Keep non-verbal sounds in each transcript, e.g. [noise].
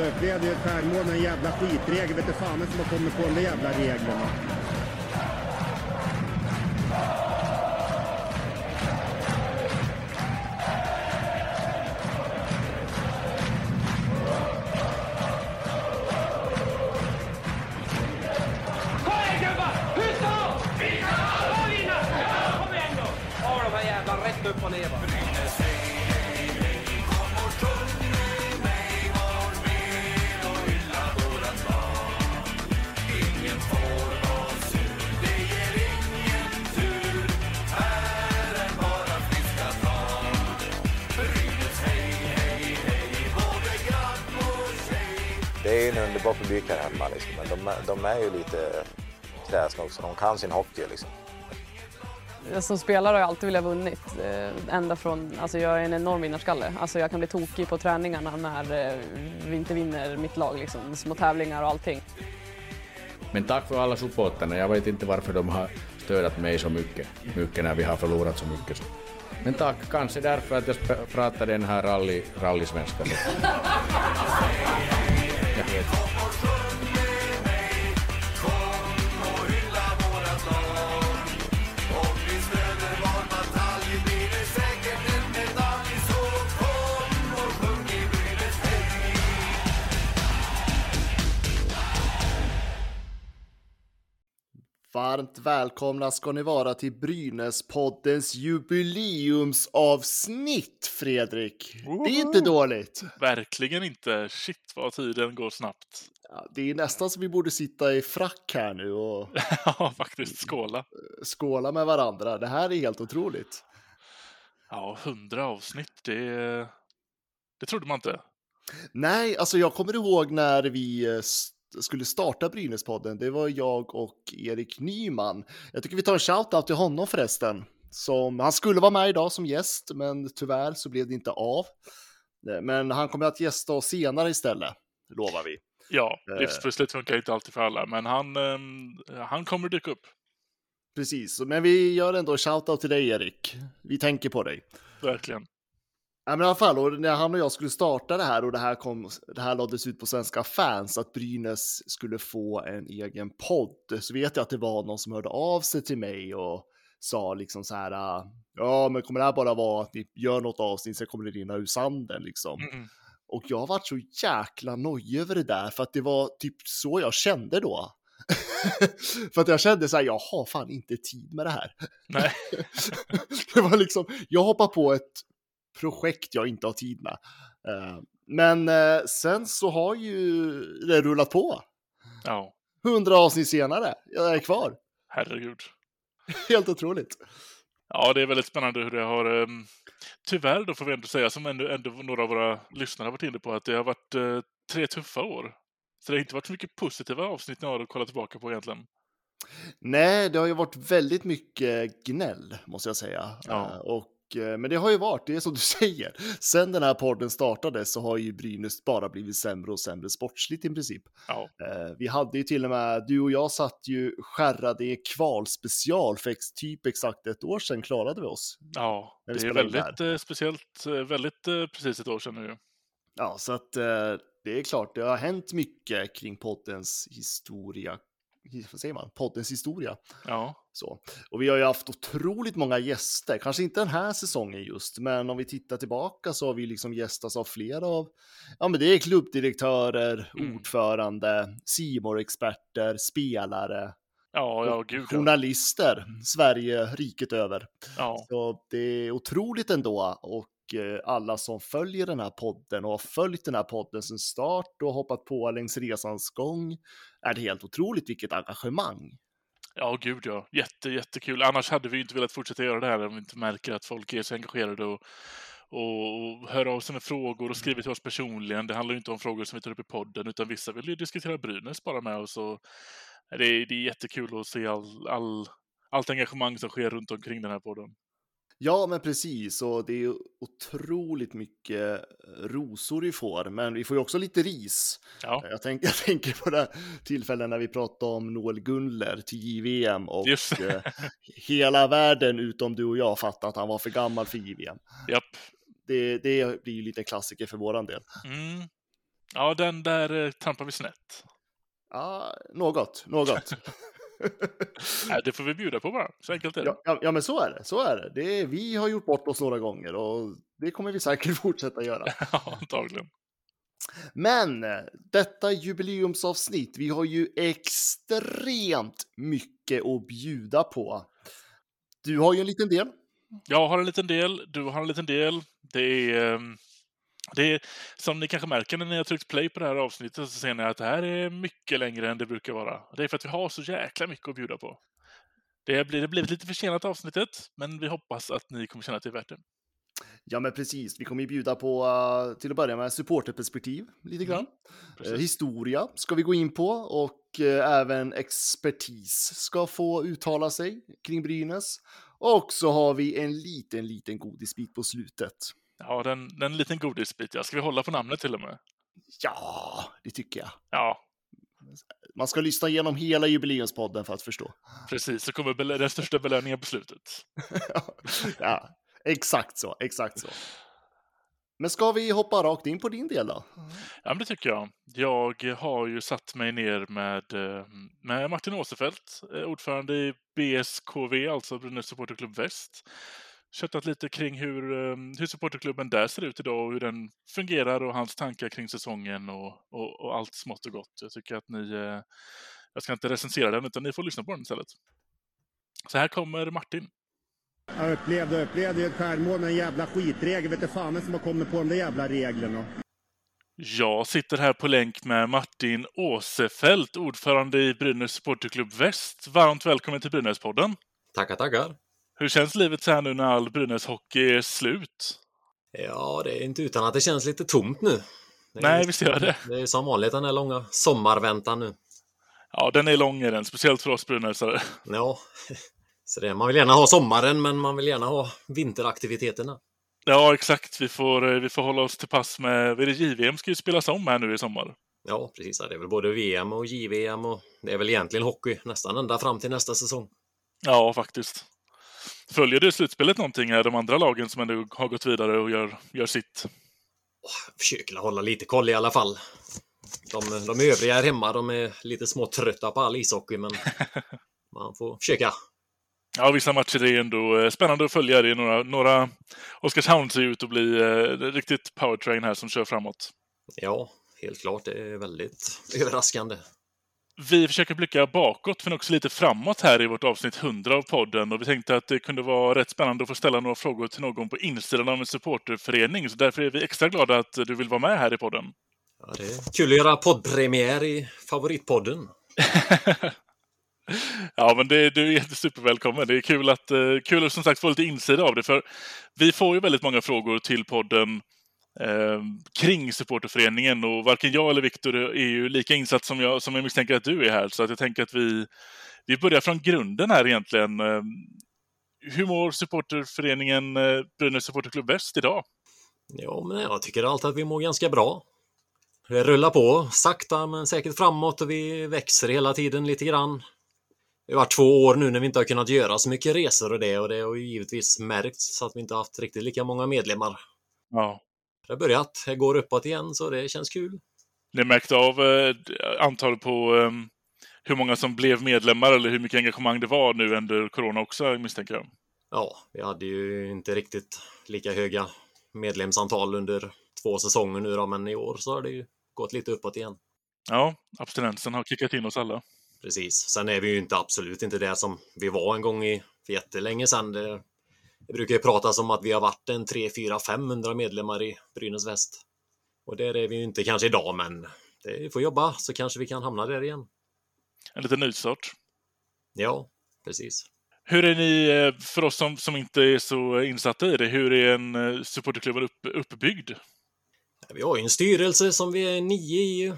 upplevde. är ju ett självmål med en jävla skitregel. Vet du fan som har kommit på de där jävla reglerna. De kan sin hockey liksom. Som spelare har jag alltid velat vunnit. Eh, ända från, alltså jag är en enorm vinnarskalle. Alltså jag kan bli tokig på träningarna när eh, vi inte vinner mitt lag. Liksom. Små tävlingar och allting. Men tack för alla supporterna. Jag vet inte varför de har stödat mig så mycket, mycket när vi har förlorat så mycket. Men tack, kanske därför att jag pratar den här rally, rallysvenska. [laughs] Varmt välkomna ska ni vara till Brynäspoddens jubileumsavsnitt, Fredrik. Det är inte dåligt. Verkligen inte. Shit vad tiden går snabbt. Ja, det är nästan som vi borde sitta i frack här nu och [laughs] ja, faktiskt. Skåla. skåla med varandra. Det här är helt otroligt. Ja, hundra avsnitt, det, det trodde man inte. Nej, alltså jag kommer ihåg när vi eh, skulle starta Brynäspodden. Det var jag och Erik Nyman. Jag tycker vi tar en shout-out till honom förresten. Som, han skulle vara med idag som gäst, men tyvärr så blev det inte av. Eh, Men han kommer att gästa oss senare istället, lovar vi. Ja, Eh. livspusslet funkar inte alltid för alla, men han, ehm, han kommer dyka upp. Precis, men vi gör ändå shout-out till dig Erik. Vi tänker på dig. Verkligen. Ja, men i alla fall, och när han och jag skulle starta det här och det här, kom, det här lades ut på Svenska fans, att Brynäs skulle få en egen podd, så vet jag att det var någon som hörde av sig till mig och sa liksom så här, ah, ja men kommer det här bara vara att ni gör något avsnitt, sen kommer det rinna ur sanden liksom. Mm. Och jag varit så jäkla nojig över det där, för att det var typ så jag kände då. [laughs] för att jag kände så här, jag har fan inte tid med det här. Nej, [laughs] det var liksom, jag hoppar på ett projekt jag inte har tid med. Eh, Men eh, sen så har ju det rullat på. ja, Hundra avsnitt senare, jag är kvar. herregud. [laughs] Helt otroligt. Ja, det är väldigt spännande hur det har... ehm, tyvärr då får vi ändå säga, som ändå, ändå några av våra lyssnare har varit inne på, att det har varit eh, tre tuffa år. Så det har inte varit så mycket positiva avsnitt ni har att kolla tillbaka på egentligen. Nej, det har ju varit väldigt mycket gnäll, måste jag säga. Ja. Och, men det har ju varit, det är som du [laughs] säger, sen den här podden startade så har ju Brynäs bara blivit sämre och sämre sportsligt i princip. Ja, Eh, Vi hade ju till och med, du och jag satt ju skärrade i kvalspecial för ex, typ exakt ett år sedan klarade vi oss. ja det är väldigt eh, speciellt, eh, väldigt eh, precis ett år sedan nu. Ja, så att eh, det är klart, det har hänt mycket kring poddens historia. Vad säger man? Poddens historia. Ja, Så. Och vi har ju haft otroligt många gäster, kanske inte den här säsongen just, men om vi tittar tillbaka så har vi liksom gästats av flera av, ja men det är klubbdirektörer, Mm. ordförande, simor experter spelare, ja, ja, gud journalister, Sverige, riket över. ja. Så det är otroligt ändå och Eh, alla som följer den här podden och har följt den här podden sedan start och hoppat på längs resans gång är det helt otroligt vilket engagemang. Ja, gud ja. Jätte, jättekul. Annars hade vi inte velat fortsätta göra det här om vi inte märker att folk är så engagerade och, och, hör av sig med frågor och skriver till oss personligen. Det handlar ju inte om frågor som vi tar upp i podden, utan vissa vill ju diskutera Brynäs bara med oss. Och det, är, det är jättekul att se all, all, allt engagemang som sker runt omkring den här podden. Ja, men precis. Och det är otroligt mycket eh, rosor vi får, men vi får ju också lite ris. Ja, Jag, tänk, [laughs] jag tänker på det tillfällen när vi pratade om Noel Gunler till JVM och eh, [laughs] hela världen utom du och jag fattade att han var för gammal för JVM. japp. Det, det blir ju lite klassiker för våran del. Mm. Ja, den där eh, trampar vi snett. Ja, något, något. [laughs] Nej, det får vi bjuda på bara. Så enkelt är det. ja, ja, men så är det. Så är det. det är, vi har gjort bort oss några gånger och det kommer vi säkert [laughs] fortsätta göra. [laughs] Ja, antagligen. Men eh, detta jubileumsavsnitt, vi har ju extremt mycket att bjuda på. Du har ju en liten del. Jag har en liten del, du har en liten del. Det är, ehm, det är som ni kanske märker när ni har tryckt play på det här avsnittet så ser ni att det här är mycket längre än det brukar vara. Det är för att vi har så jäkla mycket att bjuda på. Det blir det blivit lite försenat avsnittet, men vi hoppas att ni kommer känna att det är värt det. Ja, men precis. Vi kommer ju bjuda på, uh, till att börja med, supporterperspektiv lite grann. Precis. Eh, historia ska vi gå in på och eh, även expertis ska få uttala sig kring Brynäs. Och så har vi en liten, liten godisbit på slutet. Ja, den, den liten godisbit, ja. Ska vi hålla på namnet till och med? Ja, det tycker jag. Ja, Man ska lyssna igenom hela jubileumspodden för att förstå. precis. Så kommer den största belöningen på slutet. [laughs] ja, exakt så, exakt så. Men ska vi hoppa rakt in på din del då? Ja, men det tycker jag. Jag har ju satt mig ner med, eh, med Martin Åsefelt, eh, ordförande i BSKV, alltså Brynäs Supporterklubb Väst. Köttat lite kring hur, eh, hur supporterklubben där ser ut idag och hur den fungerar och hans tankar kring säsongen och, och, och allt smått och gott. Jag tycker att ni... eh, Jag ska inte recensera den, utan ni får lyssna på den istället. Så här kommer Martin. Jag upplevde och upplevde ett självmål med en jävla skitregel. Vet du fan som har kommit på de där jävla reglerna. Jag sitter här på länk med Martin Åsefelt, ordförande i Brynäs Supporterklubb Väst. Varmt välkommen till Brynäspodden. Tackar, tackar. Hur känns livet så här nu när all Brynäs-hockey är slut? Ja, det är inte utan att det känns lite tomt nu. Nej, visst gör det. Det är som vanligt den här långa sommarväntan nu. Ja, den är lång är den, speciellt för oss brynäsare. Ja, [laughs] så det, man vill gärna ha sommaren, men man vill gärna ha vinteraktiviteterna. Ja, exakt. Vi får, eh, vi får hålla oss till pass med... Det JVM ska ju spelas om här nu i sommar. Ja, precis. Det är väl både VM och JVM och det är väl egentligen hockey nästan ända fram till nästa säsong. Ja, faktiskt. Följer du slutspelet någonting? Är de andra lagen som ändå har gått vidare och gör, gör sitt? Försöker hålla lite koll i alla fall. De, de övriga här hemma, de är lite småtrötta på all ishockey, men [laughs] man får försöka. Ja, vissa matcher är ändå eh, spännande att följa. Det är några, några Oskarshamn ser ut att bli eh, riktigt powertrain här som kör framåt. Ja, helt klart. Det är väldigt överraskande. Vi försöker blicka bakåt, men också lite framåt här i vårt avsnitt 100 av podden. Och vi tänkte att det kunde vara rätt spännande att få ställa några frågor till någon på insidan av en supporterförening. Så därför är vi extra glada att du vill vara med här i podden. Ja, det är kul att göra poddpremiär i favoritpodden. [laughs] Ja, men det, du är jättesupervälkommen. Det är kul att, eh, kul att som sagt få lite insida av det. För vi får ju väldigt många frågor till podden kring supporterföreningen och varken jag eller Viktor är ju lika insatt som jag, som jag misstänker att du är här. Så att jag tänker att vi, vi börjar från grunden här egentligen. Eh, hur mår supporterföreningen eh, Brynäs Supporterklubb Väst idag? Ja, men jag tycker alltid att vi mår ganska bra. Det rullar på sakta men säkert framåt och vi växer hela tiden lite grann. Det har varit två år nu när vi inte har kunnat göra så mycket resor och det och det har ju givetvis märkts så att vi inte haft riktigt lika många medlemmar. Ja. Det har börjat, det går uppåt igen så det känns kul. Ni märkte av eh, antal på eh, hur många som blev medlemmar eller hur mycket engagemang det var nu under corona också misstänker jag. Ja, vi hade ju inte riktigt lika höga medlemsantal under två säsonger nu då, men i år så har det ju gått lite uppåt igen. Ja, abstinensen har kickat in oss alla. Precis. Sen är vi ju inte absolut inte det som vi var en gång i för jättelänge sedan. Det, det brukar ju pratas om att vi har varit en 3, 4, 500 medlemmar i Brynäs Väst. Och där är vi ju inte kanske idag, men det, vi får jobba så kanske vi kan hamna där igen. En liten nystart. Ja, precis. Hur är ni, eh, för oss som, som inte är så insatta i det, hur är en eh, supporterklubb upp, uppbyggd? Vi har ju en styrelse som vi är nio i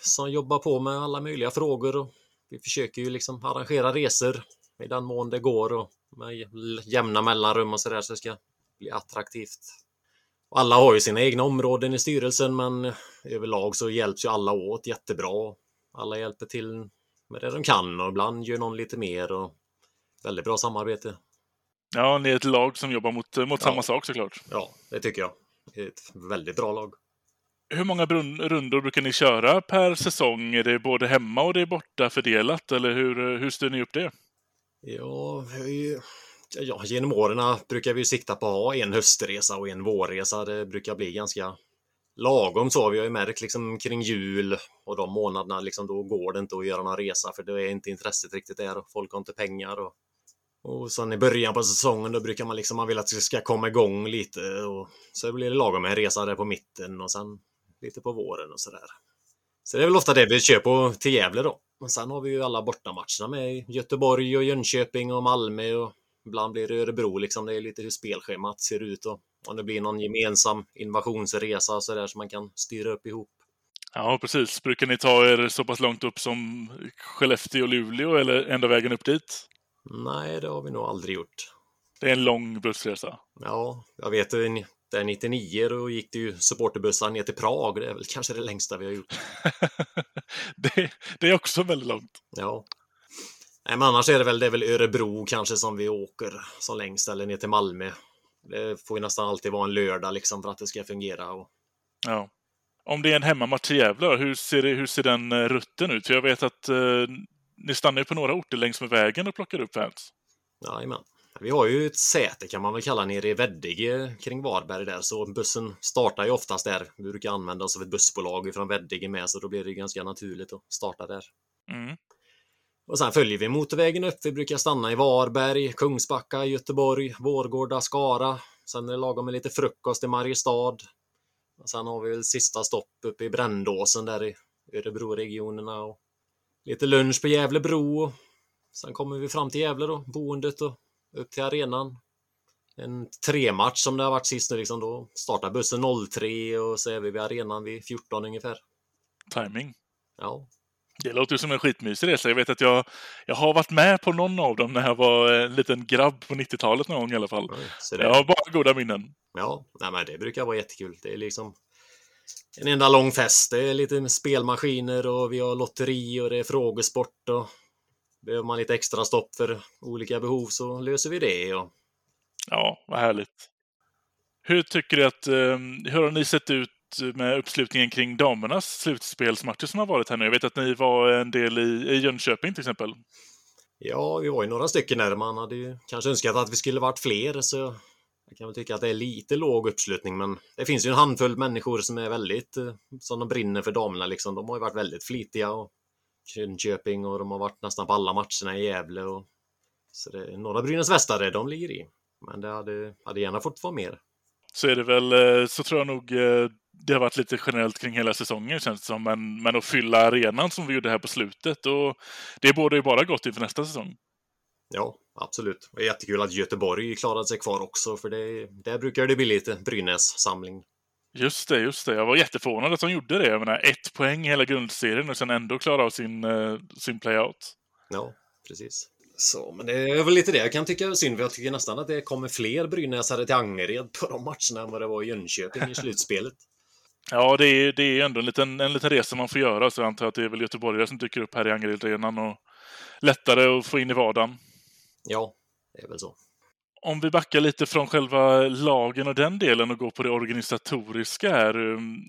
som jobbar på med alla möjliga frågor och vi försöker ju liksom arrangera resor i den mån det går och med jämna mellanrum och sådär så det ska bli attraktivt. Och alla har ju sina egna områden i styrelsen men överlag så hjälps ju alla åt jättebra. Alla hjälper till med det de kan och ibland gör någon lite mer och väldigt bra samarbete. Ja, ni är ett lag som jobbar mot, mot Ja. samma sak såklart. Ja, det tycker jag. Det är ett väldigt bra lag. Hur många rundor brukar ni köra per säsong? Är det både hemma och det är borta fördelat? Eller hur, hur styr ni upp det? Ja, vi ja, genom åren brukar vi sikta på att ha en höstresa och en vårresa. Det brukar bli ganska lagom så. Vi har ju märkt liksom kring jul och de månaderna liksom då går det inte att göra någon resa för det är inte intresset riktigt där och folk har inte pengar. Och, och sen i början på säsongen då brukar man liksom man vill att det ska komma igång lite och så blir det lagom med en resa där på mitten och sen lite på våren och sådär. Så det är väl ofta det vi kör på till Gävle då. Och sen har vi ju alla bortamatcherna med Göteborg och Jönköping och Malmö och ibland blir det Örebro liksom. Det är lite hur spelschemat ser ut och om det blir någon gemensam invasionsresa så där som man kan styra upp ihop. Ja, precis. Brukar ni ta er så pass långt upp som Skellefteå och Luleå eller ända vägen upp dit? Nej, det har vi nog aldrig gjort. Det är en lång bussresa. Ja, jag vet där 99 då gick det ju supporterbussar ner till Prag. Det är väl kanske det längsta vi har gjort. [laughs] det, det är också väldigt långt. Ja. Nej, men annars är det väl, det är väl Örebro kanske som vi åker som längst eller ner till Malmö. Det får ju nästan alltid vara en lördag liksom för att det ska fungera. Och... Ja. Om det är en hemmamatch i Gävle, hur ser, det, hur ser den eh, rutten ut? För jag vet att eh, ni stannar ju på några orter längs med vägen och plockar upp fans. Jajamän. Vi har ju ett säte kan man väl kalla nere i Veddige kring Varberg där, så bussen startar ju oftast där. Vi brukar använda oss av ett bussbolag från Veddige med, så då blir det ganska naturligt att starta där. Mm. Och sen följer vi motorvägen upp. Vi brukar stanna i Varberg, Kungsbacka, Göteborg, Vårgårda, Skara. Sen är det lagom med lite frukost i Mariestad. Och sen har vi väl sista stopp uppe i Brändåsen där i Örebroregionerna och lite lunch på Gävlebro. Sen kommer vi fram till Gävle då, boendet och upp till arenan. En trematch som det har varit sist nu liksom. Då startar bussen 03 och så är vi vid arenan vid 14 ungefär. Timing. Ja, Det låter som en skitmysig resa. Jag vet att jag, jag har varit med på någon av dem när jag var en liten grabb på 90-talet någon gång i alla fall. det- Jag har bara goda minnen. Ja, nej men det brukar vara jättekul. Det är liksom en enda lång fest. Det är lite spelmaskiner och vi har lotteri och det är frågesport och behöver man lite extra stopp för olika behov så löser vi det. Och Ja, vad härligt. Hur tycker du att, eh, hur har ni sett ut med uppslutningen kring damernas slutspelsmatcher som har varit här nu? Jag vet att ni var en del i, i Jönköping till exempel. ja, vi var ju några stycken där. Man hade ju kanske önskat att vi skulle varit fler så jag kan väl tycka att det är lite låg uppslutning men det finns ju en handfull människor som är väldigt, eh, som de brinner för damerna liksom. De har ju varit väldigt flitiga och Jönköping och de har varit nästan på alla matcherna i Gävle och så det är några Brynäs västare de ligger i. Men det hade, hade gärna fått vara mer. Så är det väl, eh, så tror jag nog eh, det har varit lite generellt kring hela säsongen känns det som. Men, men att fylla arenan som vi gjorde här på slutet och det borde ju bara gott inför nästa säsong. Ja, absolut. Och jättekul att Göteborg klarade sig kvar också för det, där brukar det bli lite Brynäs-samling. Just det, just det. Jag var jätteförvånad att de gjorde det. Jag menar, ett poäng i hela grundserien och sen ändå klara av sin, eh, sin playout. Ja, precis. Så, men det är väl lite det jag kan tycka är synd, för jag tycker nästan att det kommer fler Brynäsare till Angered på de matcherna än vad det var i Jönköping i [laughs] slutspelet. Ja, det är, det är ändå en liten, en liten resa man får göra, så jag antar att det är väl göteborgare som dyker upp här i Angeredarenan och lättare att få in i vardagen. Ja, det är väl så. Om vi backar lite från själva lagen och den delen och går på det organisatoriska här. Um,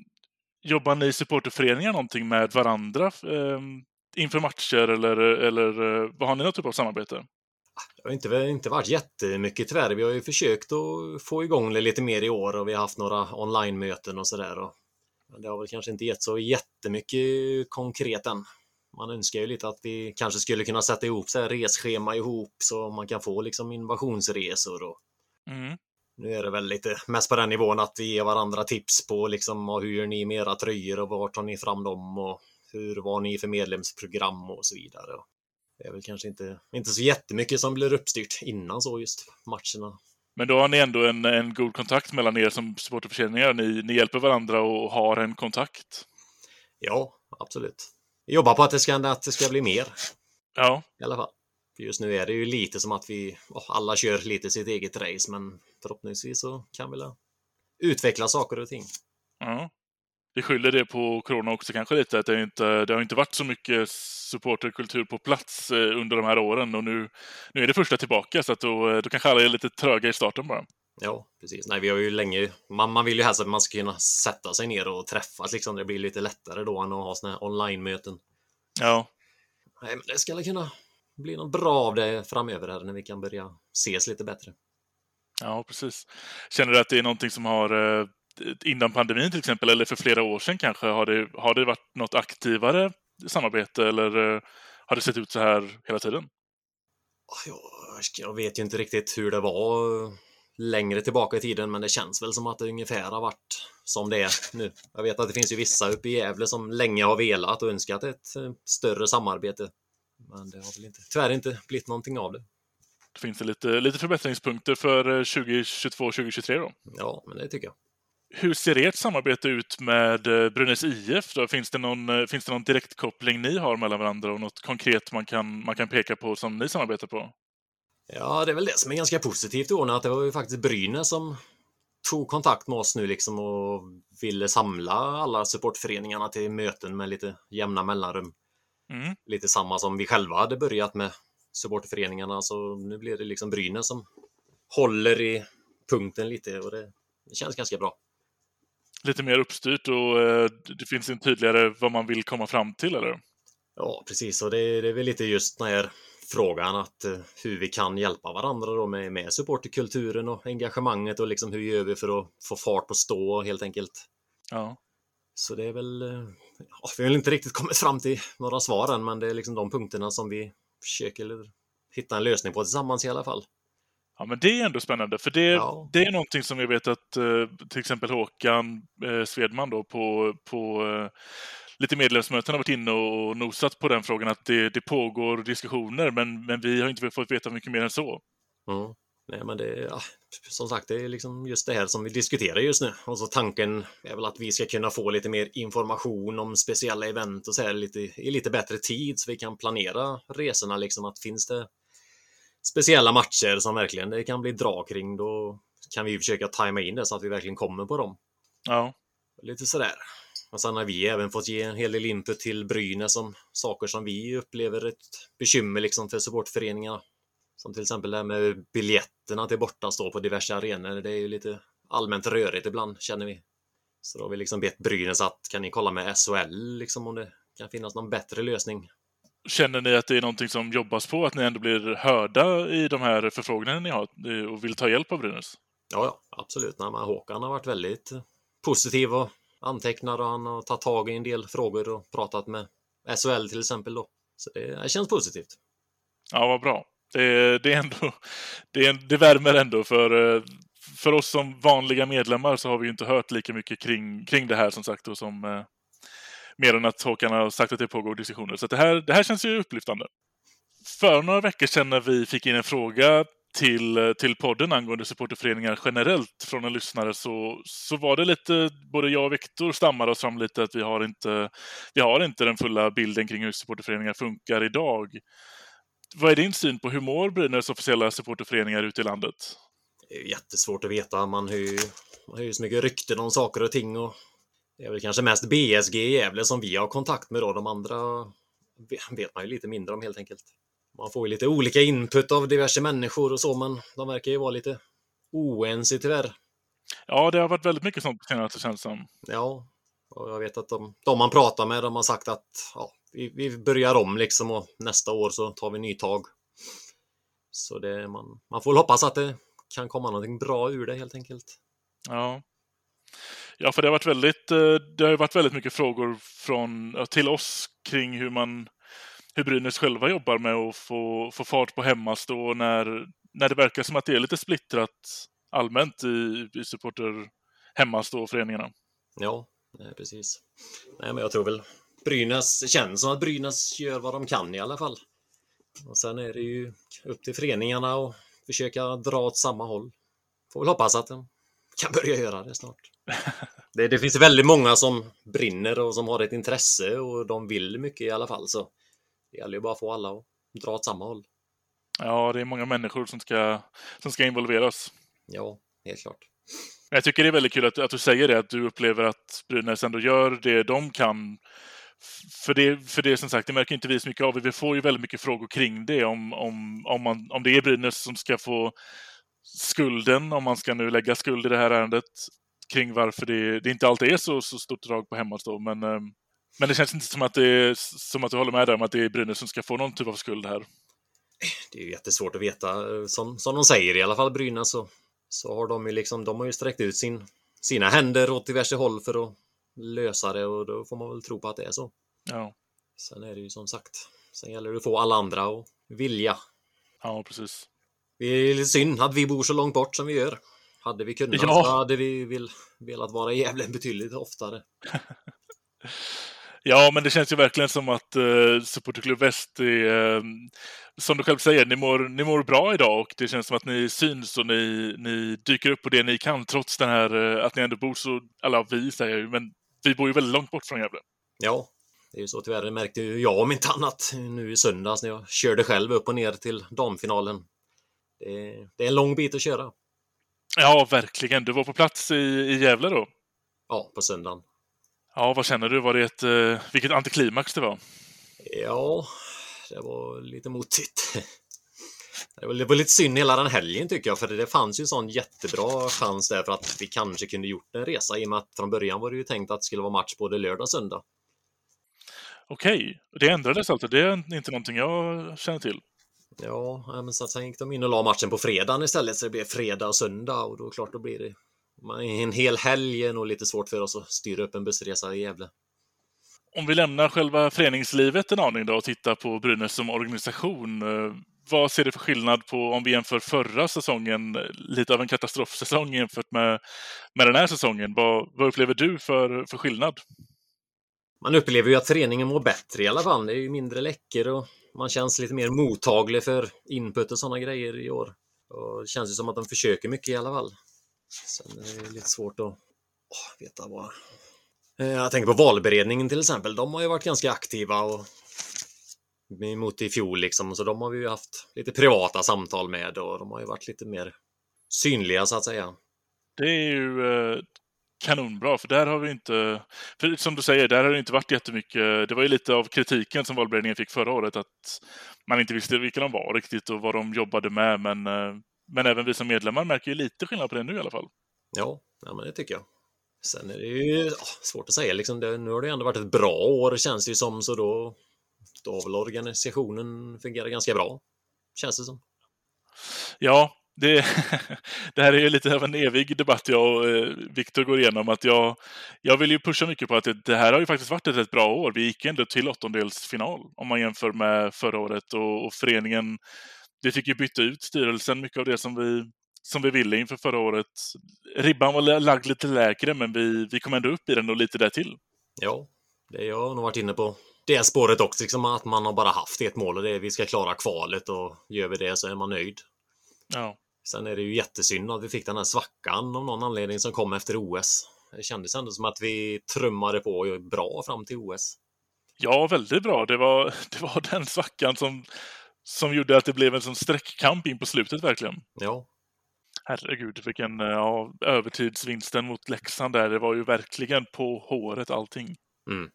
jobbar ni supporterföreningar någonting med varandra um, inför matcher eller, eller vad har ni något typ av samarbete? Det har inte, inte varit jättemycket tyvärr. Vi har ju försökt att få igång det lite mer i år och vi har haft några online-möten och sådär. det har väl kanske inte gett så jättemycket konkret än. Man önskar ju lite att vi kanske skulle kunna sätta ihop så här resschema ihop så man kan få liksom invasionsresor och Mm. nu är det väl lite mest på den nivån att vi ger varandra tips på liksom hur gör ni med era tröjor och vart tar ni fram dem och hur var ni för medlemsprogram och så vidare. Det är väl kanske inte, inte så jättemycket som blir uppstyrt innan så just matcherna. Men då har ni ändå en, en god kontakt mellan er som supporterföreningar. Ni, ni hjälper varandra och har en kontakt. Ja, absolut. Jobbar på att det ska, att det ska bli mer Ja, i alla fall. För just nu är det ju lite som att vi ja, alla kör lite sitt eget race, men förhoppningsvis så kan vi utveckla saker och ting. ja. Vi skyller det på corona också kanske lite, att det, inte, det har inte varit så mycket supporterkultur på plats eh, under de här åren och nu, nu är det första tillbaka så att då, eh, då kanske alla är lite tröga i starten bara. Ja, precis. Nej, vi har ju länge... Man, man vill ju helst att man ska kunna sätta sig ner och träffas liksom. Det blir lite lättare då än att ha såna här online-möten. Ja. Nej, men det ska kunna bli något bra av det framöver här när vi kan börja ses lite bättre. Ja, precis. Känner du att det är någonting som har eh, innan pandemin till exempel, eller för flera år sedan kanske, har det, har det varit något aktivare samarbete eller eh, har det sett ut så här hela tiden? Jag, jag vet ju inte riktigt hur det var längre tillbaka i tiden, men det känns väl som att det ungefär har varit som det är nu. Jag vet att det finns ju vissa uppe i Gävle som länge har velat och önskat ett eh, större samarbete. Men det har väl inte, tyvärr inte blivit någonting av det. Det finns det lite, lite förbättringspunkter för 2022-2023 då? Ja, men det tycker jag. Hur ser ert samarbete ut med eh, Brynäs IF? Då? Finns, det någon, eh, finns det någon direktkoppling ni har mellan varandra och något konkret man kan, man kan peka på som ni samarbetar på? Ja, det är väl det som är ganska positivt i år, att det var ju faktiskt Brynäs som tog kontakt med oss nu liksom och ville samla alla supportföreningarna till möten med lite jämna mellanrum. Mm. Lite samma som vi själva hade börjat med supportföreningarna, så nu blir det liksom Brynäs som håller i punkten lite och det, det känns ganska bra lite mer uppstyrt och eh, det finns en tydligare vad man vill komma fram till, eller? Ja, precis. Och det, det är väl lite just den här frågan att eh, hur vi kan hjälpa varandra då med, med supporterkulturen och engagemanget och liksom hur gör vi för att få fart på stå helt enkelt. Ja. Så det är väl, eh, ja, vi har väl inte riktigt kommit fram till några svar än, men det är liksom de punkterna som vi försöker hitta en lösning på tillsammans i alla fall. Ja, men det är ändå spännande, för det, ja. det är någonting som jag vet att eh, till exempel Håkan eh, Svedman då på, på lite medlemsmöten har varit inne och nosat på den frågan att det, det pågår diskussioner, men, men vi har inte fått veta mycket mer än så. Mm. Nej, men det, ja, som sagt, det är liksom just det här som vi diskuterar just nu. Och så tanken är väl att vi ska kunna få lite mer information om speciella event och så här lite, i lite bättre tid så vi kan planera resorna liksom. Att finns det speciella matcher som verkligen det kan bli drag kring, då kan vi försöka tajma in det så att vi verkligen kommer på dem. Ja. Lite sådär. Och sen har vi även fått ge en hel del input till Brynäs om saker som vi upplever ett bekymmer liksom för supportföreningarna. Som till exempel det här med biljetterna till bortastå på diverse arenor. Det är ju lite allmänt rörigt ibland känner vi. Så då har vi liksom bett Brynäs att kan ni kolla med SHL liksom om det kan finnas någon bättre lösning. Känner ni att det är någonting som jobbas på, att ni ändå blir hörda i de här förfrågningarna ni har och vill ta hjälp av Brynäs? Ja, ja absolut. Nej, men Håkan har varit väldigt positiv och antecknar och han har tagit tag i en del frågor och pratat med SHL till exempel. Då. Så det, känns positivt. Ja, vad bra. Det, det, är ändå, det, det värmer ändå för, eh, för oss som vanliga medlemmar så har vi inte hört lika mycket kring, kring det här som sagt och som, eh, mer än att Håkan har sagt att det pågår diskussioner. Så det, här, det här känns ju upplyftande. För några veckor sedan när vi fick in en fråga till, eh, till podden angående supporterföreningar generellt från en lyssnare så, så var det lite, både jag och Viktor stammade oss fram lite att vi har, inte, vi har inte den fulla bilden kring hur supporterföreningar funkar idag. Vad är din syn på hur mår Brynäs officiella supporterföreningar ute i landet? Det är jättesvårt att veta. Man hör ju, man ju så mycket rykten om saker och ting och det är väl kanske mest BSG i Gävle som vi har kontakt med då. De andra vet man ju lite mindre om helt enkelt. Man får ju lite olika input av diverse människor och så, men de verkar ju vara lite oense tyvärr. Ja, det har varit väldigt mycket sånt på senaste känns som. Ja, och jag vet att de, de man pratar med, de har sagt att ja, vi, vi börjar om liksom och nästa år så tar vi nytag. Så det, man, man får hoppas att det kan komma någonting bra ur det helt enkelt. Ja. Ja, för det har varit väldigt, eh, det har varit väldigt mycket frågor från, till oss kring hur man hur Brynäs själva jobbar med att få, få fart på hemmastå när, när det verkar som att det är lite splittrat allmänt i, i supporter hemmastå-föreningarna. Ja, precis. Nej, men jag tror väl Brynäs, känns som att Brynäs gör vad de kan i alla fall. Och sen är det ju upp till föreningarna och försöka dra åt samma håll. Får väl hoppas att de kan börja göra det snart. [laughs] det, det, finns väldigt många som brinner och som har ett intresse och de vill mycket i alla fall. Så det gäller ju bara att få alla att dra åt samma håll. Ja, det är många människor som ska, som ska involveras. Ja, helt klart. Jag tycker det är väldigt kul att, att du säger det, att du upplever att Brynäs ändå gör det de kan. För det, för det som sagt, det märker inte vi så mycket av. Vi får ju väldigt mycket frågor kring det, om, om, om, man, om det är Brynäs som ska få skulden, om man ska nu lägga skuld i det här ärendet, kring varför det, det inte alltid är så, så stort drag på hemmastå. Men, eh, men det känns inte som att, det är, som att du håller med där om att det är Brynäs som ska få någon typ av skuld här. Det är ju jättesvårt att veta. Som, som de säger i alla fall, Brynäs, så, så har de ju liksom, de har ju sträckt ut sin, sina händer åt diverse håll för att lösa det och då får man väl tro på att det är så. Ja. Sen är det ju som sagt, sen gäller det att få alla andra att vilja. Ja, precis. Det är lite synd att vi bor så långt bort som vi gör. Hade vi kunnat Ja. så hade vi vill, velat vara i Gävle betydligt oftare. [laughs] Ja, men det känns ju verkligen som att uh, Supporterklubb Väst är, eh, som du själv säger, ni mår, ni mår bra idag och det känns som att ni syns och ni, ni dyker upp på det ni kan trots den här, eh, att ni ändå bor så, ja, vi säger ju, men vi bor ju väldigt långt bort från Gävle. Ja, det är ju så tyvärr. Det märkte ju jag om inte annat nu i söndags när jag körde själv upp och ner till damfinalen. Det är, det är en lång bit att köra. Ja, verkligen. Du var på plats i, i Gävle då? Ja, på söndagen. Ja, vad känner du? Var det ett, uh, vilket antiklimax det var? Ja, det var lite motigt. Det var, det var lite synd hela den helgen tycker jag, för det fanns ju en sån jättebra chans där för att vi kanske kunde gjort en resa i och med att från början var det ju tänkt att det skulle vara match både lördag och söndag. Okej, det ändrades alltså. Det är inte någonting jag känner till. Ja, men så sen gick de in och la matchen på fredagen istället så det blev fredag och söndag och då klart då blir det en hel helg är nog lite svårt för oss att styra upp en bussresa i Gävle. Om vi lämnar själva föreningslivet en aning då och tittar på Brynäs som organisation. eh, Vad ser du för skillnad på om vi jämför förra säsongen, eh, lite av en katastrofsäsong jämfört med, med den här säsongen? Vad, vad upplever du för, för skillnad? Man upplever ju att föreningen mår bättre i alla fall. Det är ju mindre läckor och man känns lite mer mottaglig för input och sådana grejer i år. Och det känns ju som att de försöker mycket i alla fall. Sen är det lite svårt att åh, veta vad... Eh, jag tänker på valberedningen till exempel. De har ju varit ganska aktiva och emot i fjol liksom, så de har vi ju haft lite privata samtal med och de har ju varit lite mer synliga så att säga. Det är ju eh, kanonbra, för där har vi inte... För som du säger, där har det inte varit jättemycket... Det var ju lite av kritiken som valberedningen fick förra året, att man inte visste vilka de var riktigt och vad de jobbade med, men, eh, men även vi som medlemmar märker ju lite skillnad på det nu i alla fall. Ja, ja men det tycker jag. Sen är det ju ja, svårt att säga liksom. Det, nu har det ändå varit ett bra år känns det ju som, så då, då har väl organisationen fungerat ganska bra. Känns det som. Ja, det, [laughs] det här är ju lite av en evig debatt jag och eh, Viktor går igenom. Att jag, jag vill ju pusha mycket på att det, det här har ju faktiskt varit ett rätt bra år. Vi gick ändå till åttondelsfinal om man jämför med förra året och, och föreningen. Vi fick ju byta ut styrelsen, mycket av det som vi, som vi ville inför förra året. Ribban var lagd lite lägre, men vi, vi kom ändå upp i den och lite där till. Ja, det jag har nog varit inne på det spåret också, liksom att man har bara haft ett mål och det är vi ska klara kvalet och gör vi det så är man nöjd. Ja. Sen är det ju jättesynd att vi fick den här svackan av någon anledning som kom efter OS. Det kändes ändå som att vi trummade på bra fram till OS. Ja, väldigt bra. Det var, [laughs] det var den svackan som, som gjorde att det blev en sån sträckkamp in på slutet verkligen. Ja, Herregud, vilken ja, övertidsvinsten mot Leksand där. Det var ju verkligen på håret allting. Mm.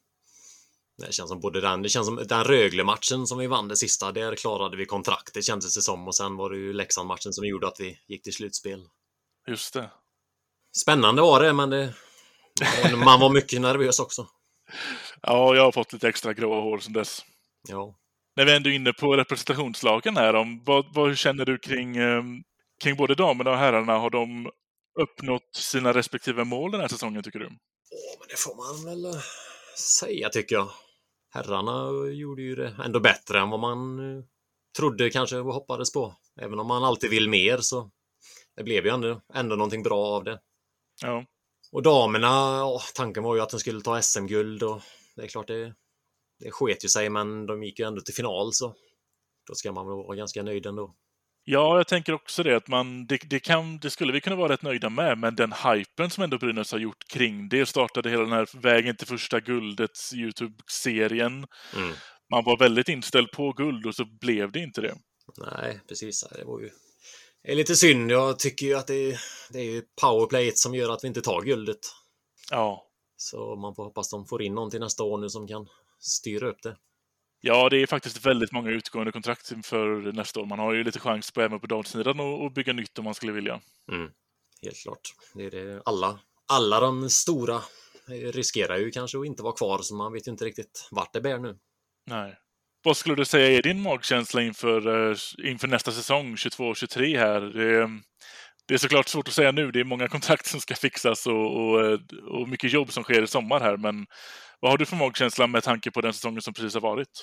Det känns som både den, det känns som den Rögle-matchen som vi vann det sista, där klarade vi kontraktet kändes det som och sen var det ju Leksand-matchen som gjorde att vi gick till slutspel. Just det. Spännande var det, men det, man var mycket nervös också. [laughs] Ja, jag har fått lite extra gråa hår sedan dess. Ja. När vi ändå är inne på representationslagen här, om, vad, vad känner du kring, eh, kring både damerna och herrarna? Har de uppnått sina respektive mål den här säsongen, tycker du? Åh, men det får man väl eh, säga tycker jag. Herrarna gjorde ju det ändå bättre än vad man eh, trodde kanske och hoppades på. Även om man alltid vill mer så det blev ju ändå, ändå någonting bra av det. Ja. Och damerna, åh, tanken var ju att de skulle ta SM-guld och det är klart det, det sket ju sig men de gick ju ändå till final så då ska man väl vara ganska nöjd ändå. Ja, jag tänker också det att man, det, det, kan, det skulle vi kunna vara rätt nöjda med, men den hypen som ändå Brynäs har gjort kring det startade hela den här vägen till första guldets Youtube-serien. Mm. Man var väldigt inställd på guld och så blev det inte det. Nej, precis. Det var ju det är lite synd. Jag tycker ju att det är, det är powerplayet som gör att vi inte tar guldet. Ja, Så man får hoppas de får in någon till nästa år nu som kan styra upp det. Ja, det är faktiskt väldigt många utgående kontrakt inför nästa år. Man har ju lite chans på även på damsidan att bygga nytt om man skulle vilja. Mm. Helt klart. Det är det. Alla, alla de stora riskerar ju kanske att inte vara kvar, så man vet ju inte riktigt vart det bär nu. Nej. Vad skulle du säga är din magkänsla inför, eh, inför nästa säsong, 22-23 här? Det, är såklart svårt att säga nu. Det är många [laughs] kontrakt som ska fixas och, och, eh, och mycket jobb som sker i sommar här. Men vad har du för magkänsla med tanke på den säsongen som precis har varit?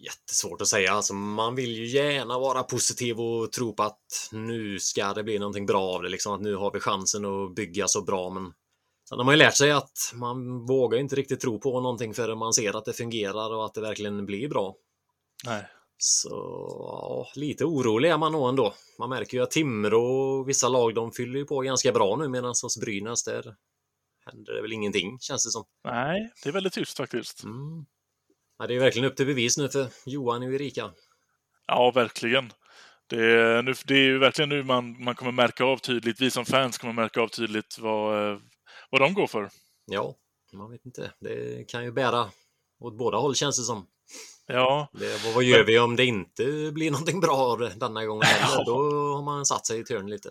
Jättesvårt att säga. Alltså, man vill ju gärna vara positiv och tro på att nu ska det bli någonting bra av det. Liksom att nu har vi chansen att bygga så bra. Men sen har man ju lärt sig att man vågar inte riktigt tro på någonting förrän man ser att det fungerar och att det verkligen blir bra. Nej. Så ja, lite orolig är man nog ändå. Man märker ju att Timrå och vissa lag de fyller ju på ganska bra nu medan hos Brynäs där händer det väl ingenting känns det som. Nej, det är väldigt tyst faktiskt. Mm. Ja, det är verkligen upp till bevis nu för Johan och Erika. Ja, verkligen. Det är, nu, det är ju verkligen nu man, man kommer märka av tydligt, vi som fans kommer märka av tydligt vad, vad de går för. Ja, man vet inte. Det kan ju bära åt båda håll känns det som. Ja. Det, vad gör vi om det inte blir någonting bra denna gången heller? Då har man satt sig i törn lite.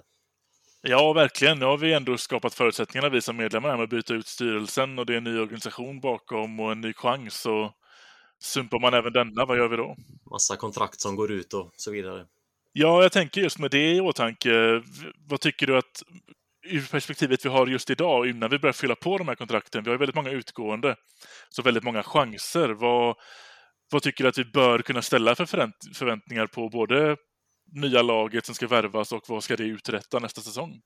Ja, verkligen. Nu har vi ändå skapat förutsättningarna, vi som medlemmar, med att byta ut styrelsen och det är en ny organisation bakom och en ny chans. Och sumpar man även denna, vad gör vi då? Massa kontrakt som går ut och så vidare. Ja, jag tänker just med det i åtanke. Vad tycker du att ur perspektivet vi har just idag, innan vi börjar fylla på de här kontrakten, vi har ju väldigt många utgående, så väldigt många chanser. Vad, vad tycker du att vi bör kunna ställa för förväntningar på både nya laget som ska värvas och vad ska det uträtta nästa säsong?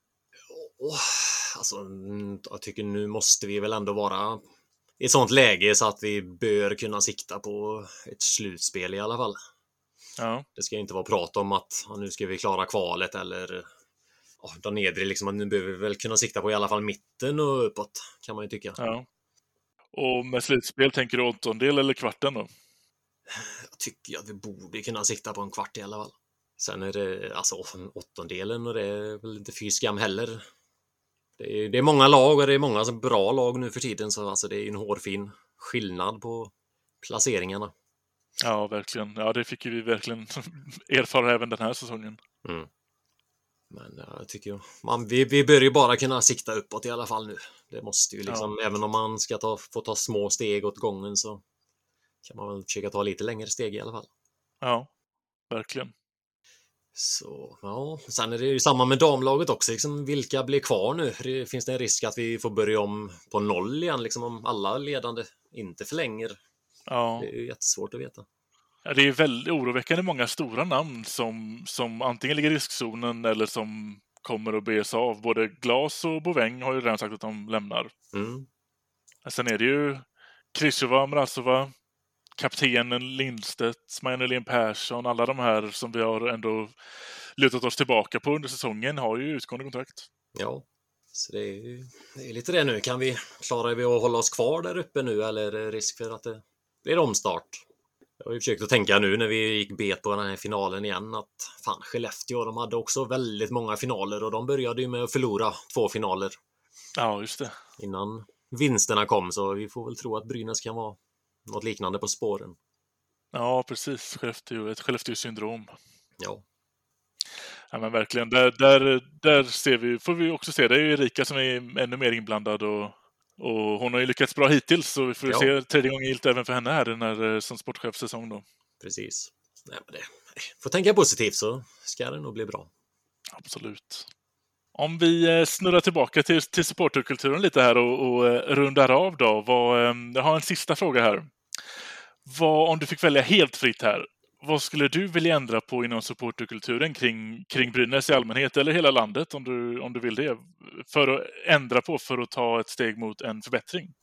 Oh, alltså, jag tycker nu måste vi väl ändå vara i ett sånt läge så att vi bör kunna sikta på ett slutspel i alla fall. Ja. Det ska inte vara prat om att nu ska vi klara kvalet eller ja, där nedre liksom. Nu behöver vi väl kunna sikta på i alla fall mitten och uppåt kan man ju tycka. Ja. Och med slutspel, tänker du åttondel eller kvarten då? Jag tycker att vi borde kunna sikta på en kvart i alla fall. Sen är det alltså åttondelen och det är väl inte fy skam heller. Det är, det är många lag och det är många bra lag nu för tiden så alltså det är en hårfin skillnad på placeringarna. Ja, verkligen. Ja, det fick vi verkligen [laughs] erfara även den här säsongen. Mm. Men jag tycker man, vi, vi bör ju bara kunna sikta uppåt i alla fall nu. Det måste ju liksom, ja. även om man ska ta, få ta små steg åt gången så kan man väl försöka ta lite längre steg i alla fall. Ja, verkligen. Så ja, sen är det ju samma med damlaget också. Liksom, vilka blir kvar nu? Finns det en risk att vi får börja om på noll igen, liksom om alla ledande inte förlänger? Ja. Det är ju jättesvårt att veta. Ja, det är väldigt oroväckande många stora namn som, som antingen ligger i riskzonen eller som kommer att bes av. Både Glas och Boväng har ju redan sagt att de lämnar. Mm. Sen är det ju Kryshova, Mrazova, kaptenen Lindstedt, Maja Persson, alla de här som vi har ändå lutat oss tillbaka på under säsongen har ju utgående kontrakt. Ja, så det är, det är lite det nu. Kan vi, klarar vi att hålla oss kvar där uppe nu eller är det risk för att det blir omstart? Jag har ju försökt att tänka nu när vi gick bet på den här finalen igen att fan Skellefteå, de hade också väldigt många finaler och de började ju med att förlora två finaler. Ja, just det. Innan vinsterna kom så vi får väl tro att Brynäs kan vara något liknande på spåren. Ja, precis. Skellefteå, ett Skellefteå-syndrom. Ja. Ja, men verkligen. Där, där, där ser vi, får vi också se, det är ju Erika som är ännu mer inblandad och, och hon har ju lyckats bra hittills så vi får ja. se tredje gången gilt även för henne här den här, eh, som sportchefssäsong då. Precis. Nej, men det, får tänka positivt så ska det nog bli bra. Absolut. Om vi eh, snurrar tillbaka till, till supporterkulturen lite här och, och eh, rundar av då. Vad, jag har en sista fråga här. Vad, om du fick välja helt fritt här, vad skulle du vilja ändra på inom supporterkulturen kring, kring Brynäs i allmänhet eller hela landet om du, om du vill det? För att ändra på för att ta ett steg mot en förbättring?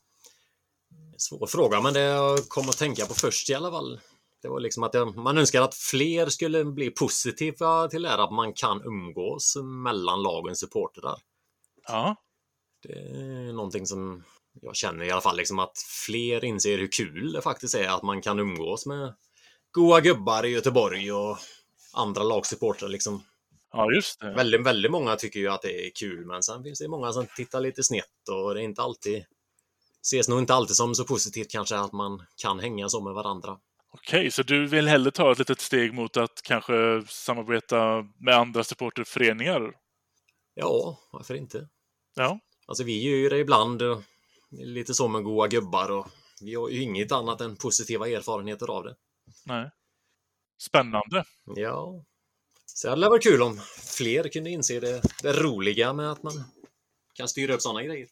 Svår fråga, men det jag kom att tänka på först i alla fall. Det var liksom att jag, man önskar att fler skulle bli positiva till det här att man kan umgås mellan lagens supportrar. Ja. Det är någonting som jag känner i alla fall liksom att fler inser hur kul det faktiskt är att man kan umgås med goa gubbar i Göteborg och andra lagsupportrar liksom. Ja, just det. Väldigt, väldigt många tycker ju att det är kul, men sen finns det många som tittar lite snett och det är inte alltid ses nog inte alltid som så positivt kanske att man kan hänga så med varandra. Okej, så du vill hellre ta ett litet steg mot att kanske samarbeta med andra supporterföreningar? Ja, varför inte? Ja. Alltså vi gör ju det ibland, lite så med goa gubbar och vi har ju inget annat än positiva erfarenheter av det. Nej. Spännande. Ja. Så det hade varit kul om fler kunde inse det, det roliga med att man kan styra upp sådana grejer.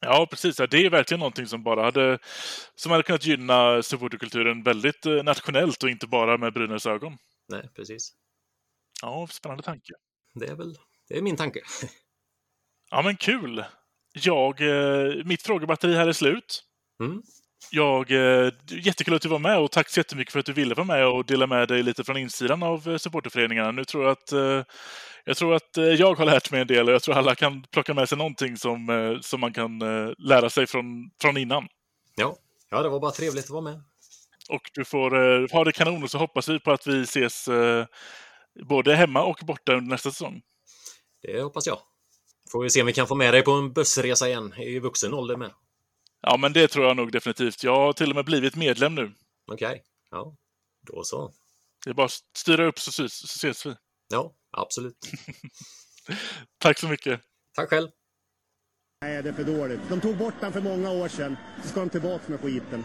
Ja, precis. Det är verkligen någonting som bara hade, som hade kunnat gynna supporterkulturen väldigt eh, nationellt och inte bara med Brynäs ögon. Nej, precis. Ja, spännande tanke. Det är väl, det är min tanke. Ja, men kul! Jag, eh, mitt frågebatteri här är slut. Mm. Jag, eh, jättekul att du var med och tack så jättemycket för att du ville vara med och dela med dig lite från insidan av eh, supporterföreningarna. Nu tror jag att jag tror att jag har lärt mig en del och jag tror alla kan plocka med sig någonting som, som man kan lära sig från, från innan. Ja. ja, det var bara trevligt att vara med. Och du får ha det kanon och så hoppas vi på att vi ses både hemma och borta under nästa säsong. Det hoppas jag. Får vi se om vi kan få med dig på en bussresa igen i vuxen ålder med. Ja, men det tror jag nog definitivt. Jag har till och med blivit medlem nu. Okej, ja. Då så. Det är bara att styra upp så, ses- så ses vi. Ja, absolut. [laughs] Tack så mycket. Tack själv. Nej, det är för dåligt. De tog bort den för många år sedan. Så ska de tillbaka med skiten.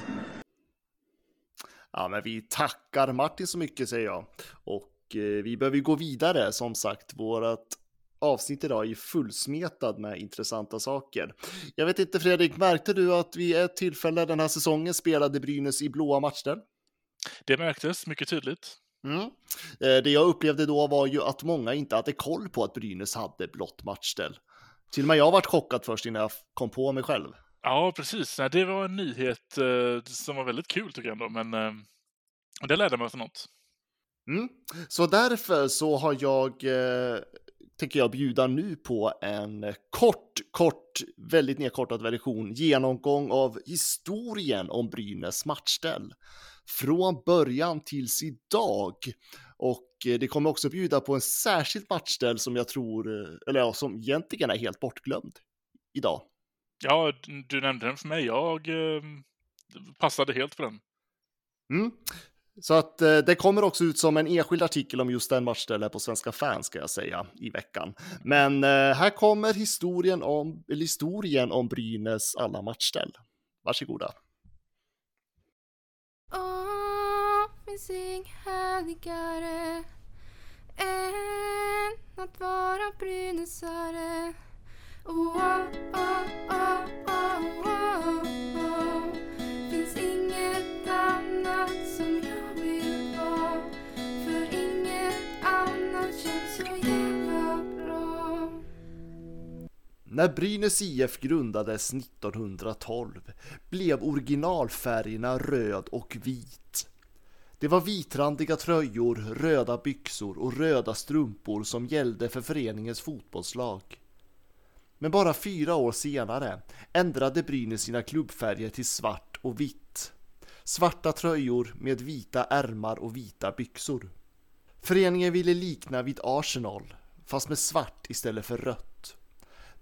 Ja, men vi tackar Martin så mycket säger jag. Och eh, vi behöver ju gå vidare som sagt. Vårat avsnitt idag är fullsmetad med intressanta saker. Jag vet inte Fredrik, märkte du att vid ett tillfälle den här säsongen spelade Brynäs i blåa matchställ? Det märktes mycket tydligt. Mm. Eh, Det jag upplevde då var ju att många inte hade koll på att Brynäs hade blått matchställ. Till och med jag varit chockad först innan jag kom på mig själv. Ja, precis. Det var en nyhet eh, som var väldigt kul tycker jag ändå, men eh, det lärde man sig något. Mm. Så därför så har jag, tänker jag bjuda nu på en kort, kort, väldigt nedkortad version, genomgång av historien om Brynäs matchställ. Från början tills idag. Och eh, det kommer också bjuda på en särskild matchställ som jag tror, eh, eller ja, som egentligen är helt bortglömd idag. Ja, du nämnde den för mig. Jag eh, passade helt på den. Mm. Så att eh, det kommer också ut som en enskild artikel om just den matchstället på Svenska fans ska jag säga i veckan. Men eh, här kommer historien om, eller historien om Brynäs alla matchställ. Varsågoda. Åh, finns inget härligare än att vara brynäsare. Oh, oh, oh, oh, oh, oh. När Brynäs IF grundades 1912 blev originalfärgerna röd och vit. Det var vitrandiga tröjor, röda byxor och röda strumpor som gällde för föreningens fotbollslag. Men bara fyra år senare ändrade Brynäs sina klubbfärger till svart och vitt. Svarta tröjor med vita ärmar och vita byxor. Föreningen ville likna vid Arsenal, fast med svart istället för rött.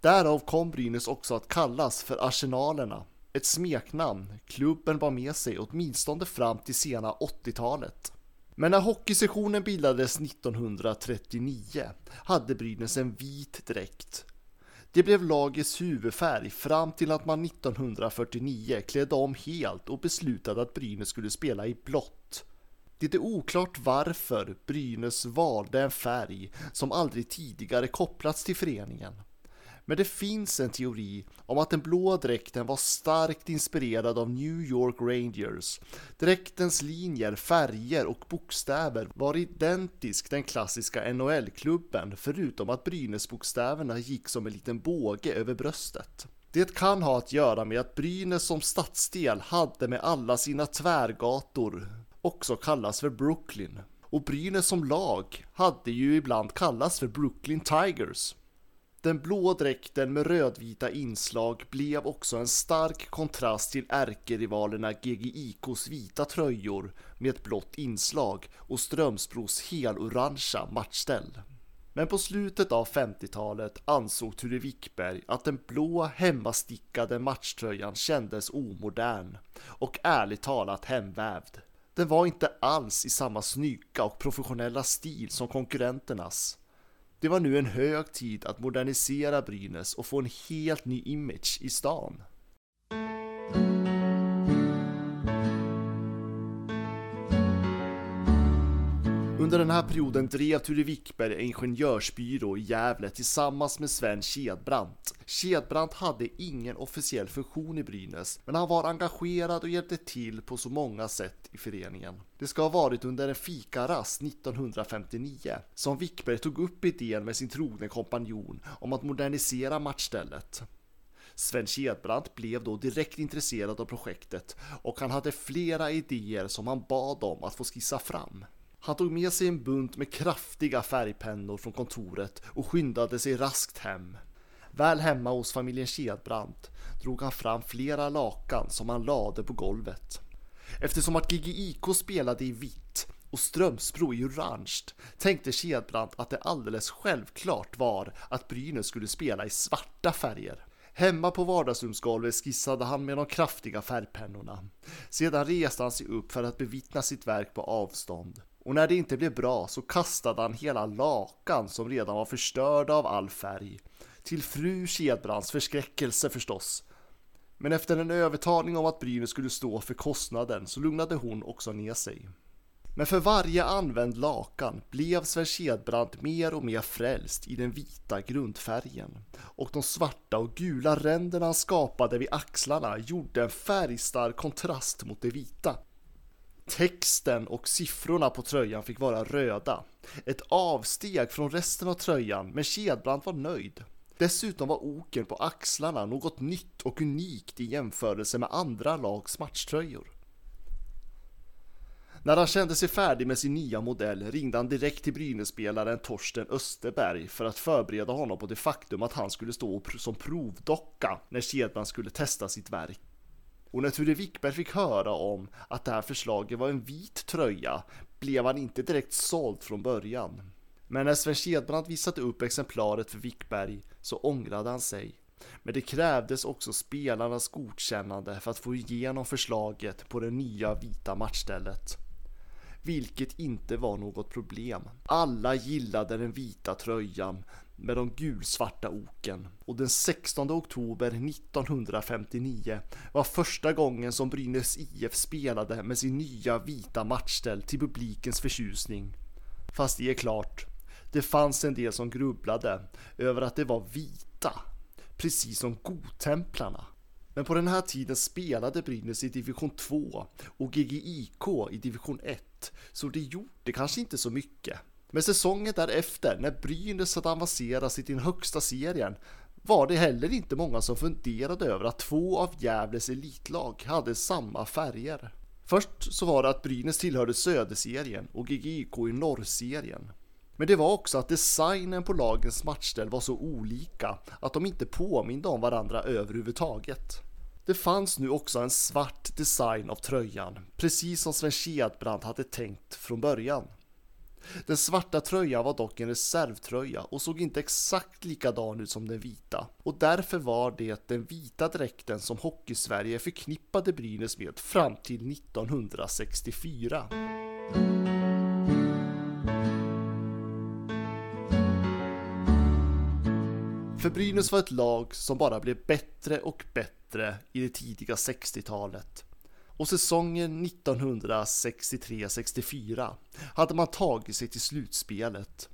Därav kom Brynäs också att kallas för Arsenalerna, ett smeknamn klubben var med sig åtminstone fram till sena 80-talet. Men när hockeysessionen bildades 1939 hade Brynäs en vit dräkt. Det blev lagets huvudfärg fram till att man 1949 klädde om helt och beslutade att Brynäs skulle spela i blått. Det är oklart varför Brynäs valde en färg som aldrig tidigare kopplats till föreningen. Men det finns en teori om att den blå dräkten var starkt inspirerad av New York Rangers. Dräktens linjer, färger och bokstäver var identisk den klassiska NHL-klubben förutom att Brynäs-bokstäverna gick som en liten båge över bröstet. Det kan ha att göra med att Brynäs som stadsdel hade med alla sina tvärgator också kallas för Brooklyn. Och Brynäs som lag hade ju ibland kallats för Brooklyn Tigers. Den blå dräkten med rödvita inslag blev också en stark kontrast till ärkerivalerna GGIKs vita tröjor med ett blått inslag och Strömsbros helorangea matchställ. Men på slutet av 50-talet ansåg Ture Wickberg att den blå hemmastickade matchtröjan kändes omodern och ärligt talat hemvävd. Den var inte alls i samma snygga och professionella stil som konkurrenternas. Det var nu en hög tid att modernisera Brynäs och få en helt ny image i stan. Under den här perioden drev Ture Wickberg en ingenjörsbyrå i Gävle tillsammans med Sven Kedbrant. Kedbrant hade ingen officiell funktion i Brynäs, men han var engagerad och hjälpte till på så många sätt i föreningen. Det ska ha varit under en fikarast 1959 som Wickberg tog upp idén med sin trogne kompanjon om att modernisera matchstället. Sven Kedbrant blev då direkt intresserad av projektet och han hade flera idéer som han bad om att få skissa fram. Han tog med sig en bunt med kraftiga färgpennor från kontoret och skyndade sig raskt hem. Väl hemma hos familjen Kedbrant drog han fram flera lakan som han lade på golvet. Eftersom att GGIK spelade i vitt och Strömsbro i orange tänkte Kedbrant att det alldeles självklart var att Brynäs skulle spela i svarta färger. Hemma på vardagsrumsgolvet skissade han med de kraftiga färgpennorna. Sedan reste han sig upp för att bevittna sitt verk på avstånd. Och när det inte blev bra så kastade han hela lakan som redan var förstörda av all färg. Till fru Kedbrands förskräckelse förstås. Men efter en övertalning om att Brynäs skulle stå för kostnaden så lugnade hon också ner sig. Men för varje använd lakan blev Sven Kedbrand mer och mer frälst i den vita grundfärgen. Och de svarta och gula ränderna han skapade vid axlarna gjorde en färgstark kontrast mot det vita. Texten och siffrorna på tröjan fick vara röda. Ett avsteg från resten av tröjan, men Kedbrand var nöjd. Dessutom var oken på axlarna något nytt och unikt i jämförelse med andra lags matchtröjor. När han kände sig färdig med sin nya modell ringde han direkt till Brynässpelaren Torsten Österberg för att förbereda honom på det faktum att han skulle stå som provdocka när Kedbrand skulle testa sitt verk. Och när Ture Wickberg fick höra om att det här förslaget var en vit tröja blev han inte direkt såld från början. Men när Sven Kedbrand visade upp exemplaret för Wickberg så ångrade han sig. Men det krävdes också spelarnas godkännande för att få igenom förslaget på det nya vita matchstället. Vilket inte var något problem. Alla gillade den vita tröjan med de gulsvarta oken och den 16 oktober 1959 var första gången som Brynäs IF spelade med sin nya vita matchställ till publikens förtjusning. Fast det är klart, det fanns en del som grubblade över att det var vita, precis som godtemplarna. Men på den här tiden spelade Brynäs i division 2 och GGIK i division 1, så det gjorde kanske inte så mycket. Men säsongen därefter, när Brynäs hade avancerat till den högsta serien, var det heller inte många som funderade över att två av Gävles elitlag hade samma färger. Först så var det att Brynäs tillhörde Söderserien och GGIK i Norrserien. Men det var också att designen på lagens matchställ var så olika att de inte påminde om varandra överhuvudtaget. Det fanns nu också en svart design av tröjan, precis som Sven Kedbrand hade tänkt från början. Den svarta tröjan var dock en reservtröja och såg inte exakt likadan ut som den vita. Och därför var det den vita dräkten som Hockeysverige förknippade Brynäs med fram till 1964. För Brynäs var ett lag som bara blev bättre och bättre i det tidiga 60-talet. Och säsongen 1963-64 hade man tagit sig till slutspelet.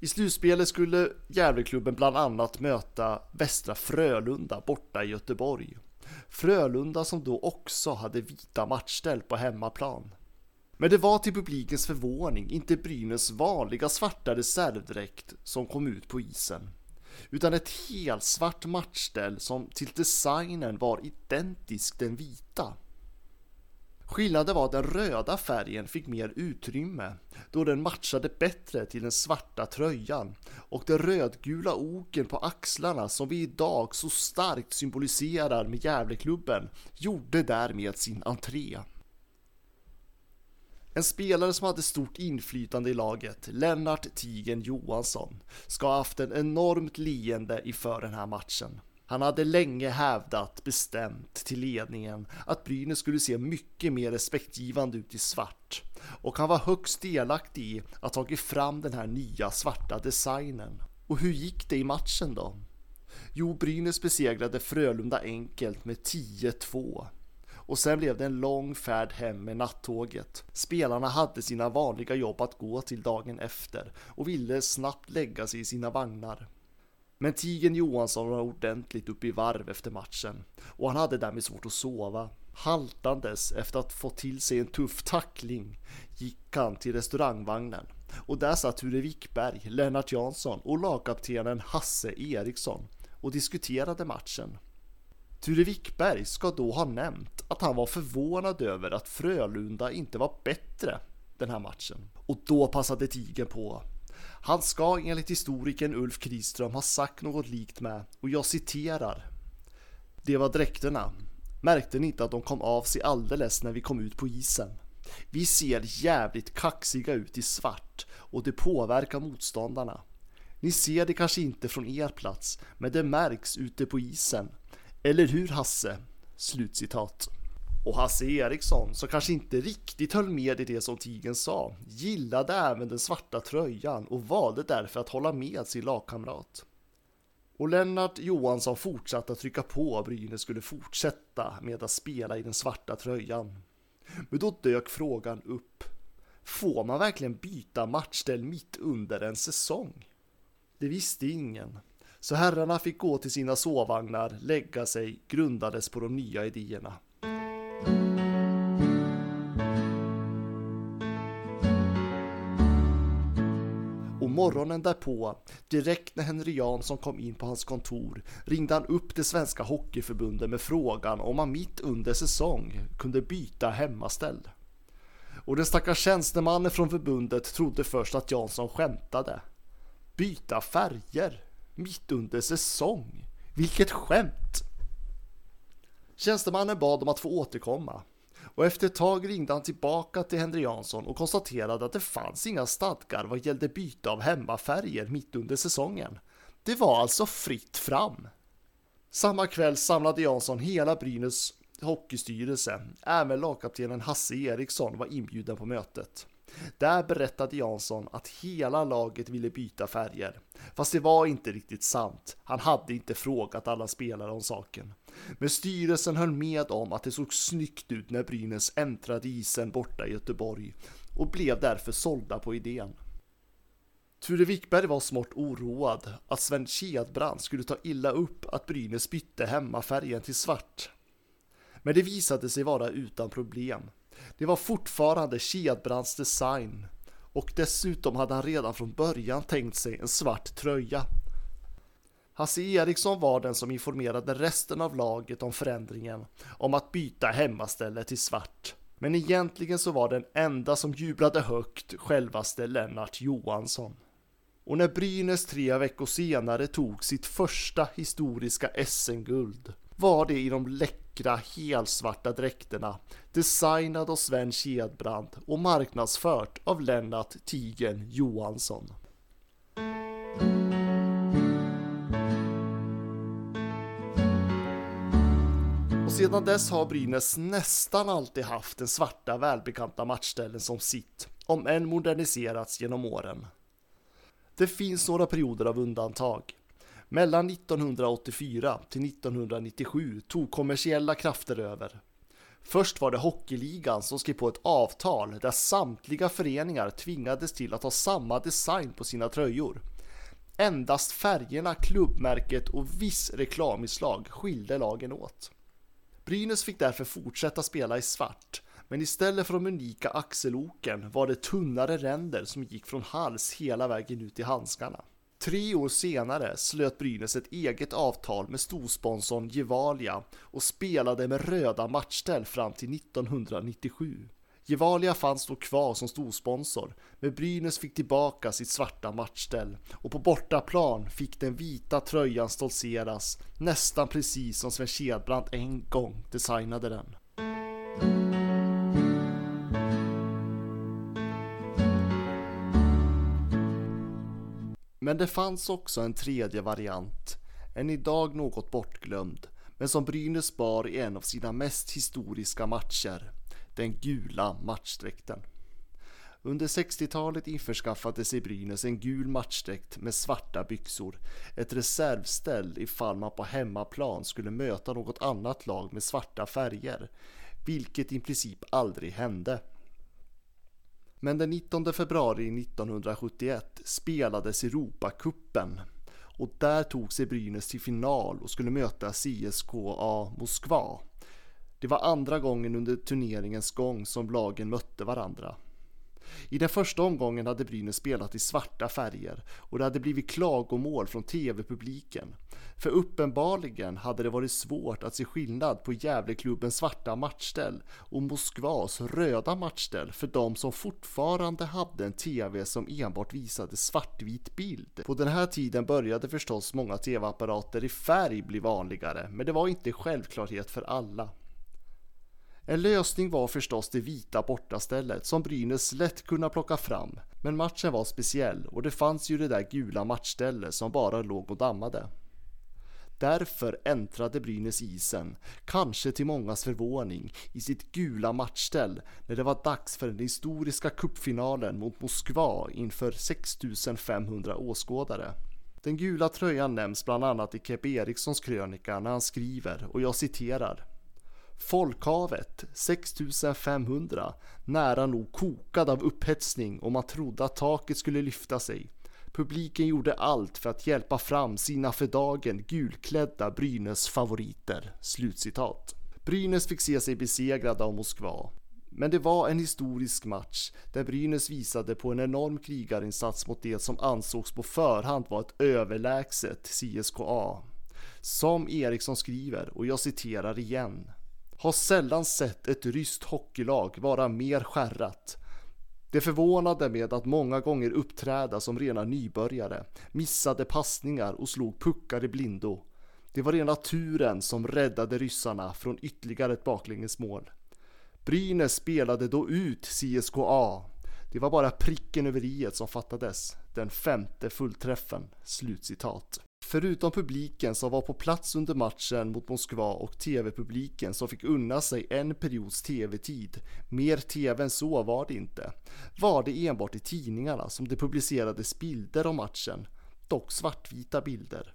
I slutspelet skulle Gävleklubben bland annat möta Västra Frölunda borta i Göteborg. Frölunda som då också hade vita matchställ på hemmaplan. Men det var till publikens förvåning inte Brynäs vanliga svarta reservdräkt som kom ut på isen utan ett helsvart matchställ som till designen var identiskt den vita. Skillnaden var att den röda färgen fick mer utrymme då den matchade bättre till den svarta tröjan och den rödgula oken på axlarna som vi idag så starkt symboliserar med Gävleklubben gjorde därmed sin entré. En spelare som hade stort inflytande i laget, Lennart Tigen Johansson, ska ha haft en enormt leende inför den här matchen. Han hade länge hävdat bestämt till ledningen att Brynäs skulle se mycket mer respektgivande ut i svart och han var högst delaktig i att tagit fram den här nya svarta designen. Och hur gick det i matchen då? Jo, Brynäs besegrade Frölunda enkelt med 10-2 och sen blev det en lång färd hem med nattåget. Spelarna hade sina vanliga jobb att gå till dagen efter och ville snabbt lägga sig i sina vagnar. Men Tigen Johansson var ordentligt uppe i varv efter matchen och han hade därmed svårt att sova. Haltandes efter att få till sig en tuff tackling gick han till restaurangvagnen och där satt Ture Wickberg, Lennart Jansson och lagkaptenen Hasse Eriksson och diskuterade matchen. Ture Wickberg ska då ha nämnt att han var förvånad över att Frölunda inte var bättre den här matchen. Och då passade Tigen på. Han ska enligt historikern Ulf Kriström ha sagt något likt med, och jag citerar. Det var dräkterna. Märkte ni inte att de kom av sig alldeles när vi kom ut på isen? Vi ser jävligt kaxiga ut i svart och det påverkar motståndarna. Ni ser det kanske inte från er plats, men det märks ute på isen. Eller hur Hasse? Slutcitat. Och Hasse Eriksson, som kanske inte riktigt höll med i det som Tigen sa, gillade även den svarta tröjan och valde därför att hålla med sin lagkamrat. Och Lennart Johansson fortsatte att trycka på att Brynäs skulle fortsätta med att spela i den svarta tröjan. Men då dök frågan upp. Får man verkligen byta matchställ mitt under en säsong? Det visste ingen. Så herrarna fick gå till sina sovvagnar, lägga sig, grundades på de nya idéerna. Morgonen därpå, direkt när Henry Jansson kom in på hans kontor, ringde han upp det svenska hockeyförbundet med frågan om man mitt under säsong kunde byta hemmaställ. Och den stackars tjänstemannen från förbundet trodde först att Jansson skämtade. Byta färger? mitt under säsong. Vilket skämt! Tjänstemannen bad om att få återkomma och efter ett tag ringde han tillbaka till Henry Jansson och konstaterade att det fanns inga stadgar vad gällde byte av hemmafärger mitt under säsongen. Det var alltså fritt fram. Samma kväll samlade Jansson hela Brynäs hockeystyrelse. Även lagkaptenen Hasse Eriksson var inbjuden på mötet. Där berättade Jansson att hela laget ville byta färger. Fast det var inte riktigt sant. Han hade inte frågat alla spelare om saken. Men styrelsen höll med om att det såg snyggt ut när Brynäs äntrade isen borta i Göteborg och blev därför sålda på idén. Ture Wickberg var smått oroad att Sven Kedbrand skulle ta illa upp att Brynäs bytte hemmafärgen till svart. Men det visade sig vara utan problem. Det var fortfarande Kedbrands design och dessutom hade han redan från början tänkt sig en svart tröja. Hasse Eriksson var den som informerade resten av laget om förändringen om att byta hemmaställe till svart. Men egentligen så var den enda som jublade högt självaste Lennart Johansson. Och när Brynäs tre veckor senare tog sitt första historiska SM-guld var det i de läckra helsvarta dräkterna designad av Sven Kedbrand och marknadsfört av Lennart Tigen Johansson. Och sedan dess har Brynäs nästan alltid haft den svarta välbekanta matchställen som sitt, om än moderniserats genom åren. Det finns några perioder av undantag. Mellan 1984 till 1997 tog kommersiella krafter över. Först var det Hockeyligan som skrev på ett avtal där samtliga föreningar tvingades till att ha samma design på sina tröjor. Endast färgerna, klubbmärket och viss reklaminslag skilde lagen åt. Brynäs fick därför fortsätta spela i svart, men istället för de unika axeloken var det tunnare ränder som gick från hals hela vägen ut i handskarna. Tre år senare slöt Brynäs ett eget avtal med storsponsorn Gevalia och spelade med röda matchställ fram till 1997. Gevalia fanns då kvar som storsponsor, men Brynäs fick tillbaka sitt svarta matchställ och på bortaplan fick den vita tröjan stoltseras nästan precis som Sven Kedbrant en gång designade den. Men det fanns också en tredje variant. en idag något bortglömd, men som Brynäs bar i en av sina mest historiska matcher, den gula matchdräkten. Under 60-talet införskaffade sig Brynäs en gul matchdräkt med svarta byxor, ett reservställ ifall man på hemmaplan skulle möta något annat lag med svarta färger, vilket i princip aldrig hände. Men den 19 februari 1971 spelades Europacupen och där tog sig Brynäs till final och skulle möta CSKA Moskva. Det var andra gången under turneringens gång som lagen mötte varandra. I den första omgången hade Brynäs spelat i svarta färger och det hade blivit klagomål från tv-publiken. För uppenbarligen hade det varit svårt att se skillnad på Gävleklubbens svarta matchställ och Moskvas röda matchställ för de som fortfarande hade en tv som enbart visade svartvit bild. På den här tiden började förstås många tv-apparater i färg bli vanligare, men det var inte självklarhet för alla. En lösning var förstås det vita bortastället som Brynäs lätt kunde plocka fram. Men matchen var speciell och det fanns ju det där gula matchstället som bara låg och dammade. Därför äntrade Brynäs isen, kanske till mångas förvåning, i sitt gula matchställ när det var dags för den historiska cupfinalen mot Moskva inför 6500 åskådare. Den gula tröjan nämns bland annat i Keppe Erikssons krönika när han skriver, och jag citerar Folkhavet 6500 nära nog kokad av upphetsning och man trodde att taket skulle lyfta sig. Publiken gjorde allt för att hjälpa fram sina för dagen gulklädda Brynäs favoriter." Slutcitat. Brynäs fick se sig besegrade av Moskva. Men det var en historisk match där Brynäs visade på en enorm krigarinsats mot det som ansågs på förhand vara ett överlägset CSKA. Som Eriksson skriver, och jag citerar igen. Har sällan sett ett ryskt hockeylag vara mer skärrat. Det förvånade med att många gånger uppträda som rena nybörjare, missade passningar och slog puckar i blindo. Det var rena turen som räddade ryssarna från ytterligare ett baklängesmål. Brynäs spelade då ut CSKA. Det var bara pricken över i som fattades. Den femte fullträffen." Slutcitat. Förutom publiken som var på plats under matchen mot Moskva och tv-publiken som fick unna sig en periods tv-tid, mer tv än så var det inte, var det enbart i tidningarna som det publicerades bilder om matchen, dock svartvita bilder.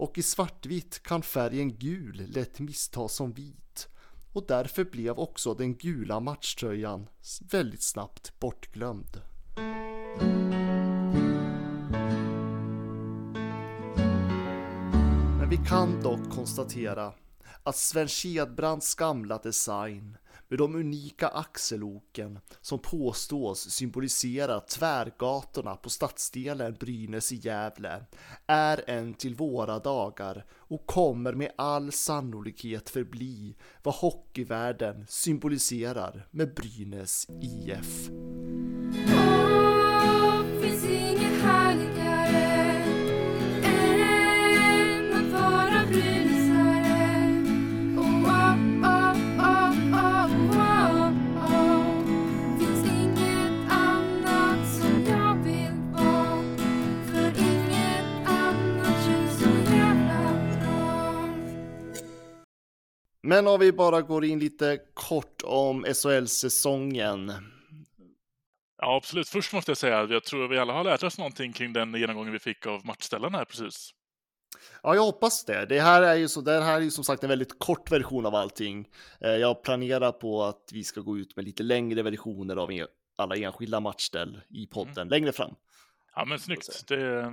Och i svartvitt kan färgen gul lätt misstas som vit. Och därför blev också den gula matchtröjan väldigt snabbt bortglömd. Kan dock konstatera att Sven Kedbrands gamla design med de unika axeloken som påstås symbolisera tvärgatorna på stadsdelen Brynäs i Gävle är en till våra dagar och kommer med all sannolikhet förbli vad hockeyvärlden symboliserar med Brynäs IF. Men om vi bara går in lite kort om SHL-säsongen. Ja, absolut. Först måste jag säga att jag tror vi alla har lärt oss någonting kring den genomgången vi fick av matchställen här precis. Ja, jag hoppas det. Det här är ju så, det här är ju som sagt en väldigt kort version av allting. Eh, Jag planerar på att vi ska gå ut med lite längre versioner av alla enskilda matchställ i podden längre fram. Ja, men snyggt. Det,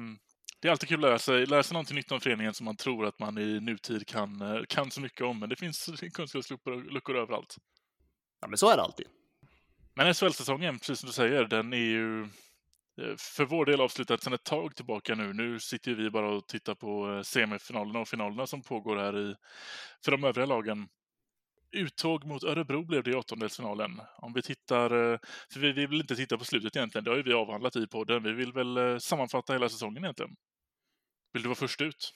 det är alltid kul att lära sig, lära sig någonting nytt om föreningen som man tror att man i nutid kan, eh, kan så mycket om. Men det finns [laughs] kunskapsluckor luckor överallt. Ja, men så är det alltid. Men SHL-säsongen, precis som du säger, den är ju eh, för vår del avslutad sedan ett tag tillbaka nu. Nu sitter vi bara och tittar på eh, semifinalerna och finalerna som pågår här i, för de övriga lagen. Uttåg mot Örebro blev det i åttondelsfinalen. Om vi tittar, för vi vi vill inte titta på slutet egentligen, det har ju vi avhandlat i podden. Vi vill väl sammanfatta hela säsongen egentligen. Vill du vara först ut?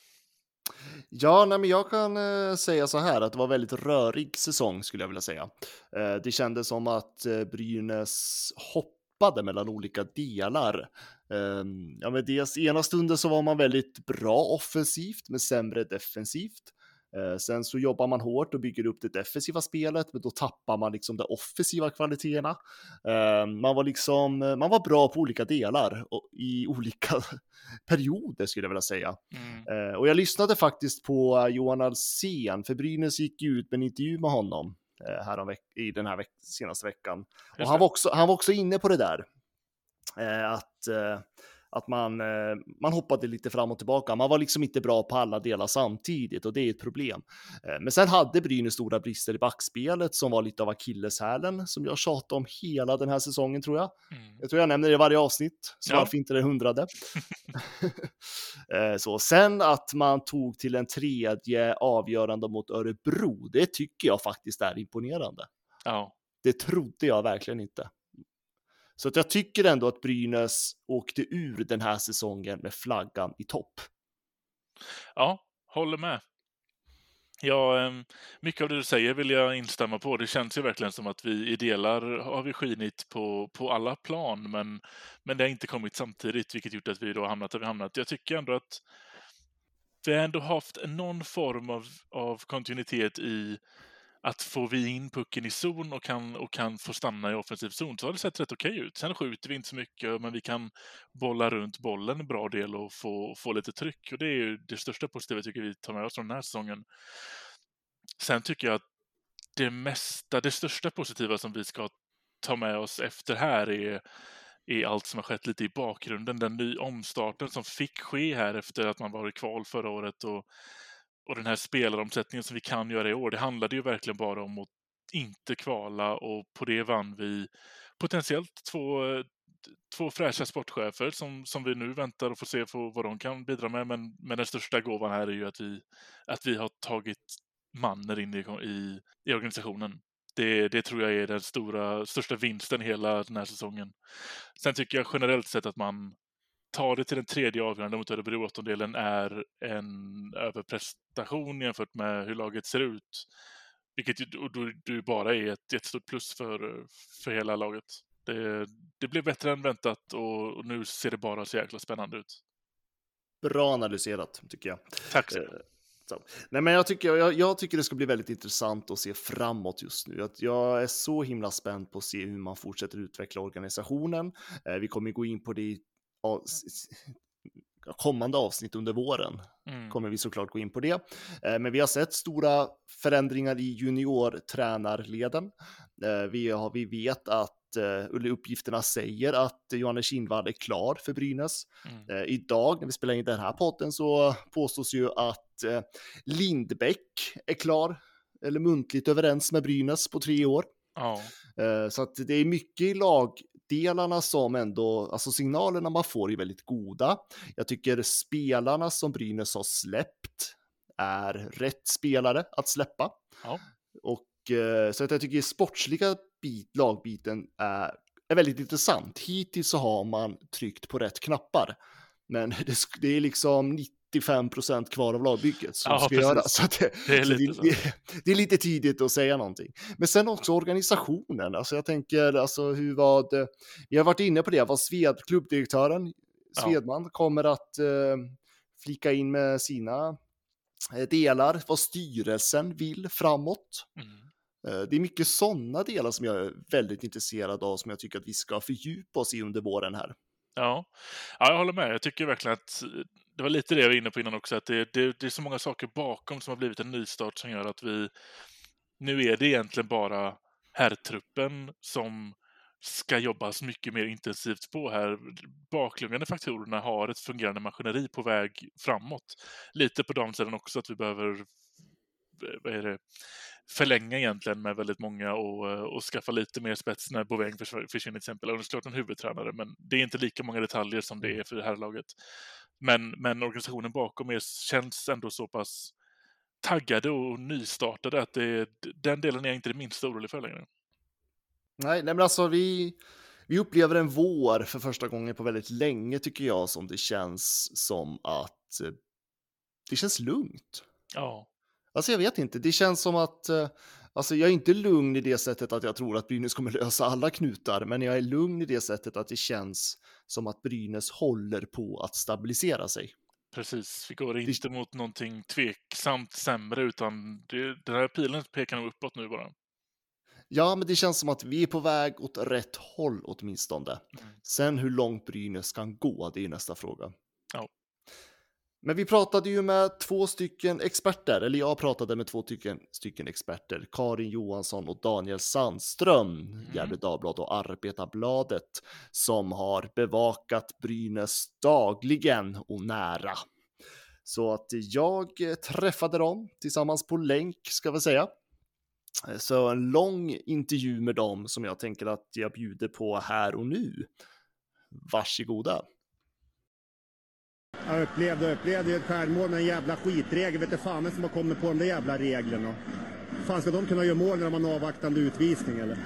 Ja, nej, men jag kan eh, säga så här att det var väldigt rörig säsong skulle jag vilja säga. Eh, det kändes som att eh, Brynäs hoppade mellan olika delar. Ehm, ja, men dels ena stunden så var man väldigt bra offensivt men sämre defensivt. Eh, Sen så jobbar man hårt och bygger upp det defensiva spelet, men då tappar man liksom de offensiva kvaliteterna. Eh, Man var liksom, man var bra på olika delar och i [laughs] olika perioder skulle jag vilja säga. Mm. Eh, Och jag lyssnade faktiskt på Johan Alsen, för Brynäs gick ut med en intervju med honom eh, här veck- i den här veck- senaste veckan. Och han var, också, han var också inne på det där. Eh, att, eh, att man, eh, man hoppade lite fram och tillbaka. Man var liksom inte bra på alla delar samtidigt och det är ett problem. Eh, men sen hade Brynäs stora brister i backspelet som var lite av akilleshälen som jag tjatade om hela den här säsongen tror jag. Mm. Jag tror jag nämner det i varje avsnitt, så Ja. varför inte det hundrade. [laughs] Eh, så sen att man tog till en tredje avgörande mot Örebro, det tycker jag faktiskt är imponerande. Ja. Det trodde jag verkligen inte. Så att jag tycker ändå att Brynäs åkte ur den här säsongen med flaggan i topp. Ja, håller med. Ja, ehm, mycket av det du säger vill jag instämma på. Det känns ju verkligen som att vi i delar har vi skinit på, på alla plan, men, men det har inte kommit samtidigt, vilket gjort att vi då hamnat där vi hamnat. Jag tycker ändå att vi har ändå haft någon form av, av kontinuitet i att får vi in pucken i zon och kan, och kan få stanna i offensiv zon så har det sett rätt okej ut. Sen skjuter vi inte så mycket, men vi kan bolla runt bollen en bra del och få, få lite tryck. Och det är ju det största positiva jag tycker vi tar med oss från den här säsongen. Sen tycker jag att det mesta, det största positiva som vi ska ta med oss efter här är, är allt som har skett lite i bakgrunden. Den ny omstarten som fick ske här efter att man var i kval förra året och, och den här spelaromsättningen som vi kan göra i år. Det handlade ju verkligen bara om att inte kvala och på det vann vi potentiellt två, två fräscha sportchefer som, som vi nu väntar och får se på vad de kan bidra med. Men, men den största gåvan här är ju att vi, att vi har tagit Manner in i, i, i organisationen. Det, det tror jag är den stora, största vinsten hela den här säsongen. Sen tycker jag generellt sett att man tar det till den tredje avgörande mot Örebro åttondelen är en överprestation jämfört med hur laget ser ut. Vilket ju bara är ett jättestort plus för, för hela laget. Det, det blev bättre än väntat och, och nu ser det bara så jäkla spännande ut. Bra analyserat tycker jag. Tack så Eh, så. Nej, men jag, tycker, jag, jag tycker det ska bli väldigt intressant att se framåt just nu. Att jag är så himla spänd på att se hur man fortsätter utveckla organisationen. Eh, vi kommer gå in på det i s- kommande avsnitt under våren. Mm. Kommer vi såklart gå in på det. Eh, men vi har sett stora förändringar i juniortränarleden. Eh, vi, har, vi vet att eh, eller uppgifterna säger att Johannes Kindvall är klar för Brynäs. Mm. Idag när vi spelar in den här podden så påstås ju att Lindbäck är klar eller muntligt överens med Brynäs på tre år. Eh, så att det är mycket i lagdelarna som ändå, alltså signalerna man får är väldigt goda. Jag tycker spelarna som Brynäs har släppt är rätt spelare att släppa. Ja. Och eh, så att jag tycker sportsliga bit, lagbiten är, är väldigt intressant. Hittills så har man tryckt på rätt knappar. Men [laughs] det, det är liksom 95 procent kvar av lagbygget som Ja, ska precis. göras. Så det, Det är så det, det, det är lite tidigt att säga någonting. Men sen också organisationen. Alltså jag tänker, alltså hur vad... eh, Vi har varit inne på det, vad Sved, klubbdirektören Ja. Svedman kommer att eh, flika in med sina eh, delar, vad styrelsen vill framåt. Mm. Eh, Det är mycket sådana delar som jag är väldigt intresserad av, som jag tycker att vi ska fördjupa oss i under våren här. Ja. ja, jag håller med. Jag tycker verkligen att det var lite det jag var inne på innan också, att det, det, det är så många saker bakom som har blivit en nystart som gör att vi... Nu är det egentligen bara herrtruppen som ska jobbas mycket mer intensivt på här. Baklungande faktorerna har ett fungerande maskineri på väg framåt. Lite på damsidan också att vi behöver eh, vad är det, förlänga egentligen med väldigt många och, eh, och skaffa lite mer spets när Boväng försvinner till exempel. Och det är såklart en huvudtränare, men det är inte lika många detaljer som det är för det här laget. Men, men organisationen bakom är, känns ändå så pass taggade och nystartade att det, den delen är jag inte det minsta orolig för längre. Nej, nej men alltså vi, vi upplever en vår för första gången på väldigt länge tycker jag som det känns som att eh, det känns lugnt. Ja, Alltså jag vet inte, det känns som att, eh, Alltså jag är inte lugn i det sättet att jag tror att Brynäs kommer [laughs] lösa alla knutar, men jag är lugn i det sättet att det känns som att Brynäs håller på att stabilisera sig. Precis, vi går inte mot någonting tveksamt sämre utan det, den här pilen pekar nog uppåt nu bara. Ja, men det känns som att vi är på väg åt rätt håll åtminstone. Mm. Sen hur långt Brynäs kan gå, det är nästa fråga. Ja. Men vi pratade ju med två stycken experter, eller jag pratade med två stycken, stycken experter, Karin Johansson och Daniel Sandström, Gefle Dagblad och Arbetarbladet, som har bevakat Brynäs dagligen och nära. Så att jag träffade dem tillsammans på länk, ska vi säga. Så en lång intervju med dem som jag tänker att jag bjuder på här och nu. Varsågoda. Jag upplevde, upplevde ett självmål med en jävla skitregel. Vet du fan som har kommit på de där jävla reglerna. Fan ska de kunna göra mål när de har en avvaktande utvisning eller?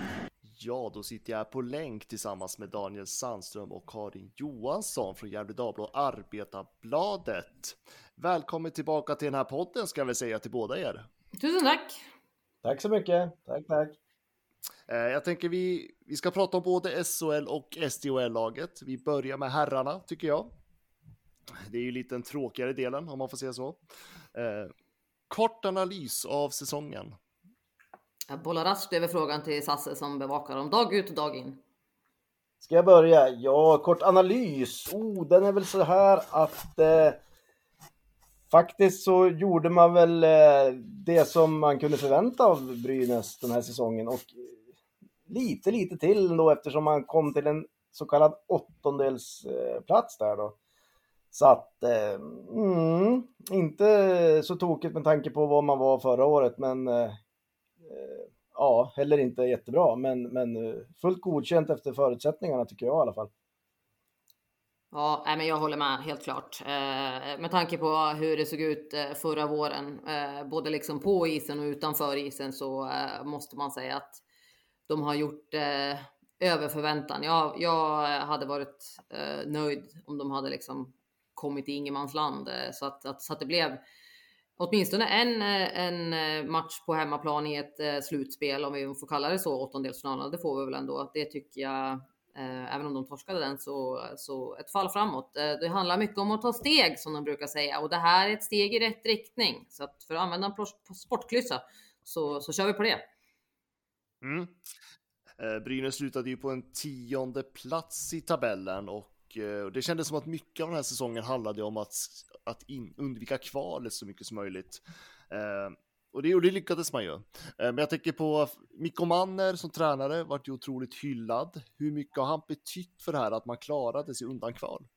Ja, då sitter jag på länk tillsammans med Daniel Sandström och Karin Johansson från Gefle Dagblad Arbetarbladet. Välkommen tillbaka till den här podden ska jag väl säga till båda er. Tusen tack! Tack så mycket. Tack, tack. Eh, Jag tänker vi, vi ska prata om både SHL och SDHL-laget. Vi börjar med herrarna, tycker jag. Det är ju lite den tråkigare delen, om man får säga så. Eh, kort analys av säsongen. Jag bollar raskt över frågan till Sasse som bevakar dem dag ut och dag in. Ska jag börja? Ja, kort analys. Oh, den är väl så här att eh, faktiskt så gjorde man väl eh, det som man kunde förvänta av Brynäs den här säsongen och lite, lite till ändå eftersom man kom till en så kallad åttondelsplats eh, plats där då. Så att, eh, mm, inte så tokigt med tanke på vad man var förra året, men eh, eh ja, heller inte jättebra, men, men eh, fullt godkänt efter förutsättningarna tycker jag i alla fall. Ja, nej, men jag håller med helt klart. Eh, med tanke på hur det såg ut eh, förra våren, eh, både liksom på isen och utanför isen, så eh, måste man säga att de har gjort eh, över förväntan. Jag, jag hade varit eh, nöjd om de hade liksom kommit i ingenmansland eh, så att, att, så att det blev åtminstone en, eh, en eh, match på hemmaplan i ett slutspel, om vi får kalla det så, åttondelsfinalen. Det får vi väl ändå. Det tycker jag, även om de torskade den, så, så ett fall framåt. Det handlar mycket om att ta steg, som de brukar säga, och det här är ett steg i rätt riktning. Så att för att använda en sportklyssa sportklyscha så, så kör vi på det. Mm. Brynäs slutade ju på en tionde plats i tabellen och eh, det kändes som att mycket av den här säsongen handlade om att, att in, undvika kvalet så mycket som möjligt. Eh, och det, och det lyckades man ju. Eh, men jag tänker på Mikko Manner som tränare, vart ju otroligt hyllad. Hur mycket har han betytt för det här att man klarade sig undan kval?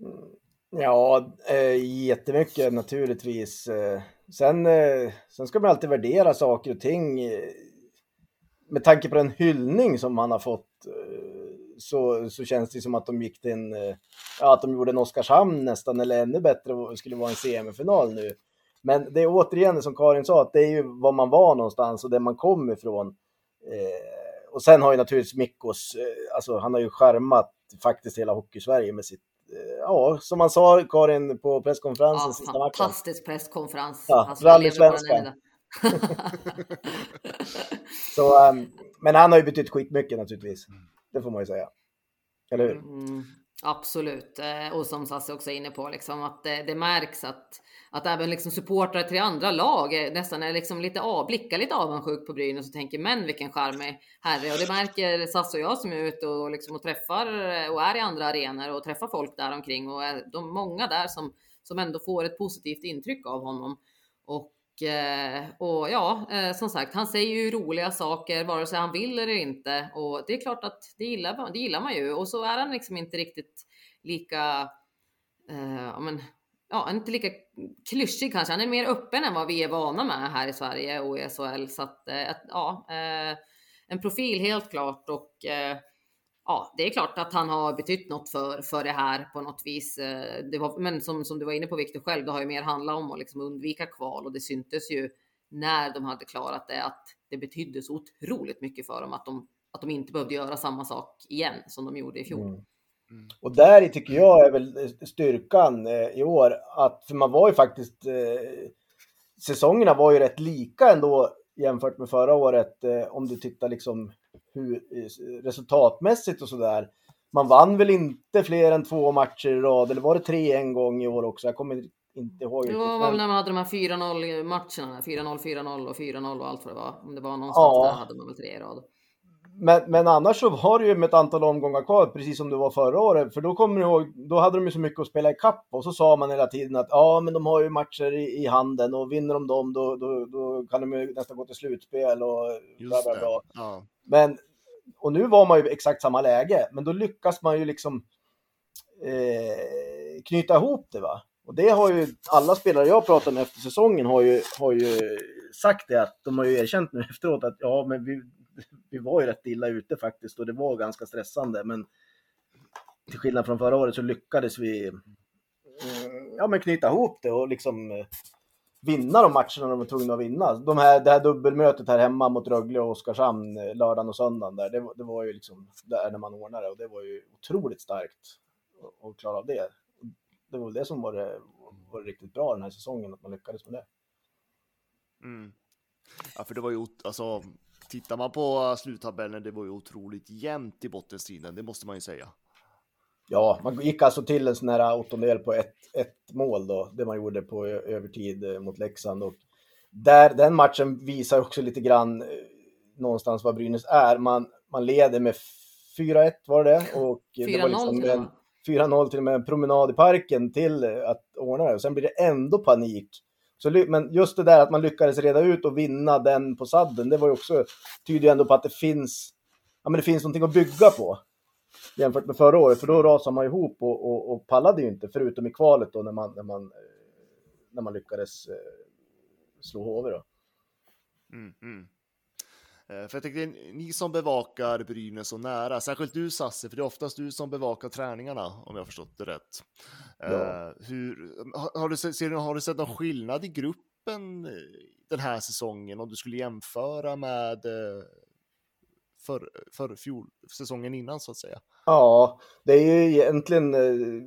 Mm. Ja, eh, jättemycket naturligtvis. Eh, sen, eh, sen ska man alltid värdera saker och ting. Eh, med tanke på den hyllning som han har fått eh, så, så känns det som att de gick till en, eh, ja, att de gjorde en Oskarshamn nästan, eller ännu bättre, skulle vara en semifinal nu. Men det är återigen som Karin sa, att det är ju var man var någonstans och där man kom ifrån. Eh, och sen har ju naturligtvis Mikkos, eh, alltså han har ju skärmat faktiskt hela Hockeysverige med sitt eh, Ja, som man sa Karin på presskonferensen Ja, sista matchen. fantastisk presskonferens. Ja, Alltså, rallysvenskan. [laughs] [laughs] Så, ehm, men han har ju betytt skitmycket naturligtvis. Det får man ju säga. Eller hur? Mm, absolut. Eh, och som Sasse också är inne på, liksom, att det, det märks att, att även liksom supportrar till andra lag är, nästan är liksom lite av, blickar lite avundsjuk på Brynäs och tänker men vilken charmig herre. Och det märker Sasse och jag som är ute och, liksom, och träffar eh, och är i andra arenor och träffar folk där omkring och är de många där som, som ändå får ett positivt intryck av honom. Och Eh, och ja, eh, som sagt, han säger ju roliga saker vare sig han vill eller inte. Och det är klart att det gillar, det gillar man ju. Och så är han liksom inte riktigt lika, eh, men, ja, inte lika klyschig kanske. Han är mer öppen än vad vi är vana med här i Sverige och i SHL. Så att, eh, ja, eh, en profil helt klart. Och eh, ja, det är klart att han har betytt något för, för det här på något vis. Eh, Det var, men som, som du var inne på Viktor själv, det har ju mer handlat om att liksom undvika kval och det syntes ju när de hade klarat det att det betydde så otroligt mycket för dem att de, att de inte behövde göra samma sak igen som de gjorde i fjol. Mm. Och där tycker jag är väl styrkan eh, i år, att för man var ju faktiskt eh, säsongerna var ju rätt lika ändå jämfört med förra året eh, om du tittar liksom hur, eh, resultatmässigt och sådär. Man vann väl inte fler än två matcher i rad, eller var det tre en gång i år också? Jag kommer inte ihåg Det var väl när man hade de här 4-0 matcherna, 4-0, 4-0 och 4-0 och allt vad det var. Om det var någonstans Ja. där hade man väl tre i rad. Men, men annars så har du ju med ett antal omgångar kvar, precis som det var förra året. För då kommer du ihåg, då hade de ju så mycket att spela i kapp och så sa man hela tiden att ja, men de har ju matcher i, i handen och vinner de dem då, då, då kan de ju nästan gå till slutspel och bla bla det. bla. Ja. Men, och nu var man ju i exakt samma läge, men då lyckas man ju liksom eh, knyta ihop det va. Och det har ju alla spelare jag pratat med efter säsongen har ju, har ju sagt det att de har ju erkänt nu [laughs] efteråt att ja, men vi, vi var ju rätt illa ute faktiskt och det var ganska stressande. Men till skillnad från förra året så lyckades vi mm, ja, men knyta ihop det och liksom eh, vinna de matcherna de var tvungna att vinna. De här, det här dubbelmötet här hemma mot Rögle och Oskarshamn eh, lördagen och söndagen där, det, var- det var ju liksom där när man ordnade det och det var ju otroligt starkt att- klara av det. Det var väl det som var, det, var riktigt bra den här säsongen, att man lyckades med det. Mm. Ja, för det var ju, alltså, tittar man på sluttabellen, det var ju otroligt jämnt i bottenstriden, det måste man ju säga. Ja, man gick alltså till en sån här åttondel på ett, ett mål då, det man gjorde på övertid eh, mot Leksand. Och där, den matchen visar också lite grann eh, någonstans vad Brynäs är. Man, man leder med 4-1 var det och eh, det var 4-0 liksom till en, med. 4-0 till och med en promenad i parken till eh, att ordna det. Och sen blir det ändå panik. Så, men just det där att man lyckades reda ut och vinna den på sadden, det var ju också, tyder ju ändå på att det finns, ja men det finns någonting att bygga på jämfört med förra året, för då rasade man ihop och, och, och pallade ju inte, förutom i kvalet då när man, när man, eh, när man lyckades eh, slå HV då. Mm, mm. Eh, För jag tänker, ni som bevakar Brynäs så nära, särskilt du Sasse, för det är oftast du som bevakar träningarna, om jag har förstått det rätt. Ja. Hur, har, du, ser du, har du sett någon skillnad i gruppen den här säsongen, om du skulle jämföra med för, för fjol, säsongen innan så att säga? Ja, det är ju egentligen eh,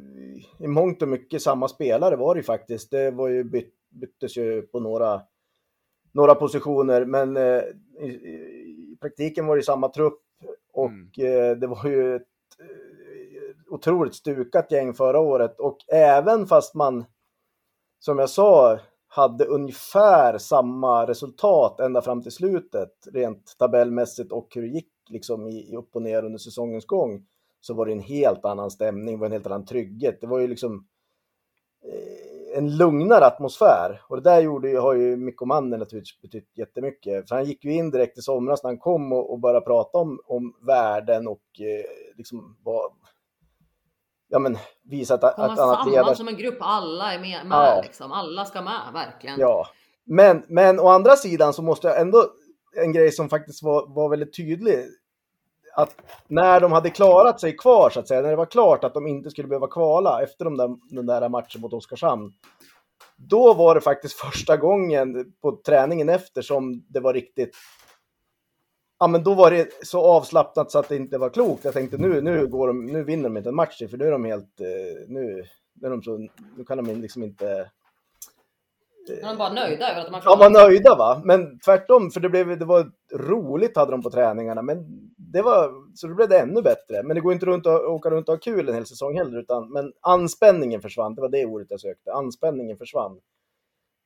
i mångt och mycket samma spelare var det faktiskt. Det var ju byt, byttes ju på några, några positioner, men eh, i, i praktiken var det samma trupp och eh, det var ju ett otroligt stukat gäng förra året och även fast man, som jag sa, hade ungefär samma resultat ända fram till slutet, rent tabellmässigt och hur det gick liksom i, i upp och ner under säsongens gång, så var det en helt annan stämning, var en helt annan trygghet. Det var ju liksom eh, en lugnare atmosfär. Och det där gjorde, ju- har ju Mikko Manner naturligtvis betytt jättemycket. För han gick ju in direkt i somras när han kom och, och började prata om, om världen och eh, liksom vad, ja men visa att, Komma att samman som en grupp, alla är med, med Ja. liksom. Alla ska med, verkligen. Ja, men, men å andra sidan så måste jag ändå, en grej som faktiskt var, var väldigt tydlig, att när de hade klarat sig kvar så att säga, när det var klart att de inte skulle behöva kvala efter de där, den där matchen mot Oskarshamn, då var det faktiskt första gången på träningen efter som det var riktigt Ja men då var det så avslappnat så att det inte var klokt. Jag tänkte nu, nu, går de, nu vinner de inte en match för nu är de helt, eh, nu, nu, är de så, nu kan de liksom inte De är bara nöjda över att de har Ja, klarat var nöjda va? Men tvärtom, för det, blev, det var roligt hade de på träningarna. Men det var, så då blev det ännu bättre. Men det går inte runt att åka runt och ha kul en hel säsong heller. Utan, men anspänningen försvann, det var det ordet jag sökte. Anspänningen försvann.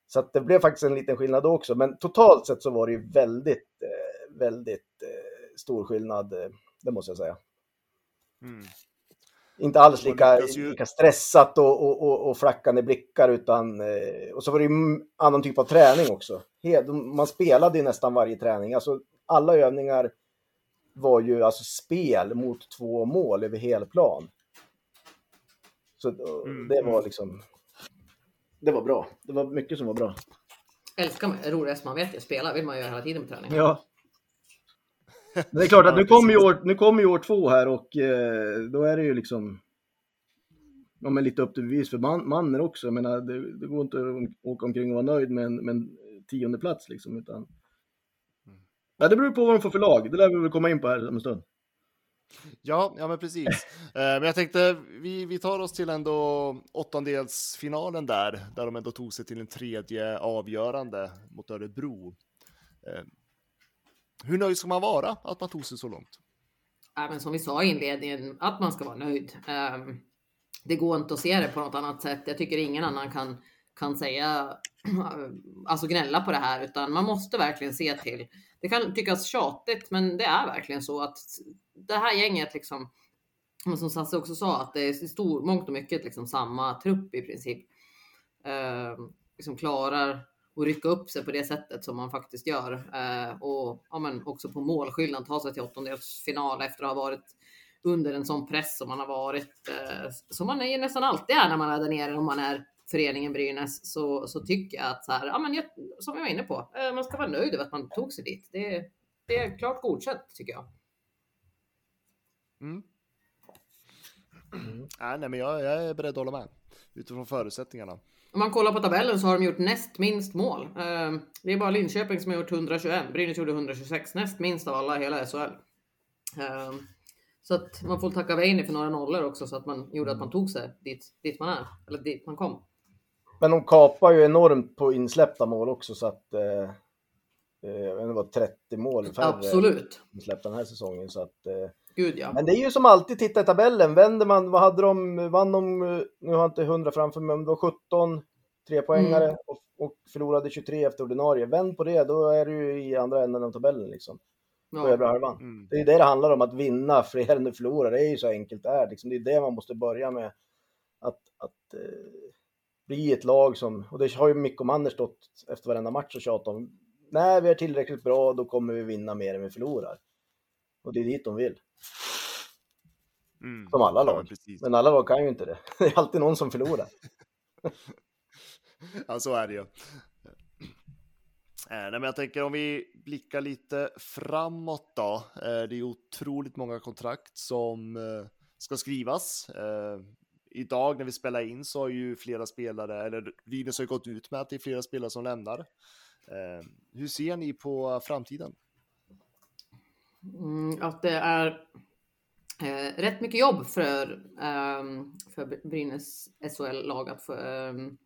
Så att det blev faktiskt en liten skillnad också. Men totalt sett så var det ju väldigt, eh, väldigt eh, stor skillnad. Eh, det måste jag säga. Mm. Inte alls lika, ju- lika stressat och, och, och, och flackande blickar utan eh, och så var det ju en annan typ av träning också. Man spelade ju nästan varje träning. Alltså alla övningar var ju alltså spel mot två mål över hel plan. Så Mm, det var liksom det var bra. Det var mycket som var bra. Älskar man, roligast man vet ju, spela vill man göra hela tiden på träning. Ja. Men det är klart att nu kommer ju år, nu kommer ju år två här och eh, då är det ju liksom ja, men lite upp till bevis för man, mannen också. Jag menar, det, det går inte att åka omkring och vara nöjd med en, med en tionde plats liksom. Utan... Ja, det beror på vad de får för lag. Det lär vi väl komma in på här om en stund. Ja, ja men precis. Eh, men jag tänkte, vi, vi tar oss till ändå åttondelsfinalen där, där de ändå tog sig till en tredje avgörande mot Örebro. Hur nöjd ska man vara att man tog sig så långt? Även men som vi sa i inledningen, att man ska vara nöjd. Ehm, det går inte att se det på något annat sätt. Jag tycker ingen annan kan, kan säga, [clears throat] alltså gnälla på det här, utan man måste verkligen se till. Det kan tyckas tjatigt, men det är verkligen så att det här gänget liksom, men som Sasse också sa, att det är i stor, mångt och mycket liksom samma trupp i princip. Eh, liksom klarar och rycka upp sig på det sättet som man faktiskt gör. Eh, och ja, men också på målskillnad ta sig till åttondelsfinal efter att ha varit under en sån press som man har varit, eh, som man är nästan alltid är när man är där nere om man är föreningen Brynäs, så, så tycker jag att så här, ja, men jag, som jag var inne på, eh, man ska vara nöjd över att man tog sig dit. Det, det är klart godkänt tycker jag. Mm. [clears throat] Ja, nej, men jag, jag är beredd att hålla med utifrån förutsättningarna. Om man kollar på tabellen så har de gjort näst minst mål. Eh, Det är bara Linköping som har gjort 121. Brynäs gjorde 126, näst minst av alla i hela SHL. Eh, Så att man får tacka Weini för några nollor också så att man gjorde att man tog sig dit, dit man är, eller dit man kom. Men de kapar ju enormt på insläppta mål också så att eh, det var 30 mål färre Absolut. insläppta den här säsongen. Så att, eh, Gud ja. Men det är ju som alltid, titta i tabellen. Vänder man, vad hade de, vann de, nu har jag inte 100 framför mig, men det var 17 trepoängare Mm. och, och förlorade 23 efter ordinarie. Vänd på det, då är du ju i andra änden av tabellen liksom. På Ja. övre halvan. Det är ju det det handlar om, att vinna fler än du förlorar. Det är ju så enkelt det är. Liksom, det är det man måste börja med. Att, att eh, bli ett lag som, och det har ju Mikko Manner stått efter varenda match och tjatat om. När vi är tillräckligt bra, då kommer vi vinna mer än vi förlorar. Och det är dit de vill. Mm. Som alla Ja, lag. precis. Men alla lag kan ju inte det. [laughs] Det är alltid någon som förlorar. [laughs] Ja, så är det ju. Eh, nej, men jag tänker om vi blickar lite framåt då. Eh, det är otroligt många kontrakt som eh, ska skrivas. Idag när vi spelar in så har ju flera spelare, eller Brynäs har ju gått ut med att det är flera spelare som lämnar. Hur ser ni på framtiden? Mm, att det är eh, rätt mycket jobb för, ehm, för Brynäs SHL-lag att få, ehm,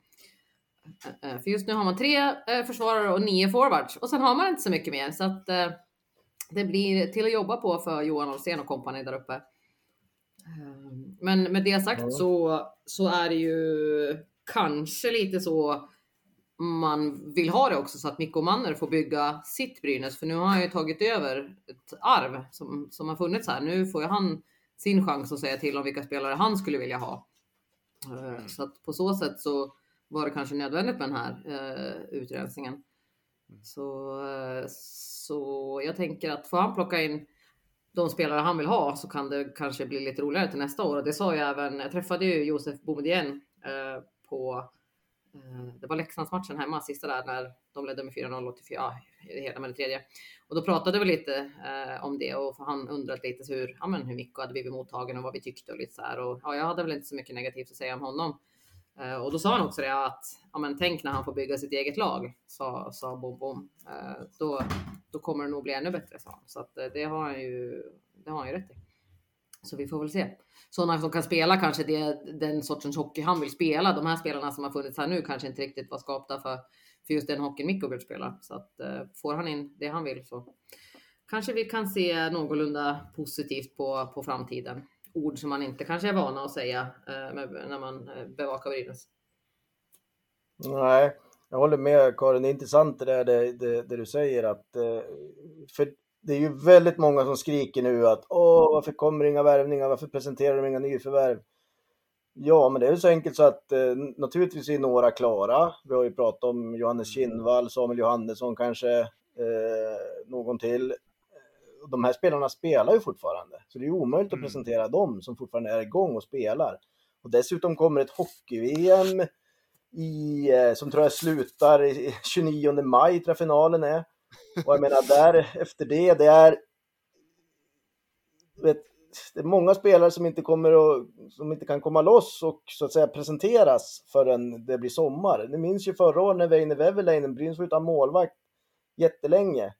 eh, för just nu har man tre eh, försvarare och nio forwards. Och sen har man inte så mycket mer. Så att eh, det blir till att jobba på för Johan Olsén och kompani där uppe. Ehm, Men med det sagt så, så är det ju kanske lite så man vill ha det också så att Mikko Manner får bygga sitt Brynäs. För nu har han ju tagit över ett arv som, som har funnits här. Nu får ju han sin chans att säga till om vilka spelare han skulle vilja ha. Eh, Så att på så sätt så var det kanske nödvändigt med den här eh, utrensningen. Så, eh, så jag tänker att får han plocka in de spelare han vill ha så kan det kanske bli lite roligare till nästa år. Och det sa jag även, jag träffade ju Josef Boumedienne eh, på Eh, det var Leksandsmatchen hemma, sista där när de ledde med 4-0 och till ja, det hela med det tredje. Och då pratade vi lite eh, om det och han undrade lite hur, ja, men hur Mikko hade blivit mottagen och vad vi tyckte och lite så här. Och ja, jag hade väl inte så mycket negativt att säga om honom. Eh, och då sa han också det att, ja men tänk när han får bygga sitt eget lag, sa, sa Bom Bom. Eh, då, då kommer det nog bli ännu bättre, sa han. Så att eh, det har han ju, det har han ju rätt i. Så vi får väl se. Sådana som kan spela kanske det, den sortens hockey han vill spela. De här spelarna som har funnits här nu kanske inte riktigt var skapta för, för just den hockeyn Mikko vill spela. Så att eh, får han in det han vill så kanske vi kan se någorlunda positivt på, på framtiden. Ord som man inte kanske är vana att säga eh, när man eh, bevakar Brynäs. Nej, jag håller med Karin. Det är intressant det där det, det, det du säger att eh, för det är ju väldigt många som skriker nu att åh, varför kommer inga värvningar? Varför presenterar de inga nyförvärv? Ja, men det är ju så enkelt så att eh, naturligtvis är några klara. Vi har ju pratat om Johannes Kinnvall, Samuel Johannesson kanske, eh, någon till. De här spelarna spelar ju fortfarande, så det är omöjligt att presentera dem som fortfarande är igång och spelar. Och dessutom kommer ett hockey-VM i, eh, som tror jag slutar i 29 maj, tror jag finalen är. Och jag menar, där efter det, det är... Vet, det är många spelare som inte, kommer att, som inte kan komma loss och så att säga presenteras förrän det blir sommar. Ni minns ju förra året när Väinö Väveläinen, Brynäs var utan målvakt jättelänge.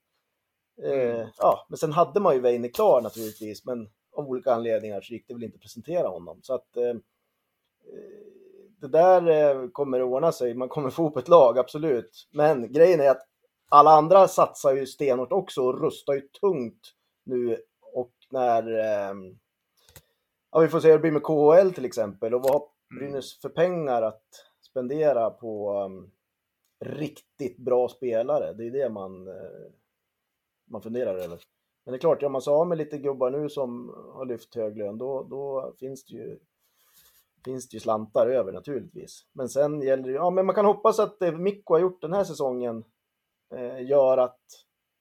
Eh, ja, men sen hade man ju Väinö klar naturligtvis, men av olika anledningar så gick det väl inte att presentera honom. Så att eh, det där eh, kommer att ordna sig. Man kommer få upp ett lag, absolut. Men grejen är att alla andra satsar ju stenhårt också och rustar ju tungt nu. Och när... Eh, ja, vi får se hur det blir med KHL till exempel. Och vad har Brynäs för pengar att spendera på um, riktigt bra spelare? Det är det man, eh, man funderar över. Men det är klart, om man sa med lite gubbar nu som har lyft hög lön, då, då finns det ju finns det ju slantar över naturligtvis. Men sen gäller det ja men man kan hoppas att det Mikko har gjort den här säsongen eh, gör att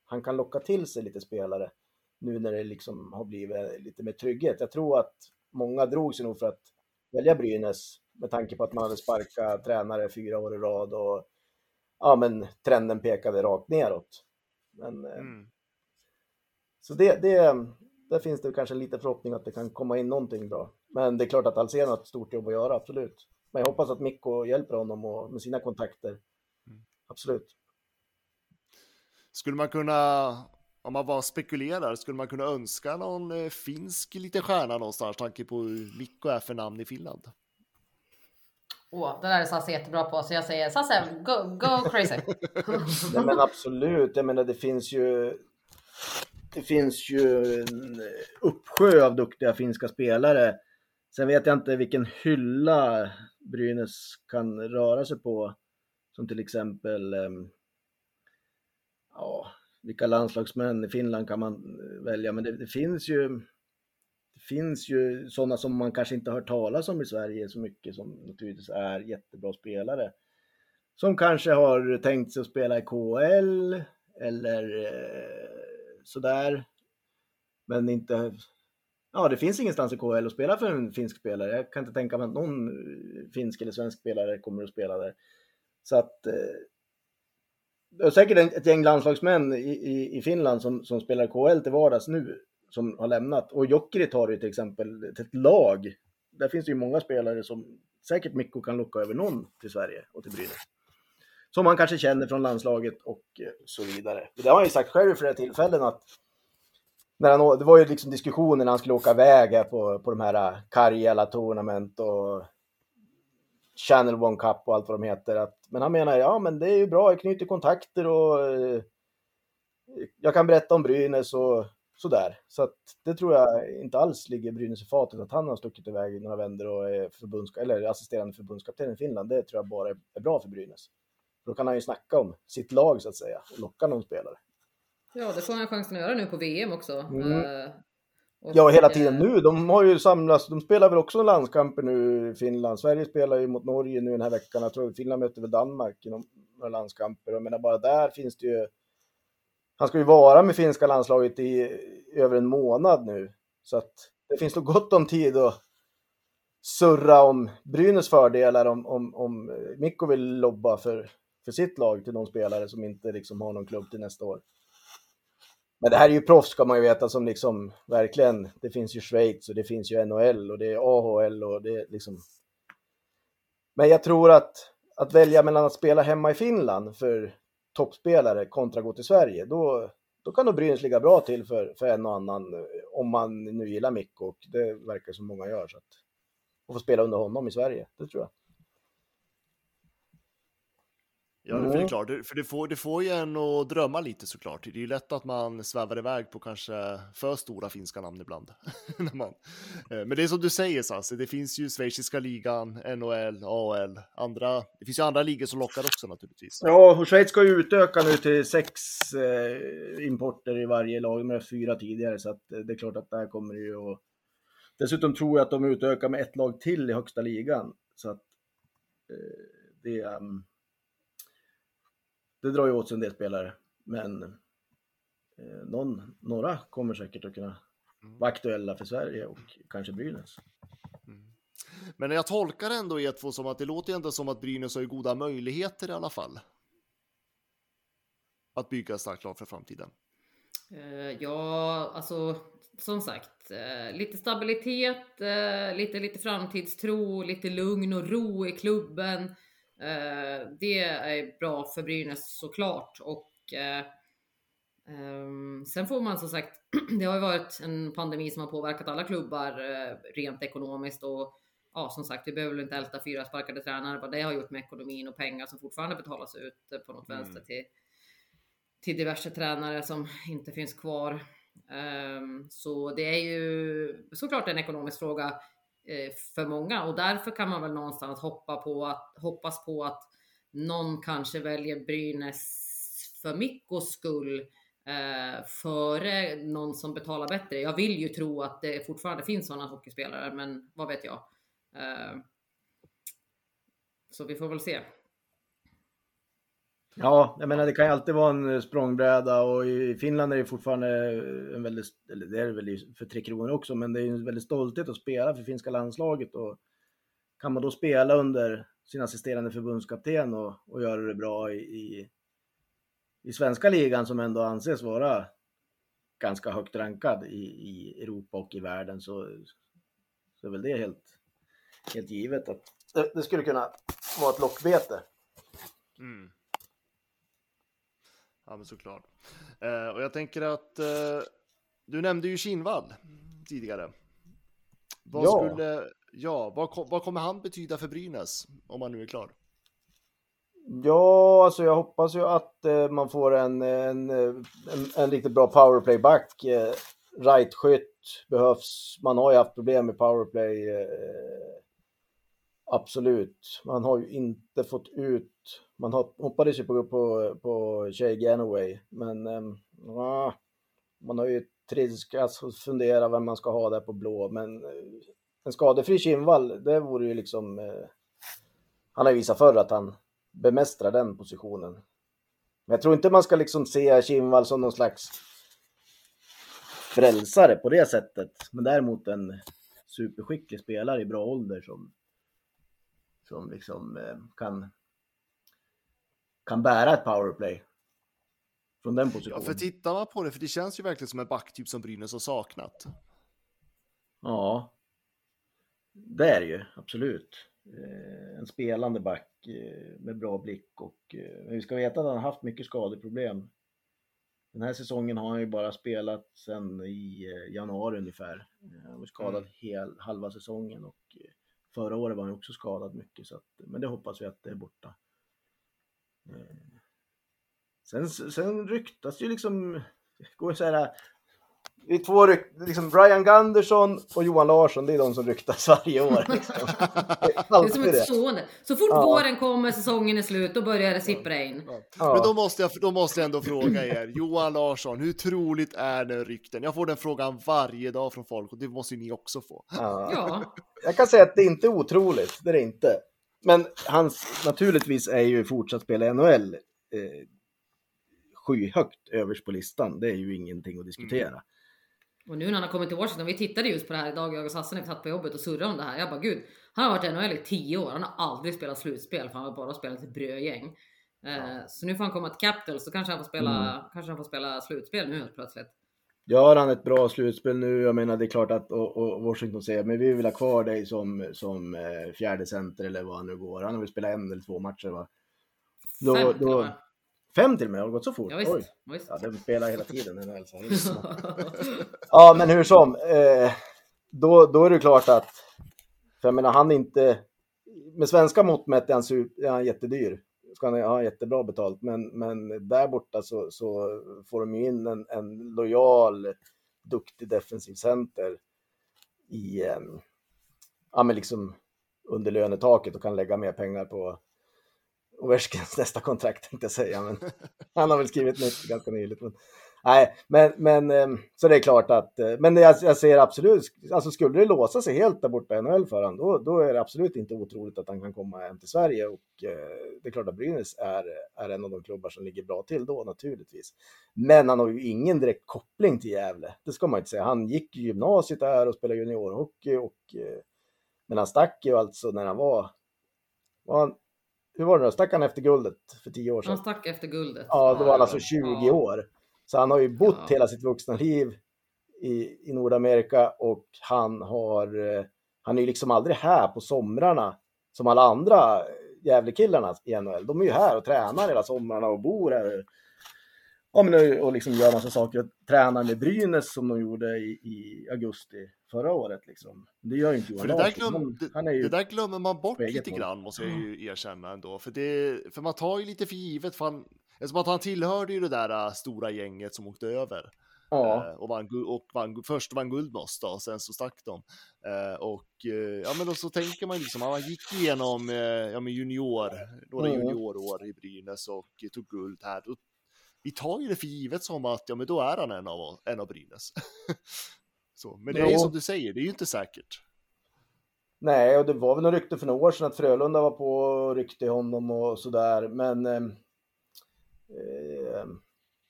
han kan locka till sig lite spelare nu när det liksom har blivit lite mer trygghet. Jag tror att många drog sig nog för att välja Brynäs med tanke på att man hade sparkat tränare fyra år i rad och ja men trenden pekade rakt neråt. Men, eh, Så det, det, där finns det kanske lite förhoppning att det kan komma in någonting bra. Men det är klart att Alsen har ett stort jobb att göra, absolut. Men jag hoppas att Mikko hjälper honom och, med sina kontakter. Absolut. Skulle man kunna, om man bara spekulerar, skulle man kunna önska någon eh, finsk liten stjärna någonstans, tanke på hur Mikko är för namn i Finland? Åh, det där är Sasse jättebra på, så jag säger Sasse, go, go crazy. [laughs] Nej men absolut, jag menar det finns ju det finns ju en uppsjö av duktiga finska spelare. Sen vet jag inte vilken hylla Brynäs kan röra sig på. Som till exempel, ehm, ja, vilka landslagsmän i Finland kan man eh, välja? Men det, det finns ju det finns ju sådana som man kanske inte har hört talas om i Sverige så mycket som naturligtvis är jättebra spelare. Som kanske har tänkt sig att spela i KL eller eh, sådär. Men inte... Ja, det finns ingenstans i KHL att spela för en finsk spelare. Jag kan inte tänka mig att någon eh, finsk eller svensk spelare kommer att spela där. Så att... Eh, det är säkert ett gäng landslagsmän i, i, i Finland som, som spelar KHL till vardags nu som har lämnat. Och Jokerit har ju till exempel ett lag. Där finns det ju många spelare som säkert Mikko kan locka över någon till Sverige och till Brynäs. Som man kanske känner från landslaget och eh, så vidare. Det har han ju sagt själv vid flera tillfällen att när han, det var ju liksom diskussioner när han skulle åka iväg här på, på de här eh, Karjala Tournament och Channel One Cup och allt vad de heter. Att, men han menar, ja men det är ju bra, jag knyter kontakter och eh, jag kan berätta om Brynäs och sådär. Så att det tror jag inte alls ligger Brynäs i fatet att han har stuckit iväg några vändor och är förbundska, eller assisterande förbundskapten i Finland. Det tror jag bara är bra för Brynäs. Då kan han ju snacka om sitt lag så att säga och locka någon spelare. Ja, det får han chansen att göra nu på VM också. Mm. Eh, Ja, hela eh, tiden nu. De har ju samlats. De spelar väl också landskamper nu i Finland. Sverige spelar ju mot Norge nu den här veckan. Jag tror Finland möter väl Danmark i några några landskamper. Jag menar bara där finns det ju. Han ska ju vara med finska landslaget i över en månad nu. Så att det finns nog gott om tid att surra om Brynäs fördelar om, om, om Mikko vill lobba för, för sitt lag till någon spelare som inte liksom har någon klubb till nästa år. Men det här är ju proffs ska man ju veta som liksom verkligen, det finns ju Schweiz och det finns ju NHL och det är AHL och det är liksom. Men jag tror att att välja mellan att spela hemma i Finland för toppspelare kontra gå till Sverige, då, då kan nog Brynäs ligga bra till för, för en och annan om man nu gillar Mikko och det verkar som många gör. Så att, och få spela under honom i Sverige, det tror jag. Ja, för det är klart, för det får, det får ju en att drömma lite såklart. Det är ju lätt att man svävar iväg på kanske för stora finska namn ibland. [laughs] Eh, men det är som du säger Sasse, det finns ju schweiziska ligan, NHL, AL, andra, det finns ju andra ligor som lockar också naturligtvis. Ja, och Schweiz ska ju utöka nu till sex eh, importer i varje lag med fyra tidigare, så att eh, det är klart att där kommer det ju att... Dessutom tror jag att de utökar med ett lag till i högsta ligan, så att eh, det, ehm, det drar ju åt sig en del spelare, men eh, någon, några kommer säkert att kunna vara aktuella för Sverige och kanske Brynäs. Men jag tolkar ändå er två som att det låter ändå som att Brynäs har goda möjligheter i alla fall. Att bygga ett starkt lag för framtiden. Eh, Ja, alltså som sagt, eh, lite stabilitet, eh, lite, lite framtidstro, lite lugn och ro i klubben. Eh, Det är bra för Brynäs såklart och eh, Ehm, sen får man som sagt, [clears throat] det har ju varit en pandemi som har påverkat alla klubbar eh, rent ekonomiskt och ja, som sagt, vi behöver väl inte älta fyra sparkade tränare vad det har gjort med ekonomin och pengar som fortfarande betalas ut på något Mm. vänster till, till diverse tränare som inte finns kvar. Ehm, så det är ju såklart en ekonomisk fråga Eh, för många och därför kan man väl någonstans hoppa på att, hoppas på att någon kanske väljer Brynäs för Mikkos skull eh, före någon som betalar bättre. Jag vill ju tro att det fortfarande finns sådana hockeyspelare, men vad vet jag? Eh, så vi får väl se. Ja, jag menar det kan ju alltid vara en språngbräda och i Finland är det fortfarande en väldigt, eller det är det väl för Tre Kronor också, men det är ju en väldigt stolthet att spela för finska landslaget och kan man då spela under sin assisterande förbundskapten och, och göra det bra i, i, i svenska ligan som ändå anses vara ganska högt rankad i, i Europa och i världen så, så är väl det helt, helt givet att det, det skulle kunna vara ett lockbete. Mm. Ja, men såklart. Eh, och jag tänker att eh, du nämnde ju Kinnvall tidigare. Vad Ja. skulle, ja, vad, vad kommer han betyda för Brynäs om han nu är klar? Ja, alltså jag hoppas ju att eh, man får en, en, en, en riktigt bra powerplayback. Eh, Right-skytt behövs. Man har ju haft problem med powerplay. Eh, absolut. Man har ju inte fått ut... Man hoppades ju på, på, på Shay Ganaway, men ehm, ja, man har ju trilskats och fundera vem man ska ha där på blå. Men eh, en skadefri Kindvall, det vore ju liksom... Eh, han har ju visat förr att han bemästrar den positionen. Men jag tror inte man ska liksom se Kindvall som någon slags frälsare på det sättet. Men däremot en superskicklig spelare i bra ålder som, som liksom eh, kan, kan bära ett powerplay. Från den Ja, positionen. för tittar man på det, för det känns ju verkligen som en backtyp som Brynäs har saknat. Ja, det är det ju absolut. Eh, En spelande back eh, med bra blick och eh, men vi ska veta att han har haft mycket skadeproblem. Den här säsongen har han ju bara spelat sedan i januari ungefär. Han var skadad hel, halva säsongen och förra året var han också skadad mycket. Så att, men det hoppas vi att det är borta. Sen, sen ryktas ju liksom, går så här, det är två ryk, liksom Brian Gunderson och Johan Larsson, det är de som ryktas varje år. [laughs] Liksom. Det är Det är alltid som ett stående. Så fort Ja. våren kommer, säsongen är slut, då börjar det sippra in. Ja. Men då måste, jag, då måste jag ändå fråga er, Johan Larsson, hur troligt är den rykten? Jag får den frågan varje dag från folk och det måste ju ni också få. Ja. Ja. Jag kan säga att det är inte otroligt, det är det inte. Men hans, naturligtvis är ju fortsatt spela i NHL eh, skyhögt överst på listan. Det är ju ingenting att diskutera. Och nu när han har kommit till Washington, vi tittade just på det här idag, jag och Sasse när vi satt på jobbet och surrade om det här. Jag bara gud, han har varit i NHL i 10 år, han har aldrig spelat slutspel för han har bara spelat ett brödgäng. Eh, Så nu får han komma till Capitals, så kanske han får spela, Mm. kanske han får spela slutspel nu helt plötsligt. Gör han ett bra slutspel nu, jag menar det är klart att och, och Washington säger men vi vill ha kvar dig som, som eh, fjärde center eller vad han nu går. Han har väl spelat en eller två matcher va? Då, Fem då, med. fem till och med, har det gått så fort? Ja, visst. Oj. Visst. Ja, den spelar hela tiden. Den här, [laughs] ja, men hur som. Eh, då, då är det klart att, för jag menar han är inte, med svenska mått mätt är han, super, är han jättedyr. Ska han ha jättebra betalt, men, men där borta så, så får de ju in en, en lojal, duktig defensiv center i, eh, ja men liksom under lönetaket och kan lägga mer pengar på Ovechkins [laughs] nästa kontrakt tänkte jag säga, men [laughs] han har väl skrivit nytt ganska nyligt. Men, nej, men, men eh, så det är klart att, eh, men jag, jag ser absolut, alltså skulle det låsa sig helt där borta i NHL för honom, då, då är det absolut inte otroligt att han kan komma hem till Sverige och eh, det är klart att Brynäs är, är en av de klubbar som ligger bra till då naturligtvis. Men han har ju ingen direkt koppling till Gävle, det ska man inte säga. Han gick i gymnasiet där och spelade juniorhockey och eh, men han stack ju alltså när han var, var han, hur var det då, stack han efter guldet för tio år sedan? Han stack efter guldet. Ja, då var han alltså 20 Ja. år. Så han har ju bott Ja. hela sitt vuxna liv i, i Nordamerika och han har, eh, han är ju liksom aldrig här på somrarna som alla andra Gävlekillarna i NHL. De är ju här och tränar hela somrarna och bor här ja, men, och liksom gör massa saker och tränar med Brynäs som de gjorde i, i augusti förra året. Liksom. Det gör ju inte Johan För det, där Larsson. glöm, det, det där glömmer man bort lite grann, måste jag ju erkänna ändå. För, det, för man tar ju lite för givet, för han, eftersom att han tillhörde ju det där äh, stora gänget som åkte över. Ja. Eh, och vann, och vann, först vann guld med oss då, och sen så stack de. Eh, och ja, men då så tänker man liksom, han gick igenom ja, men junior, några Mm. juniorår i Brynäs och tog guld här. Då, vi tar ju det för givet som att ja, men då är han en av, en av Brynäs. [laughs] så, men det är ju som du säger, det är ju inte säkert. Nej, och det var väl något rykte för några år sedan att Frölunda var på och ryckte i honom och sådär. Men eh, eh,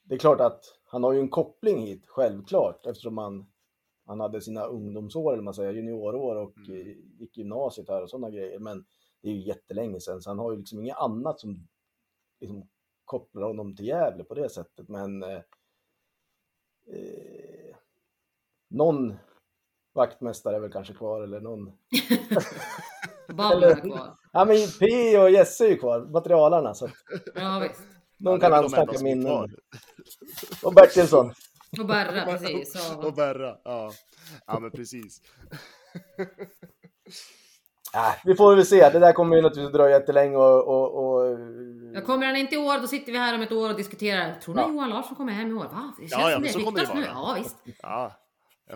det är klart att han har ju en koppling hit, självklart, eftersom han, han hade sina ungdomsår, eller man säger, juniorår och Mm. eh, gick gymnasiet här och sådana grejer. Men det är ju jättelänge sedan, så han har ju liksom inget annat som liksom, kopplar honom till Gävle på det sättet. Men eh, eh, någon vaktmästare är väl kanske kvar eller någon [laughs] Ballen är kvar. Ja men P och Jesse är ju kvar, materialarna. Så Ja visst. Någon kan minnen. kvar. [laughs] Och Bertilsson. Och Berra, precis. Och. Berra, ja. Ja men precis. [laughs] Äh, vi får väl se, det där kommer ju naturligtvis dröja jättelänge och... och, och Ja, kommer han inte i år, då sitter vi här om ett år och diskuterar. Tror ni Ja. Johan Larsson kommer hem i år? Va? Det känns Ja, ja, som det så kommer det ryktas nu. vara. Ja, visst. Ja.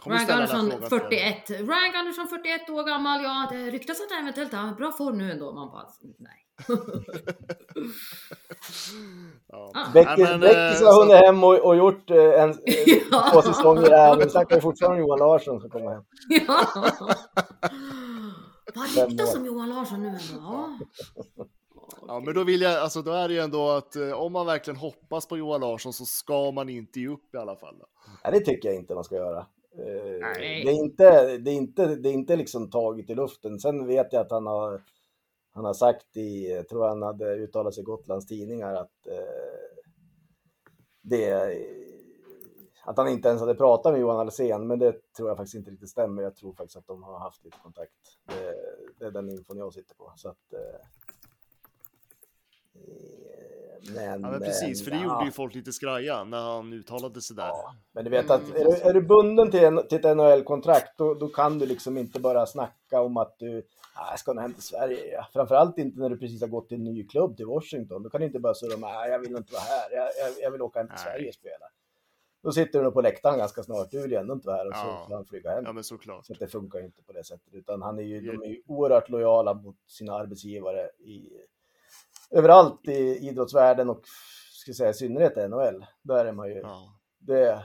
Frågan till 41. Rank Andersson 41 år gammal. Ja, det ryktas att han eventuellt har bra form nu ändå. Man bara, nej. [laughs] Ja. Ah. Beckis, Ja, men, Beckis eh, har så- hunnit hem och, och gjort eh, en, [laughs] Ja. två säsonger här, men snackar ju fortfarande Johan Larsson som kommer hem. [laughs] Ja. Vad ryktas om Johan Larsson nu ändå? Ja. Ja, men då vill jag, alltså då är det ju ändå att eh, om man verkligen hoppas på Johan Larsson så ska man inte ge upp i alla fall. Då. Nej, det tycker jag inte man ska göra. Nej. Det är inte, det är inte, det är inte liksom taget i luften. Sen vet jag att han har, han har sagt i, jag tror han hade uttalat sig i Gotlands tidningar att eh, det, att han inte ens hade pratat med Johan Alsen, men det tror jag faktiskt inte riktigt stämmer. Jag tror faktiskt att de har haft lite kontakt. Det, det är den infon jag sitter på. Så att, eh, men, Ja, men precis, för det eh, gjorde ja. ju folk lite skraja när han uttalade sig där. Ja, men du vet att är du, är du bunden till, en, till ett NHL-kontrakt då, då kan du liksom inte bara snacka om att du ah, ska nog hem till Sverige. Ja. Framförallt inte när du precis har gått till en ny klubb till Washington. Då kan du inte bara surra med ah, jag vill inte vara här, jag, jag, jag vill åka hem till Nej. Sverige och spela. Då sitter du nog på läktaren ganska snart, du vill ju ändå inte vara här och så Ja. får han flyga hem. Ja, men såklart. Så att det funkar ju inte på det sättet. Utan han är ju, Ja. de är ju oerhört lojala mot sina arbetsgivare i, överallt i idrottsvärlden och ska säga, i synnerhet NHL. Där är man ju Ja. det,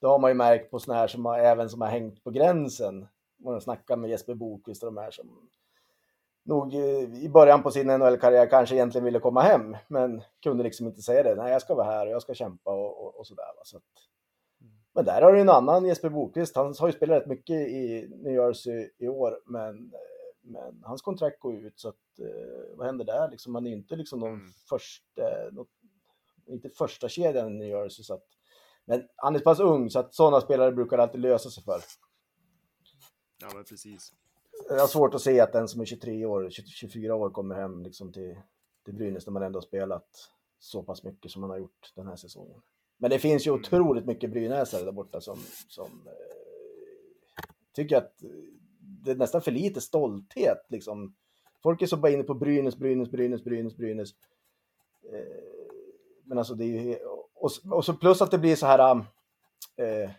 det har man ju märkt på såna här som har, även som har hängt på gränsen. Man snackar med Jesper Bokvist och de här som nog i början på sin NHL-karriär kanske egentligen ville komma hem, men kunde liksom inte säga det. Nej, jag ska vara här och jag ska kämpa och, och, och sådär. Så att, men där har du en annan Jesper Bokvist. Han har ju spelat rätt mycket i New Jersey i år, men, men hans kontrakt går ut så att eh, vad händer där? Liksom, han är ju inte liksom någon Mm. första, något, inte första kedjan i Jersey. Så att, men han är så pass ung så att sådana spelare brukar alltid lösa sig för. ja, men precis. Jag har svårt att se att den som är 23 år, 20 24 år kommer hem liksom till, till Brynäs när man ändå har spelat så pass mycket som man har gjort den här säsongen. Men det finns ju Mm. otroligt mycket brynäsare där borta som, som eh, tycker att det är nästan för lite stolthet. Liksom. Folk är så bara inne på Brynäs, Brynäs, Brynäs, Brynäs, Brynäs. Eh, men alltså det är ju... Och, och så plus att det blir så här... Um, eh,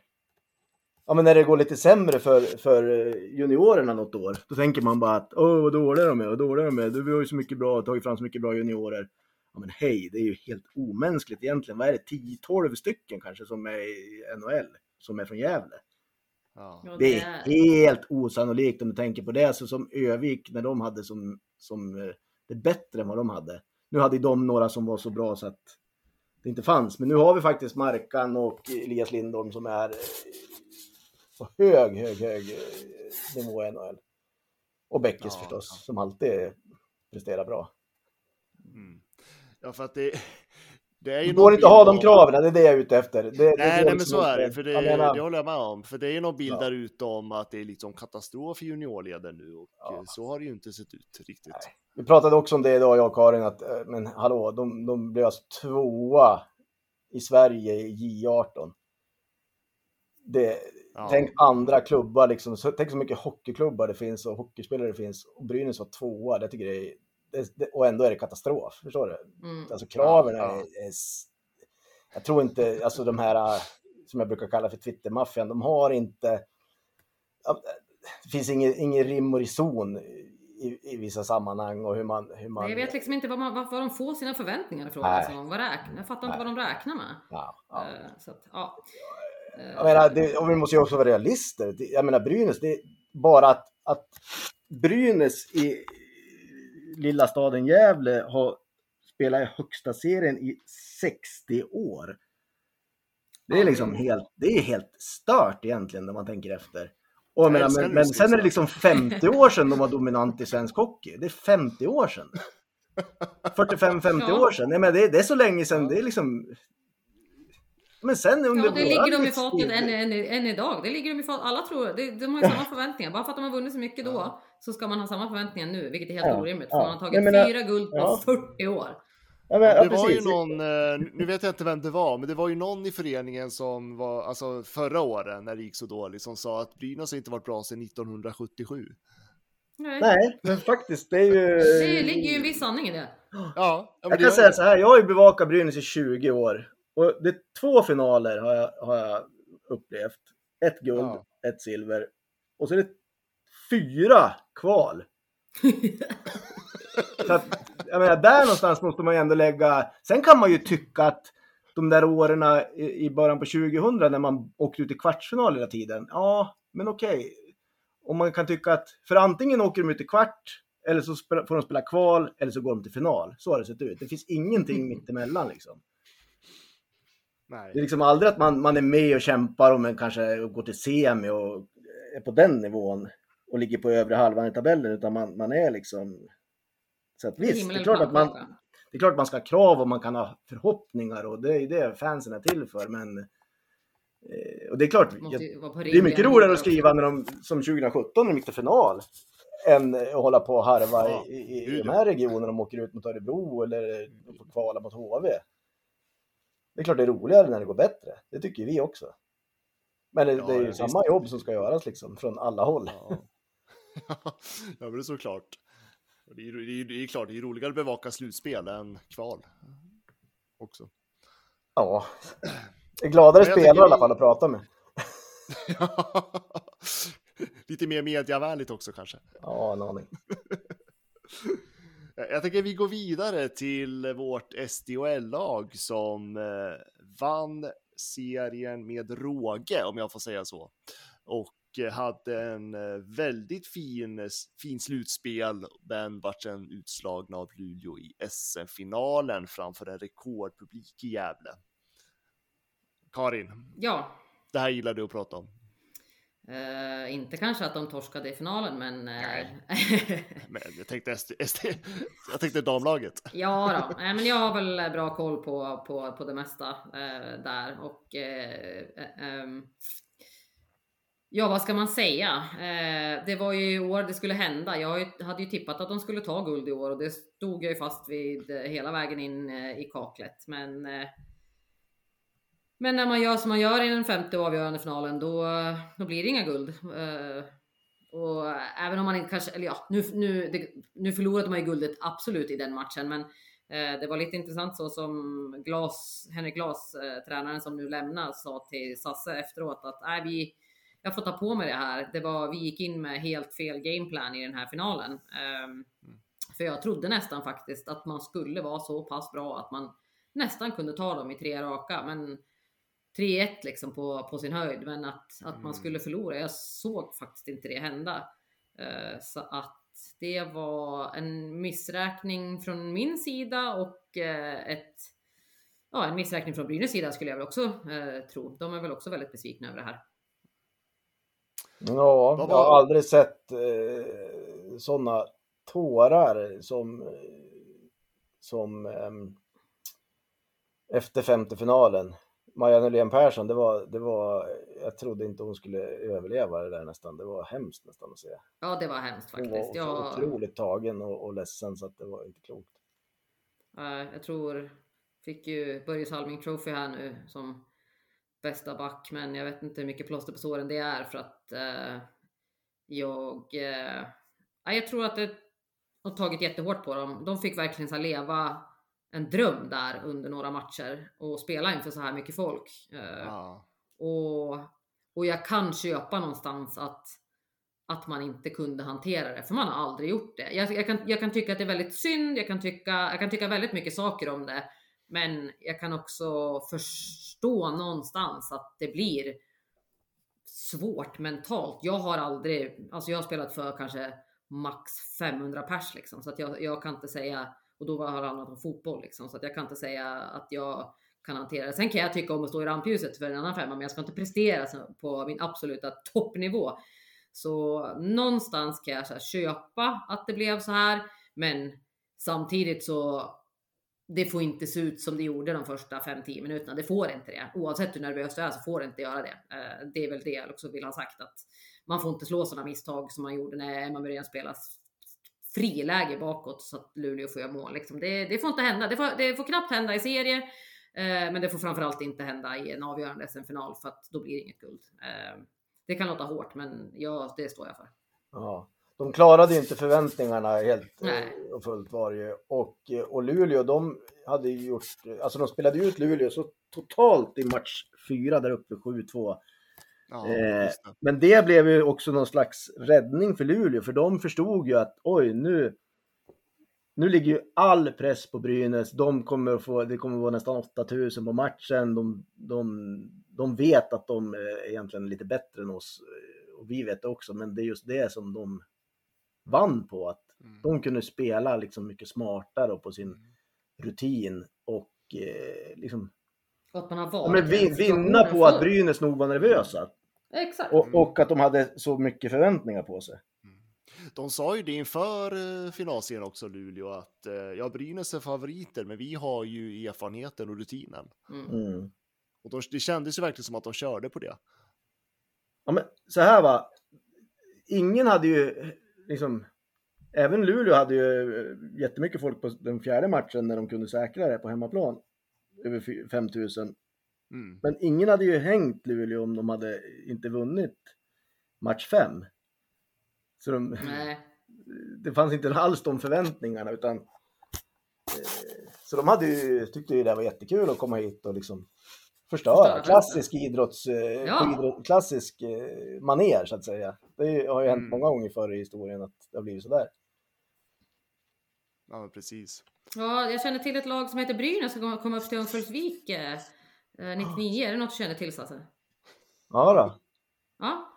ja, men när det går lite sämre för, för eh, juniorerna något år, då tänker man bara att åh, vad dåliga de är, vad dåliga de är. Du, har ju så mycket bra, tagit fram så mycket bra juniorer. Ja, men hej, det är ju helt omänskligt egentligen. Vad är det, 10-12 stycken kanske som är i NHL, som är från Gävle? Ja. Det är helt osannolikt om du tänker på det. Så som Övik, när de hade som, som eh, det bättre än vad de hade. Nu hade de några som var så bra så att det inte fanns. Men nu har vi faktiskt Markan och Elias Lindholm som är eh, på hög, hög, hög eh, nivå i NHL. Och Bäckis Ja, förstås, ja. som alltid presterar bra. Mm. Ja, för att det, det Det går inte att ha de av- kraven, det är det jag är ute efter. Det, det Nej, går nej men så är det, för det, Jag menar- det håller jag med om. För det är någon bild Ja. där ute om att det är liksom katastrof i juniorleden nu och Ja. eh, så har det ju inte sett ut riktigt. Vi pratade också om det idag, jag och Karin, att eh, men hallå, de, de blev alltså tvåa i Sverige i J18. Det, Ja. Tänk andra klubbar, liksom, tänk så mycket hockeyklubbar det finns och hockeyspelare det finns. Och Brynäs var tvåa, det tycker jag är, det, det, och ändå är det katastrof. Förstår du? Mm. Alltså kraven Ja, ja. är, är... Jag tror inte, alltså de här äh, som jag brukar kalla för Twittermaffian, de har inte... ja, Det finns ingen, ingen rim och reson i, i vissa sammanhang och hur man... Hur man Jag vet liksom inte vad, man, vad de får sina förväntningar ifrån. Nej. Alltså, vad räknar, jag fattar inte vad de räknar med. ja, ja. Eh, Så att, ja. Jag menar, det, och vi måste ju också vara realister. Jag menar Brynäs, det är bara att, att Brynäs i lilla staden Gävle har spelat i högsta serien i 60 år. Det är liksom helt, det är helt stört egentligen när man tänker efter. Och menar, men, men sen är det liksom 50 år sedan de var dominant i svensk hockey. Det är 50 år sedan. [laughs] 45-50 Ja. år sedan. Nej, men det, det är så länge sedan. Det är liksom... Men sen under Ja, det ligger de i fatet än, än, än idag. Det ligger de i fatet. Alla tror, det, de har ju samma förväntningar. Bara för att de har vunnit så mycket då så ska man ha samma förväntningar nu, vilket är helt Ja, orimligt. För ja. man har tagit menar- fyra guld på ja. 40 år. Ja, men, ja, Det var ju någon, eh, nu vet jag inte vem det var, men det var ju någon i föreningen som var, alltså förra året när det gick så dåligt, som sa att Brynäs har inte varit bra sedan 1977. Nej. Nej, men faktiskt, det är ju... Det ligger ju en viss sanning i det. Ja, ja men Jag det kan säga det. så här, jag har ju bevakat Brynäs i 20 år. Och det är två finaler har jag, har jag upplevt. Ett guld, Ja. ett silver. Och så är det fyra kval. [laughs] så att, jag menar, där någonstans måste man ju ändå lägga... Sen kan man ju tycka att de där åren i, i början på 2000 när man åkte ut i kvartsfinal hela tiden. Ja, men okej. Och man kan tycka att, för antingen åker de ut i kvart, eller så får de spela kval, eller så går de till final. Så har det sett ut. Det finns ingenting mittemellan liksom. Det är Nej. liksom aldrig att man, man är med och kämpar och man kanske går till semi och är på den nivån och ligger på övre halvan i tabellen, utan man, man är liksom... Så att visst, det är, klart att man, det är klart att man ska ha krav och man kan ha förhoppningar och det är ju det fansen är till för, men... Eh, och det är klart, jag, det är mycket roligare att skriva när de, som 2017 när de gick till final, än att hålla på och harva Ja, i, i, i de här regionerna de åker ut mot Örebro eller de får kvala mot HV. Det är klart det är roligare när det går bättre. Det tycker vi också. Men det, Ja, det är ju samma jobb som ska göras liksom från alla håll. Ja. [laughs] ja, men det är såklart. Det är, det, är, det är klart, det är roligare att bevaka slutspel än kval. Också. Ja. Det är gladare spelare i alla fall att prata med. [laughs] Lite mer mediavänligt också kanske. Ja, en aning. [laughs] Jag tänker vi går vidare till vårt SDHL-lag som eh, vann serien med råge, om jag får säga så. Och hade en eh, väldigt fin, fin slutspel, men vart sen utslagna av Luleå i SM-finalen framför en rekordpublik i Gävle. Karin, Ja, det här gillar du att prata om. eh, inte kanske att de torskade i finalen, men... eh, [laughs] Men jag tänkte, SD, SD, jag tänkte damlaget. Ja då, men jag har väl bra koll på, på, på det mesta eh, där och eh, eh, ehm, Ja, vad ska man säga? Eh, det var ju i år det skulle hända. Jag hade ju tippat att de skulle ta guld i år och det stod jag ju fast vid eh, hela vägen in eh, i kaklet. Men eh, men när man gör som man gör i den femte avgörande finalen, då, då blir det inga guld. Eh, och även om man inte kanske, eller ja, nu, nu, det, nu förlorade man ju guldet absolut i den matchen, men eh, det var lite intressant så som Glas, Henrik Glas, eh, tränaren som nu lämnar, sa till Sasse efteråt att nej, vi, jag får ta på mig det här. Det var, vi gick in med helt fel gameplan i den här finalen. Ehm, För jag trodde nästan faktiskt att man skulle vara så pass bra att man nästan kunde ta dem i tre raka, men 3-1 liksom på, på sin höjd, men att, att man skulle förlora. Jag såg faktiskt inte det hända. Eh, så att det var en missräkning från min sida och eh, ett, ja, en missräkning från Brynäs sida skulle jag väl också eh, tro. De är väl också väldigt besvikna över det här. Ja, jag var- har aldrig sett eh, sådana tårar som, som ehm, efter femte finalen. Maja Nylén Persson, det var, det var, jag trodde inte hon skulle överleva det där nästan. Det var hemskt nästan att se. Ja, det var hemskt Hon faktiskt. var så Jag, otroligt tagen och, och ledsen så att det var inte klokt. eh, jag tror Fick ju Börje Salming Trophy här nu som bästa back, men jag vet inte hur mycket plåster på såren det är för att eh, jag... Eh, ja, jag tror att det har tagit jättehårt på dem. De fick verkligen så leva en dröm där under några matcher och spela inför så här mycket folk. Eh, Ja. och, och jag kan köpa någonstans att, att man inte kunde hantera det, för man har aldrig gjort det. Jag, jag, kan, jag kan tycka att det är väldigt synd, jag kan, tycka, jag kan tycka väldigt mycket saker om det, men jag kan också förstå någonstans att det blir svårt mentalt. Jag har aldrig, alltså jag har spelat för kanske max 500 pers liksom, så att jag, jag kan inte säga, och då har det handlat om fotboll liksom, så att jag kan inte säga att jag kan hantera det. Sen kan jag tycka om att stå i rampljuset för en annan femma, men jag ska inte prestera på min absoluta toppnivå. Så någonstans kan jag så här köpa att det blev så här, men samtidigt så det får inte se ut som det gjorde de första 5-10 minuterna. Det får inte det. Oavsett hur nervös du är så får det inte göra det. Eh, det är väl det jag också vill ha sagt att man får inte slå sådana misstag som man gjorde när Emma Muren spelade friläge bakåt så att Luleå får göra mål. Liksom. Det, det får inte hända. Det får, det får knappt hända i serie, eh, men det får framförallt inte hända i en avgörande SM-final för att då blir det inget guld. Eh, det kan låta hårt, men ja, det står jag för. Ja. De klarade inte förväntningarna helt Nej. eh, och fullt var ju. Och, eh, och Luleå, de hade ju gjort, alltså de spelade ut Luleå så totalt i match fyra där uppe, 7-2. Ja, Eh, men det blev ju också någon slags räddning för Luleå, för de förstod ju att oj, nu, nu ligger ju all press på Brynäs. De kommer att få, det kommer att vara nästan 8000 på matchen. De, de, de vet att de är egentligen lite bättre än oss eh, och vi vet det också, men det är just det som de vann på, att de kunde spela liksom mycket smartare och på sin rutin och eh, liksom Och att man har ja, varit men i vi, den vinna på att. Brynäs nog var nervösa. Exakt. Och, och att de hade så mycket förväntningar på sig. De sa ju det inför eh, finalserien också, Luleå, att eh, ja, Brynäs är favoriter, men vi har ju erfarenheten och rutinen. Mm. Och de, det kändes ju verkligen som att de körde på det. Ja, men så här va. Ingen hade ju liksom. Även Luleå hade ju eh, jättemycket folk på den fjärde matchen när de kunde säkra det på hemmaplan. Över fy- 5000. Mm. Men ingen hade ju hängt Luleå om de hade inte vunnit match fem. Så de, Nej. [laughs] det fanns inte alls de förväntningarna utan eh, så de hade ju, tyckte ju det var jättekul att komma hit och liksom förstöra. Förstöra Klassisk idrotts, eh, Ja. idrott, klassisk eh, maner så att säga. Det har ju hänt Mm. många gånger förr i historien att det har blivit sådär. Ja, precis. Ja, jag känner till ett lag som heter Brynäs som kommer komma upp till Örnsköldsvik eh, eh, 99. Är det något du känner till Sasse? Ja då. Ja.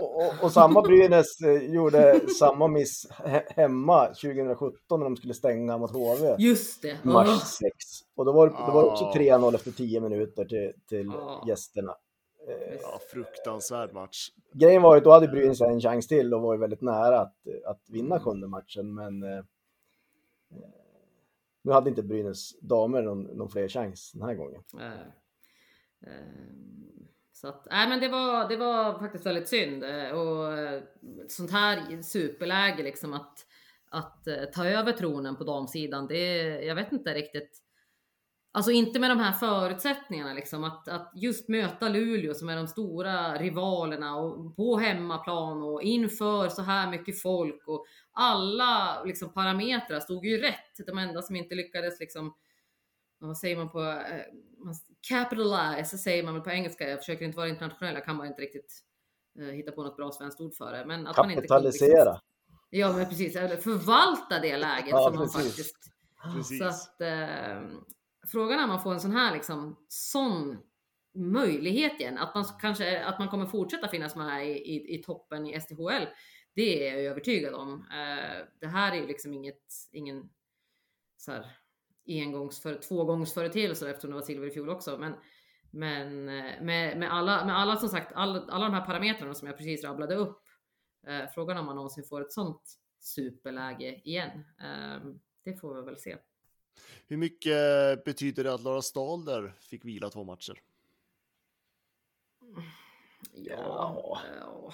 Och, och, samma Brynäs eh, gjorde samma miss he- hemma 2017 när de skulle stänga mot HV. Just det. Mars Åh. 6. Och då var, då var det också Ah. 3-0 efter 10 minuter till, till gästerna. Eh, Ja, fruktansvärd match. grejen var ju att då hade Brynäs en chans till och var ju väldigt nära att, att vinna sjunde matchen. Men eh, eh, nu hade inte Brynäs damer någon, någon fler chans den här gången. Eh, eh, så att, nej men det var, det var faktiskt väldigt synd eh, och eh, sånt här superläge liksom att, att eh, ta över tronen på damsidan, det, jag vet inte riktigt. Alltså inte med de här förutsättningarna liksom att, att just möta Luleå som är de stora rivalerna och på hemmaplan och inför så här mycket folk och alla liksom parametrar stod ju rätt. De enda som inte lyckades liksom vad säger man på eh, man- capitalize säger man väl på engelska. Jag försöker inte vara internationell, jag kan bara inte riktigt eh, hitta på något bra svenskt ord för det. Men att man inte kunde liksom- Kapitalisera. Ja, men precis. Eller förvalta det läget Ja, som man precis. faktiskt... Precis. Så att eh, frågan är om man får en sån här liksom sån möjlighet igen. Att man kanske att man kommer fortsätta finnas med i, i, i toppen i SDHL. Det är jag övertygad om. Eh, det här är ju liksom inget, ingen så här engångsför, tvågångsföreteelse eftersom det var silver i fjol också. Men, men eh, med, med, alla, med alla som sagt, all, alla de här parametrarna som jag precis rabblade upp. Eh, frågan om man någonsin får ett sånt superläge igen. Eh, det får vi väl se. Hur mycket betyder det att Lara Stalder fick vila två matcher? Ja, ja.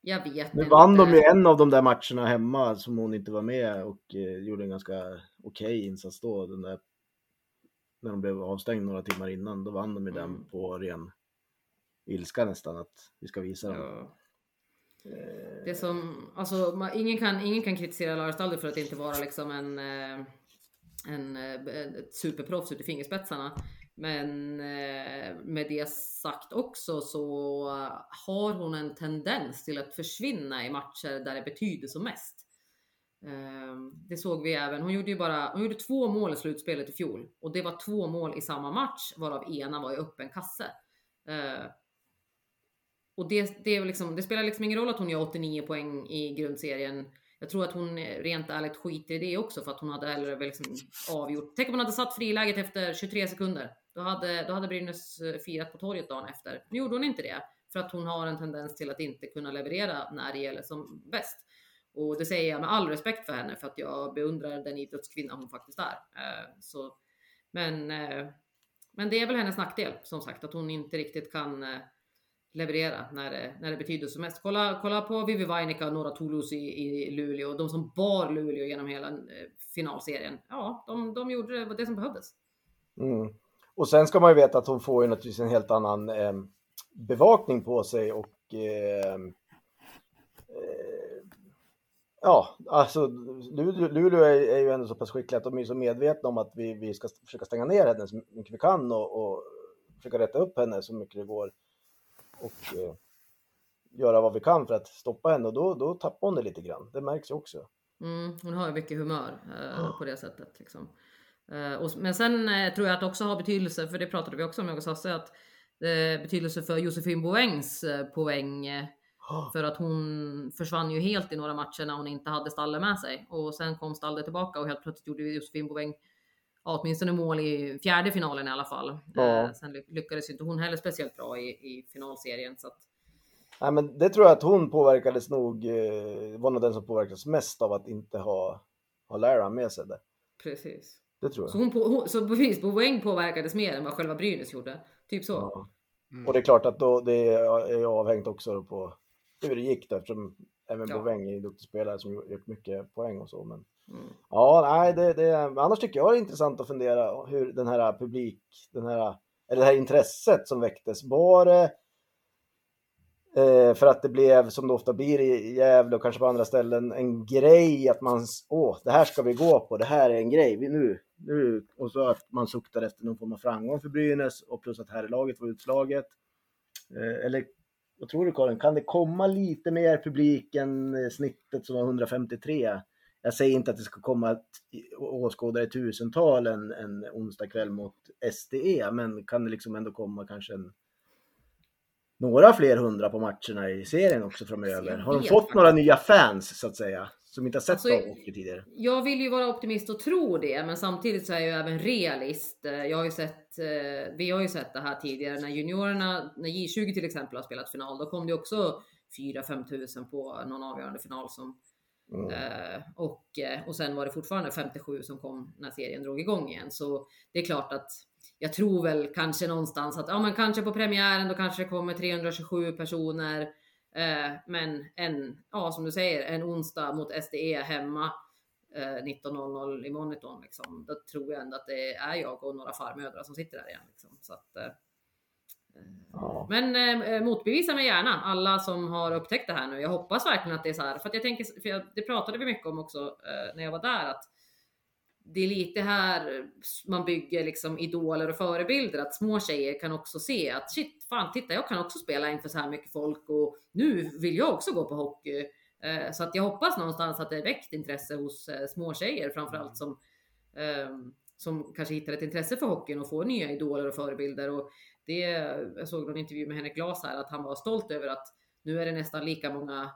Jag vet Nu vann de ju en av de där matcherna hemma som hon inte var med och eh, gjorde en ganska okej insats då. Den där när de blev avstängda några timmar innan, då vann de ju den på ren ilska nästan att vi ska visa dem. Eh, Det som, alltså, ma- ingen, kan, ingen kan kritisera Lars Stalder för att inte vara liksom en, eh, en, eh, ett superproffs ut i fingerspetsarna. Men eh, med det sagt också så har hon en tendens till att försvinna i matcher där det betyder som mest. Eh, det såg vi även. Hon gjorde ju bara hon gjorde två mål i slutspelet i fjol och det var två mål i samma match varav ena var i öppen kasse. Eh, och det, det, är väl liksom, det spelar liksom ingen roll att hon gör 89 poäng i grundserien. Jag tror att hon rent ärligt skiter i det också för att hon hade hellre liksom avgjort. Tänk om hon hade satt friläget efter 23 sekunder. Då hade, då hade Brynäs eh, firat på torget dagen efter. Nu gjorde hon inte det för att hon har en tendens till att inte kunna leverera när det gäller som bäst. Och det säger jag med all respekt för henne för att jag beundrar den idrottskvinna hon faktiskt är. Eh, så, men, eh, men det är väl hennes nackdel som sagt att hon inte riktigt kan leverera när det, när det betyder som mest. Kolla, kolla på Vivi Vainika och Nora Toulouse i, i Luleå, de som bar Luleå genom hela finalserien. Ja, de, de gjorde det, det som behövdes. Mm. Och sen ska man ju veta att hon får ju naturligtvis en helt annan eh, bevakning på sig och eh, eh, ja, alltså Luleå, Luleå är, är ju ändå så pass skickliga att de är så medvetna om att vi, vi ska försöka stänga ner henne så mycket vi kan och, och försöka rätta upp henne så mycket det går och eh, göra vad vi kan för att stoppa henne och då, då tappar hon det lite grann. Det märks ju också. Mm, hon har ju mycket humör eh, på det sättet. Liksom. Eh, och, men sen eh, tror jag att det också har betydelse, för det pratade vi också om jag och Sasse, att eh, betydelse för Josefin Boängs eh, poäng. För att hon försvann ju helt i några matcher när hon inte hade Stalle med sig. Och sen kom Stalle tillbaka och helt plötsligt gjorde Josefin Boäng ja, åtminstone mål i fjärde finalen i alla fall. Ja. Eh, sen ly- lyckades inte hon heller speciellt bra i, i finalserien. Så att, Nej, men det tror jag att hon påverkades nog, var nog den som påverkades mest av att inte ha, ha Lara med sig där. precis. Det tror jag. Så, hon på, hon, så precis, Boäng påverkades mer än vad själva Brynäs gjorde. Typ så. Ja. Och det är klart att då, det är avhängt också på hur det gick då, eftersom även Ja. Boväng är en duktig spelare som gjort mycket poäng och så. Men Mm. ja, nej, det, det, annars tycker jag det är intressant att fundera hur den här publik, den här, eller det här intresset som väcktes, var det eh, för att det blev, som det ofta blir i Gävle och kanske på andra ställen, en grej att man, åh, det här ska vi gå på, det här är en grej, vi, nu, nu, och så att man suktar efter någon form av framgång för Brynäs och plus att herrlaget var utslaget. Eh, eller vad tror du Karin, kan det komma lite mer publik än eh, snittet som var 153? Jag säger inte att det ska komma åskådare i tusental en, en onsdag kväll mot SDE, men kan det liksom ändå komma kanske en, några fler hundra på matcherna i serien också framöver? Har de fått några nya fans så att säga? Som inte har sett Alltså, hockey tidigare? Jag vill ju vara optimist och tro det, men samtidigt så är jag även realist. Jag har ju sett, eh, vi har ju sett det här tidigare när juniorerna, när J20 till exempel har spelat final, då kom det också 4-5 tusen på någon avgörande final som Mm. Eh, och, eh, och sen var det fortfarande 57 som kom när serien drog igång igen. Så det är klart att jag tror väl kanske någonstans att ja, men kanske på premiären då kanske det kommer 327 personer. Eh, men en, ja som du säger, en onsdag mot SDE hemma eh, 19.00 i monitorn liksom. Då tror jag ändå att det är jag och några farmödrar som sitter där igen. Liksom. Så att, eh, Ja. men eh, motbevisa mig gärna alla som har upptäckt det här nu. Jag hoppas verkligen att det är så här. För att jag tänker, för jag, det pratade vi mycket om också eh, när jag var där. Att det är lite här man bygger liksom idoler och förebilder. Att små tjejer kan också se att shit, fan titta jag kan också spela inför så här mycket folk och nu vill jag också gå på hockey. Eh, så att jag hoppas någonstans att det är väckt intresse hos eh, små tjejer framförallt som ehm, som kanske hittar ett intresse för hockeyn och får nya idoler och förebilder. Och det, jag såg någon intervju med Henrik Glas här att han var stolt över att nu är det nästan lika många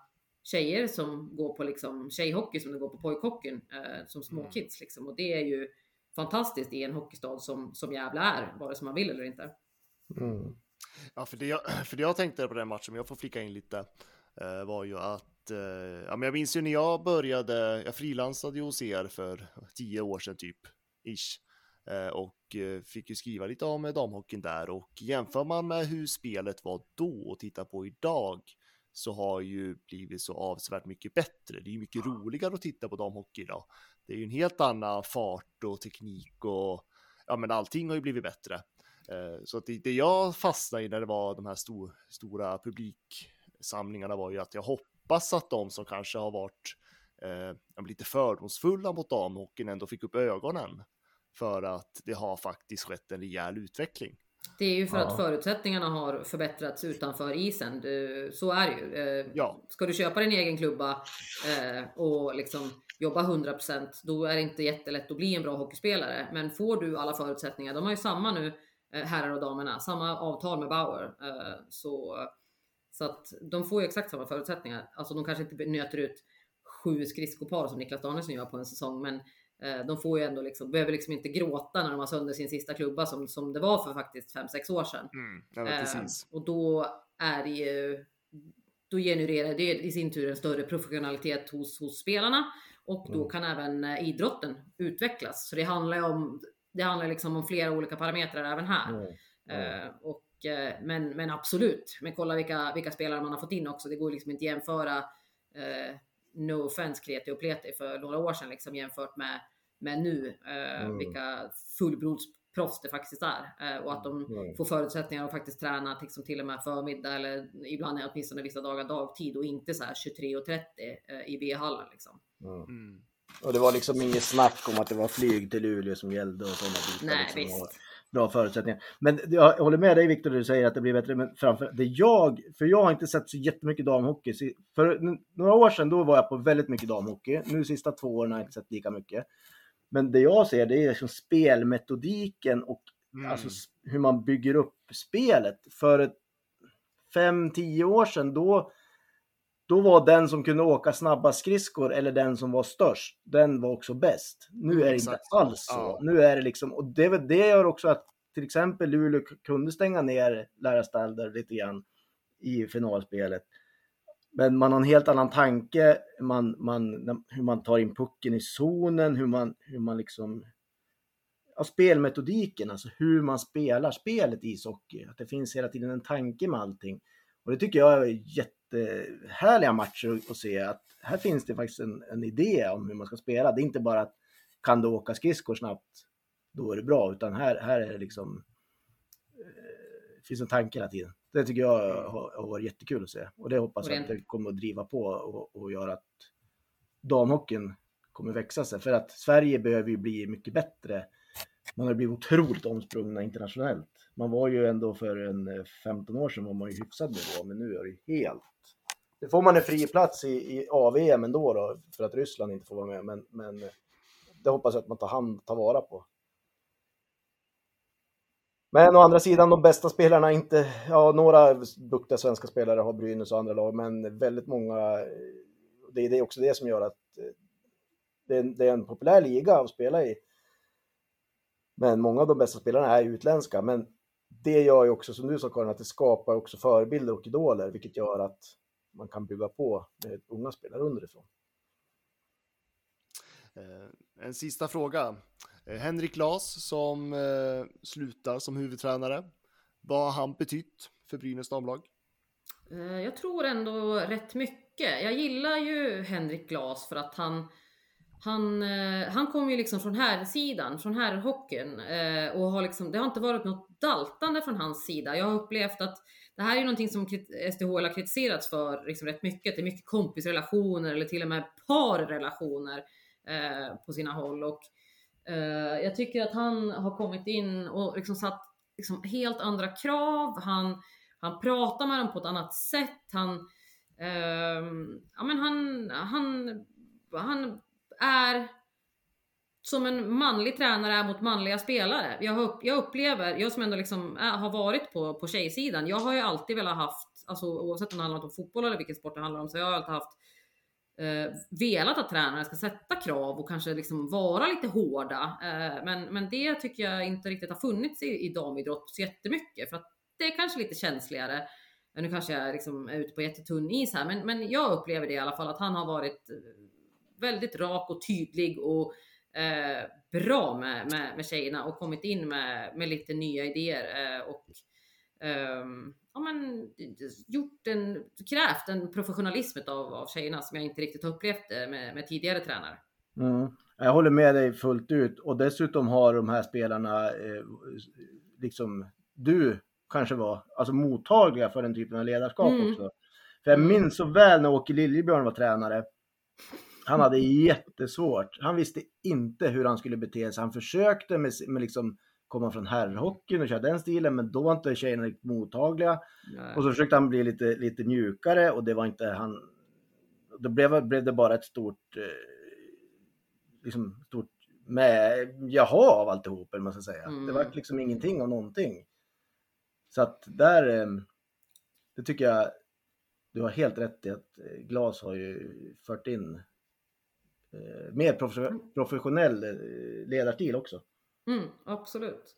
tjejer som går på liksom tjejhockey som det går på pojkhockeyn eh, som små kids liksom. Och det är ju fantastiskt i en hockeystad som, som Gävle är, vare sig man vill eller inte. Mm. Ja, för det, jag, [clears throat] för det jag tänkte på den matchen, jag får flika in lite, eh, var ju att, eh, ja men jag minns ju när jag började, jag frilansade ju hos er för tio år sedan typ, ish. Eh, och fick ju skriva lite om damhockeyn där och jämför man med hur spelet var då och tittar på idag så har ju blivit så avsevärt mycket bättre. Det är ju mycket roligare att titta på damhockey idag. Det är ju en helt annan fart och teknik och ja men allting har ju blivit bättre. Eh, så att det, det jag fastnade i när det var de här stor, stora publiksamlingarna var ju att jag hoppas att de som kanske har varit eh, lite fördomsfulla mot damhockeyn ändå fick upp ögonen för att det har faktiskt skett en rejäl utveckling. Det är ju för Ja. att förutsättningarna har förbättrats utanför isen. Du, så är det ju. Eh, Ja. Ska du köpa din egen klubba eh, och liksom jobba 100% då är det inte jättelätt att bli en bra hockeyspelare. Men får du alla förutsättningar, de har ju samma nu, eh, herrar och damerna, samma avtal med Bauer. Så, så att de får ju exakt samma förutsättningar. Alltså de kanske inte nöter ut sju skridskopar som Niklas Danielsson gör på en säsong, men de får ju ändå liksom, behöver liksom inte gråta när de har sönder sin sista klubba som, som det var för faktiskt 5-6 år sedan. men Eh, och då är det ju, då genererar det i sin tur en större professionalitet hos, hos spelarna och då Mm. kan även eh, idrotten utvecklas. Så det handlar ju om, det handlar liksom om flera olika parametrar även här. Mm. Eh, och, eh, men, men absolut, men kolla vilka, vilka spelare man har fått in också. Det går liksom inte jämföra, eh, no offense Kreti och Pleti för några år sedan liksom jämfört med, med nu. Eh, Mm. Vilka fullblodsproffs det faktiskt är. Eh, och att de Mm. får förutsättningar att faktiskt träna liksom till och med förmiddag eller ibland åtminstone vissa dagar dagtid och inte så här 23.30 eh, i B-hallen liksom. Mm. Och det var liksom inget snack om att det var flyg till Luleå som gällde och sådana bitar. Nej, liksom, visst. Bra förutsättningar. Men jag håller med dig Viktor, du säger att det blir bättre. Men framför det jag, för jag har inte sett så jättemycket damhockey. För några år sedan då var jag på väldigt mycket damhockey. Nu sista två åren har jag inte sett lika mycket. Men det jag ser det är liksom spelmetodiken och Mm. alltså hur man bygger upp spelet. För ett fem, tio år sedan då då var den som kunde åka snabba skridskor eller den som var störst, den var också bäst. Nu är det inte Exakt. alls så. Ja. Nu är det liksom, och det, det gör också att till exempel Luleå kunde stänga ner Lärastalder lite grann i finalspelet. Men man har en helt annan tanke, man, man, hur man tar in pucken i zonen, hur man, hur man liksom ja, spelmetodiken, alltså hur man spelar spelet i ishockey. Att det finns hela tiden en tanke med allting. Och det tycker jag är jättehärliga matcher att se. Att här finns det faktiskt en, en idé om hur man ska spela. Det är inte bara att kan du åka skridskor snabbt, då är det bra. Utan här, här är det liksom, eh, finns en tanke hela tiden. Det tycker jag har, varit jättekul att se. Och det hoppas jag att det kommer att driva på och, och göra att damhockeyn kommer växa sig. För att Sverige behöver ju bli mycket bättre. Man har blivit otroligt omsprungna internationellt. Man var ju ändå för en eh, 15 år sedan var man ju hyfsad nivå, men nu är det ju helt... Det får man en fri plats i, i AVM ändå då, för att Ryssland inte får vara med, men, men eh, det hoppas jag att man tar hand, tar vara på. Men å andra sidan, de bästa spelarna inte, ja några duktiga svenska spelare har Brynäs och andra lag, men väldigt många, eh, det är det är också det som gör att det är, det är en populär liga att spela i. Men många av de bästa spelarna är utländska, men det gör ju också, som du sa Karin, att det skapar också förebilder och idoler, vilket gör att man kan bygga på med unga spelare underifrån. Eh, En sista fråga. Eh, Henrik Glas som eh, slutar som huvudtränare. Vad har han betytt för Brynäs damlag? Jag tror ändå rätt mycket. Jag gillar ju Henrik Glas för att han han, han kom ju liksom från här sidan, från här hockeyn och har liksom, det har inte varit något daltande från hans sida. Jag har upplevt att det här är ju någonting som SDHL har kritiserats för liksom rätt mycket. Det är mycket kompisrelationer eller till och med parrelationer eh, på sina håll och eh, jag tycker att han har kommit in och liksom satt liksom helt andra krav. Han, han pratar med dem på ett annat sätt. Han, eh, ja, men han, han, han är som en manlig tränare är mot manliga spelare. Jag, har upp, jag upplever, jag som ändå liksom är, har varit på, på tjejsidan, jag har ju alltid velat haft, alltså oavsett om det handlar om fotboll eller vilken sport det handlar om, så jag har alltid haft eh, velat att tränare ska sätta krav och kanske liksom vara lite hårda. Eh, men, men det tycker jag inte riktigt har funnits i, i damidrott så jättemycket för att det är kanske lite känsligare. Nu kanske jag liksom är ute på jättetunn is här, men, men jag upplever det i alla fall att han har varit eh, väldigt rak och tydlig och eh, bra med, med, med tjejerna och kommit in med, med lite nya idéer eh, och ehm, ja, men, gjort en, krävt en professionalism av, av tjejerna som jag inte riktigt upplevt det med, med tidigare tränare. Mm. Jag håller med dig fullt ut och dessutom har de här spelarna, eh, liksom du kanske var, alltså mottagliga för den typen av ledarskap Mm. också. För jag minns så väl när Åke Liljebjörn var tränare. Han hade jättesvårt. Han visste inte hur han skulle bete sig. Han försökte med, med liksom komma från herrhockeyn och köra den stilen, men då var inte tjejerna riktigt mottagliga. Nej. Och så försökte han bli lite, lite mjukare och det var inte han. Då blev, blev det bara ett stort, eh, liksom stort med jaha av alltihop, eller man ska säga. Mm. Det var liksom ingenting av någonting. Så att där, eh, det tycker jag, du har helt rätt i att eh, Glas har ju fört in mer profe- professionell eh, ledarstil också. Mm, absolut.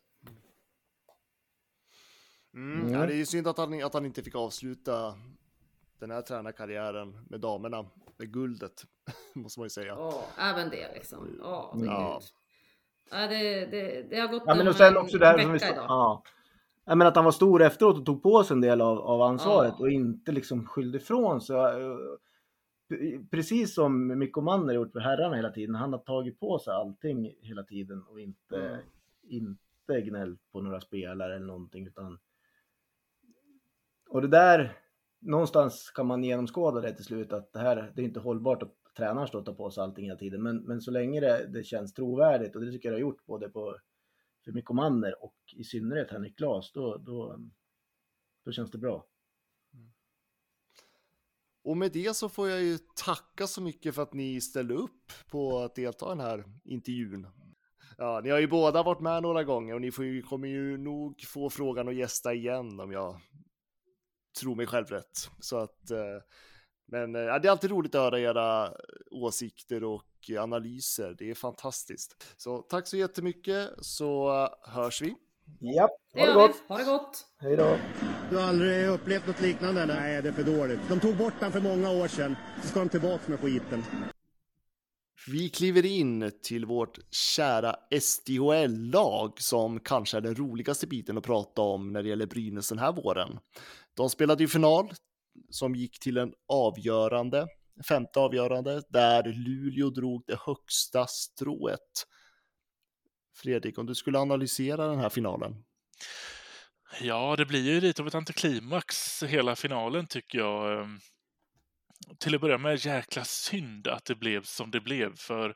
Mm. Mm. Ja, det är ju synd att han, att han inte fick avsluta den här tränarkarriären med damerna, med guldet, [laughs] måste man ju säga. Ja, även det liksom. Ja, Mm. ja. Ja, det, det, det har gått Ja, men en och sen också det här vecka som vi idag. ja. ja, men att han var stor efteråt och tog på sig en del av, av ansvaret Ja. och inte liksom skyllde ifrån sig. Precis som Mikko Manner gjort för herrarna hela tiden. Han har tagit på sig allting hela tiden och inte, Mm. inte gnällt på några spelare eller någonting. Utan... Och det där, någonstans kan man genomskåda det till slut att det här, det är inte hållbart att tränaren står och tar på sig allting hela tiden. Men, men så länge det, det känns trovärdigt och det tycker jag det har gjort både på för Mikko Manner och i synnerhet Henrik Glas, då, då, då känns det bra. Och med det så får jag ju tacka så mycket för att ni ställde upp på att delta i den här intervjun. Ja, ni har ju båda varit med några gånger och ni får ju, kommer ju nog få frågan att gästa igen om jag tror mig själv rätt. Så att, eh, men eh, ja, det är alltid roligt att höra era åsikter och analyser. Det är fantastiskt. Så tack så jättemycket så eh, hörs vi. Ja, Det ha det vi. gott! Ha det gott! Hej då! Du har aldrig upplevt något liknande? Nej, det är för dåligt. De tog bort den för många år sedan. Så ska de tillbaka med skiten. Vi kliver in till vårt kära SDHL-lag som kanske är den roligaste biten att prata om när det gäller Brynäs den här våren. De spelade ju final som gick till en avgörande, femte avgörande, där Luleå drog det högsta strået. Fredrik, om du skulle analysera den här finalen? Ja, det blir ju lite av ett antiklimax hela finalen tycker jag. Ehm, till att börja med jäkla synd att det blev som det blev för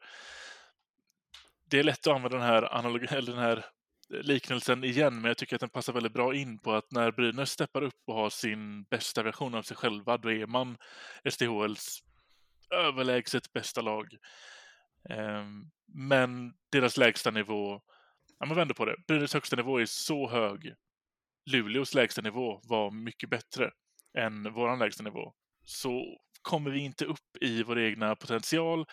det är lätt att använda den här, analog- eller den här liknelsen igen, men jag tycker att den passar väldigt bra in på att när Brynäs steppar upp och har sin bästa version av sig själva, då är man SDHLs överlägset bästa lag. Ehm, men deras lägsta nivå, ja man vänder på det, Brynäs högsta nivå är så hög. Luleås lägsta nivå var mycket bättre än våran lägsta nivå. Så kommer vi inte upp i vår egna potential,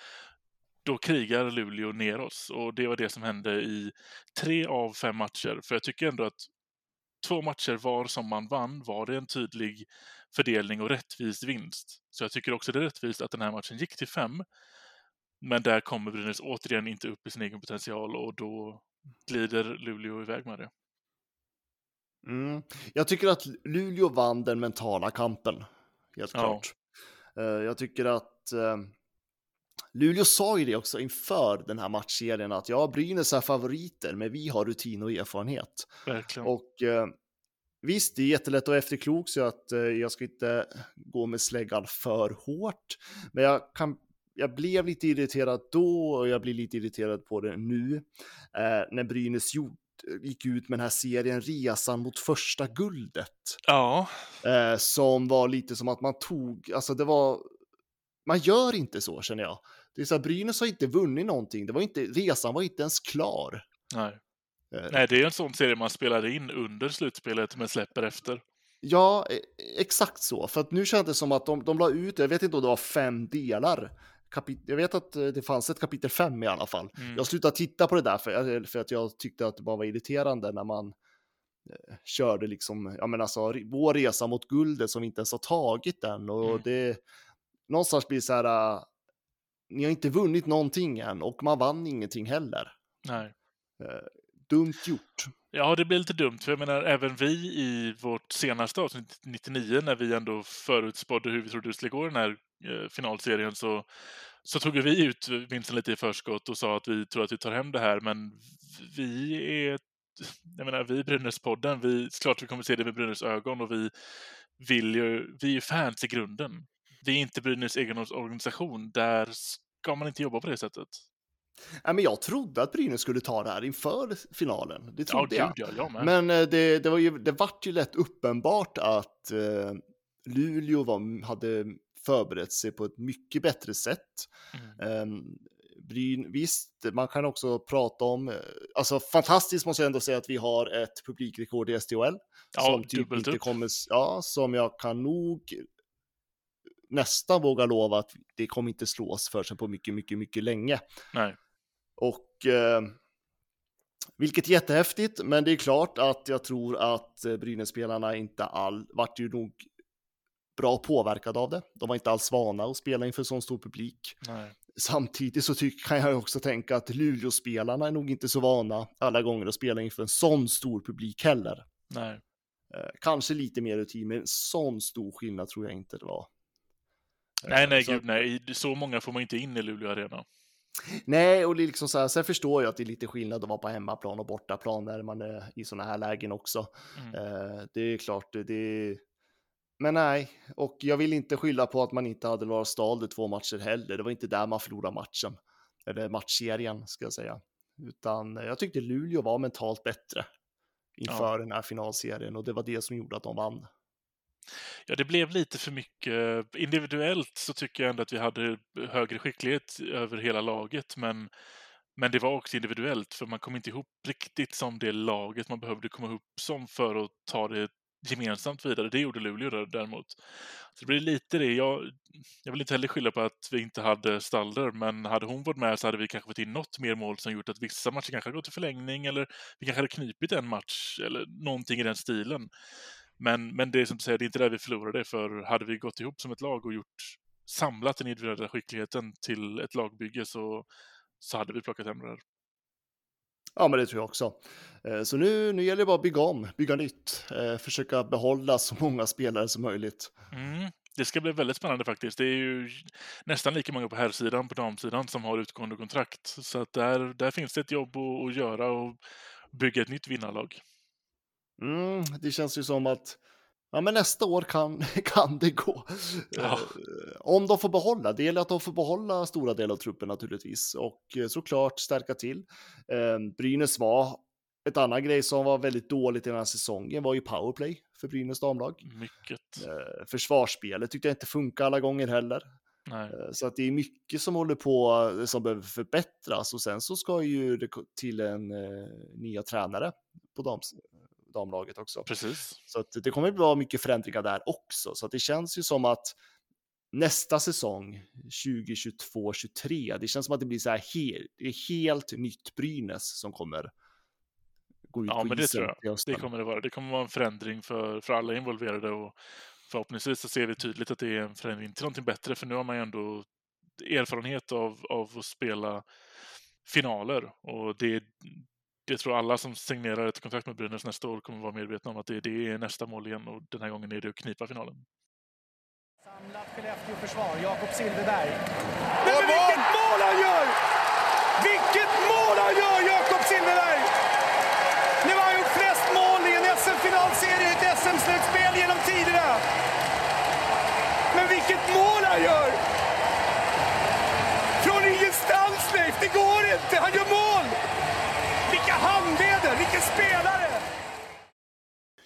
då krigar Luleå ner oss. Och det var det som hände i tre av fem matcher. För jag tycker ändå att två matcher var som man vann var det en tydlig fördelning och rättvis vinst. Så jag tycker också det är rättvist att den här matchen gick till fem. Men där kommer Brynäs återigen inte upp i sin egen potential och då glider Luleå iväg med det. Mm. Jag tycker att Luleå vann den mentala kampen, helt Ja. klart. Eh, Jag tycker att eh, Luleå sa ju det också inför den här matchserien att ja, Brynäs är favoriter, men vi har rutin och erfarenhet. Verkligen. Och eh, visst, det är jättelätt att efterklok så att jag ska inte gå med släggan för hårt. Men jag, kan, jag blev lite irriterad då och jag blir lite irriterad på det nu. Eh, när Brynäs gick ut med den här serien Resan mot första guldet. Ja, Eh, som var lite som att man tog, alltså det var, man gör inte så känner jag. Det är så här, Brynäs har inte vunnit någonting, det var inte, resan var inte ens klar. nej. Eh, Nej, det är en sån serie man spelar in under slutspelet men släpper efter. Ja, e- exakt så. För att nu kändes det som att de, de la ut, jag vet inte om det var fem delar. Kapit jag vet att eh, det fanns ett kapitel fem i alla fall. Mm. Jag slutade titta på det där för, för att jag tyckte att det bara var irriterande när man eh, körde liksom, ja men alltså vår resa mot guldet som vi inte ens har tagit än och Mm. det någonstans blir det så här, äh, ni har inte vunnit någonting än och man vann ingenting heller. Nej. Dumt gjort. Ja, det blir lite dumt, för jag menar även vi i vårt senaste avsnitt 99 när vi ändå förutspådde hur vi trodde det skulle gå i den här eh, finalserien så, så tog vi ut vinsten lite i förskott och sa att vi tror att vi tar hem det här, men vi är jag menar, vi i Brynäs-podden, vi, klart vi kommer se det med Brynäs ögon och vi vill ju, vi är ju fans i grunden. Vi är inte Brynäs egen organisation, där ska man inte jobba på det sättet. Nej, men jag trodde att Brynäs skulle ta det här inför finalen. Det trodde ja, jag. Jag med. Men eh, det, det, var ju, det vart ju lätt uppenbart att eh, Luleå var, hade förberett sig på ett mycket bättre sätt. Mm. Eh, Bryn, visst, man kan också prata om, eh, alltså fantastiskt måste jag ändå säga att vi har ett publikrekord i SDHL. Ja, som typ inte upp. kommer, ja, som jag kan nog nästan våga lova att det kommer inte slås för sig på mycket, mycket, mycket länge. Nej. Och eh, vilket är jättehäftigt, men det är klart att jag tror att eh, Brynäs-spelarna inte all, vart ju nog bra påverkade av det. De var inte alls vana att spela inför sån stor publik. Nej. Samtidigt så tyck, kan jag också tänka att Luleå-spelarna är nog inte så vana alla gånger att spela inför en sån stor publik heller. Nej. Eh, kanske lite mer rutin, men sån stor skillnad tror jag inte det var. Nej, nej, så- gud nej. Så många får man inte in i Luleå Arena. Nej, och det är liksom så här, sen förstår jag att det är lite skillnad att vara på hemmaplan och bortaplan när man är i sådana här lägen också. Mm. Eh, det är klart, det- är... Men nej, och jag vill inte skylla på att man inte hade några Stalder två matcher heller. Det var inte där man förlorade matchen, eller matchserien ska jag säga. Utan jag tyckte Luleå var mentalt bättre inför den här finalserien och det var det som gjorde att de vann. Ja, det blev lite för mycket. Individuellt så tycker jag ändå att vi hade högre skicklighet över hela laget, men, men det var också individuellt, för man kom inte ihop riktigt som det laget man behövde komma ihop som för att ta det gemensamt vidare. Det gjorde Luleå där- däremot. Så det blir lite det. Jag, jag vill inte heller skylla på att vi inte hade Stalder, men hade hon varit med så hade vi kanske fått in något mer mål som gjort att vissa matcher kanske hade gått till förlängning eller vi kanske hade knipit en match eller någonting i den stilen. Men, men det är som du säger, det är inte där vi förlorade, för hade vi gått ihop som ett lag och gjort samlat den individuella skickligheten till ett lagbygge så, så hade vi plockat hem det här. Ja, men det tror jag också. Eh, Så nu, nu gäller det bara att bygga om, bygga nytt, eh, försöka behålla så många spelare som möjligt. Mm. Det ska bli väldigt spännande faktiskt. Det är ju nästan lika många på herrsidan på damsidan som har utgående kontrakt. Så att där, där finns det ett jobb att, att göra och bygga ett nytt vinnarlag. Mm, det känns ju som att ja, men nästa år kan, [laughs] kan det gå. Ja. Eh, Om de får behålla, det gäller att de får behålla stora delar av truppen naturligtvis och eh, såklart stärka till. Eh, Brynäs var ett annan grej som var väldigt dåligt i den här säsongen var ju powerplay för Brynäs damlag. Mycket. Eh, Försvarsspelet tyckte jag inte funkar alla gånger heller. Nej. Så att det är mycket som håller på som behöver förbättras och sen så ska ju det till en eh, nya tränare på dams, damlaget också. Precis. Så att det kommer att vara mycket förändringar där också. Så att det känns ju som att nästa säsong 2022-23, det känns som att det blir så här he- det är helt nytt Brynäs som kommer gå ut Ja, på men det tror jag. Det kommer det vara. Det kommer vara en förändring för, för alla involverade och förhoppningsvis så ser vi tydligt att det är en förändring till någonting bättre för nu har man ju ändå erfarenhet av, av att spela finaler och det, det tror alla som signerar ett kontrakt med Brynäs nästa år kommer vara medvetna om att det, det är nästa mål igen och den här gången är det att knipa finalen. Samlat Skellefteå-försvar, Jakob Silfverberg. Men vilket mål han gör! Vilket mål han gör, Jakob Silfverberg! Nu har han gjort flest mål i en SM-finalserie i ett SM-slutspel genom tiderna. Men vilket mål han gör! Från ingenstans, Leif! Det går inte! Han gör mål!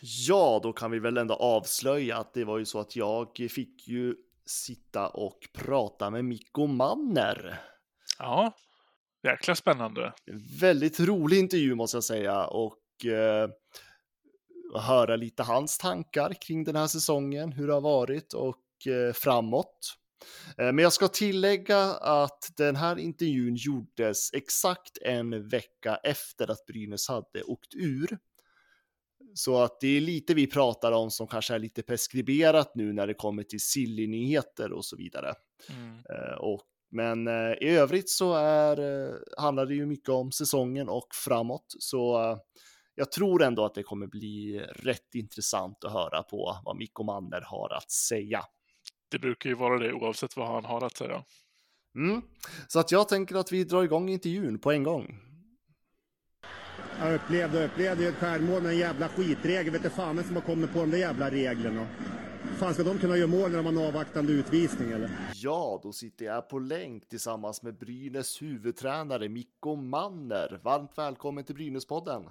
Ja, då kan vi väl ändå avslöja att det var ju så att jag fick ju sitta och prata med Mikko Manner. Ja, jäkla spännande. Väldigt rolig intervju måste jag säga och eh, höra lite hans tankar kring den här säsongen, hur det har varit och eh, framåt. Eh, Men jag ska tillägga att den här intervjun gjordes exakt en vecka efter att Brynäs hade åkt ur. Så att det är lite vi pratar om som kanske är lite preskriberat nu när det kommer till silly-nyheter och så vidare. Mm. Eh, Och, men eh, i övrigt så är, eh, handlar det ju mycket om säsongen och framåt. Så jag tror ändå att det kommer bli rätt intressant att höra på vad Mikko Manner har att säga. Det brukar ju vara det oavsett vad han har att säga. Mm. Så att jag tänker att vi drar igång intervjun på en gång. Jag upplevde upplevde ju ett självmål med en jävla skitregel. Vet du fan som har kommit på de där jävla reglerna. Fan ska de kunna göra mål när de har en avvaktande utvisning eller? Ja, då sitter jag på länk tillsammans med Brynäs huvudtränare Mikko Manner. Varmt välkommen till Brynäspodden.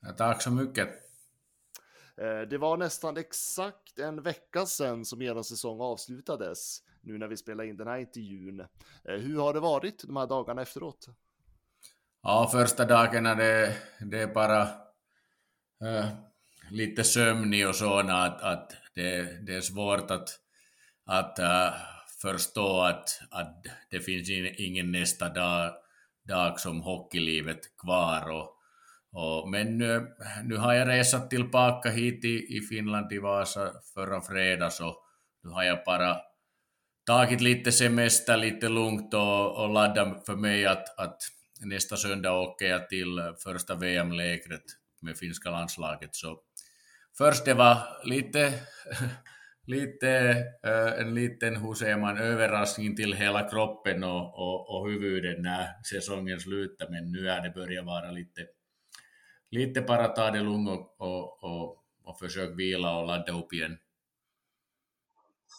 Ja, tack så mycket. Eh, Det var nästan exakt en vecka sedan som er säsong avslutades, nu när vi spelar in den här intervjun. Eh, Hur har det varit de här dagarna efteråt? Ja, första dagarna det, det är bara äh, lite sömnig och sådana att, att det, det är svårt att, att äh, förstå att, att det finns ingen nästa dag, dag som hockeylivet kvar. Och, och, men nu, nu har jag resat tillbaka hit i, i Finland, i Vasa, förra fredags så nu har jag bara tagit lite semester, lite lugnt och, och laddat för mig att, att nästa söndag åker jag till eh, första VM-lägret med finska landslaget. Så först det var lite, [laughs] lite eh, en liten, hur säger man, överraskning till hela kroppen och, och, och huvudet när säsongen slutar, men nu är det börjat vara lite, lite bara ta det lugnt och, och, och, och försök vila och ladda upp igen.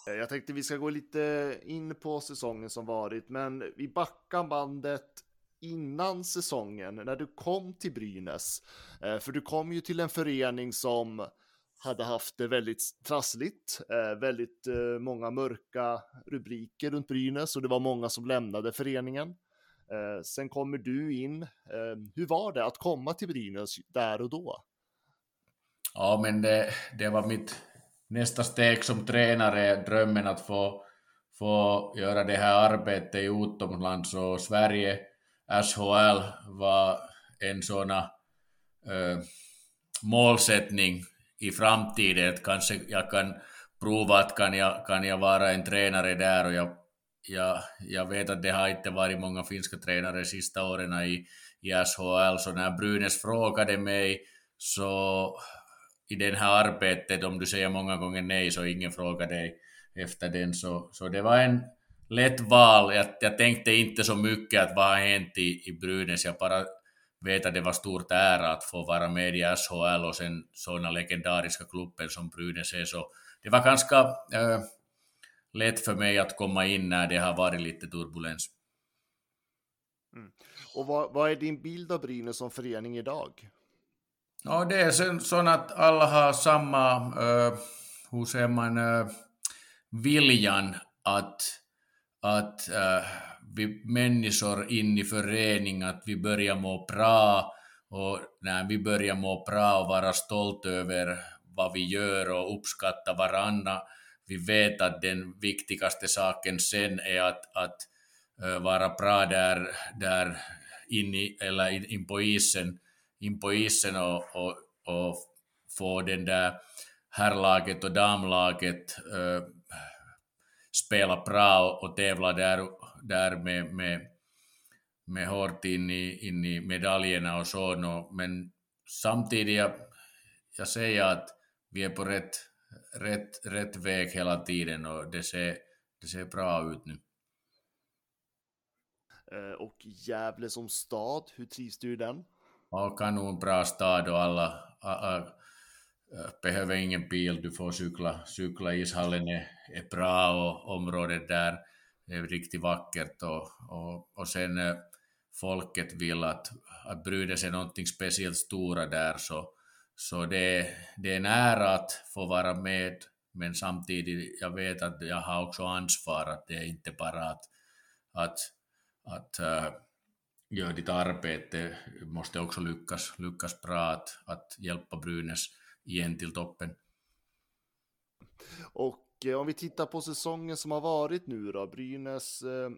Jag tänkte vi ska gå lite in på säsongen som varit, men vi backar bandet innan säsongen, när du kom till Brynäs. Eh, för du kom ju till en förening som hade haft det väldigt trassligt, eh, väldigt eh, många mörka rubriker runt Brynäs och det var många som lämnade föreningen. Sen kommer du in. Hur var det att komma till Brynäs där och då? Ja, men det, det var mitt nästa steg som tränare, drömmen att få, få göra det här arbetet i utomlands och Sverige, SHL var en sån äh, målsättning i framtiden, att kanske jag kan prova att kan jag, kan jag vara en tränare där och jag, jag, jag vet att det har inte varit många finska tränare de sista åren i, i SHL, så när Brynäs frågade mig så i det här arbetet, om du säger många gånger nej så ingen frågar dig efter den, så, så det var en lätt val. Jag, jag tänkte inte så mycket att vad har hänt i, i Brynäs, jag bara vet att det var stort ära att få vara med i SHL och sen sådana legendariska klubben som Brynäs är, så det var ganska äh, lätt för mig att komma in när det har varit lite turbulens. Och vad, vad är din bild av Brynäs som förening idag? Ja, det är sen så att alla har samma, uh, hur säger man, uh, viljan att, att äh, vi människor in i förening, att vi börjar må bra och när vi börjar må bra och vara stolta över vad vi gör och uppskatta varandra, vi vet att den viktigaste saken sen är att, att äh, vara bra där, där in, i, eller in, in på isen in på isen och, och, och få den där herrlaget och damlaget äh, spela bra och, och tävla där, där med, med, med hårt in i, in i medaljerna och så. No, men samtidigt, jag, jag säger att vi är på rätt, rätt, rätt väg hela tiden och det ser, det ser bra ut nu. Eh, Och Gävle som stad, hur trivs du i den? Ja, kanon, bra stad och alla, alla Äh, behöver ingen bil, du får cykla, cykla ishallen är, är bra och området där. Är riktigt vackert och, och, och sen äh, folket vill att, att Brynäs är någonting speciellt stora där så, så det, det är en ära att få vara med men samtidigt jag vet att jag har också ansvar att det är inte bara att, att, att äh, göra ditt arbete. Måste också lyckas, lyckas bra att, att hjälpa Brynäs igen till toppen. Och eh, om vi tittar på säsongen som har varit nu då, Brynäs eh,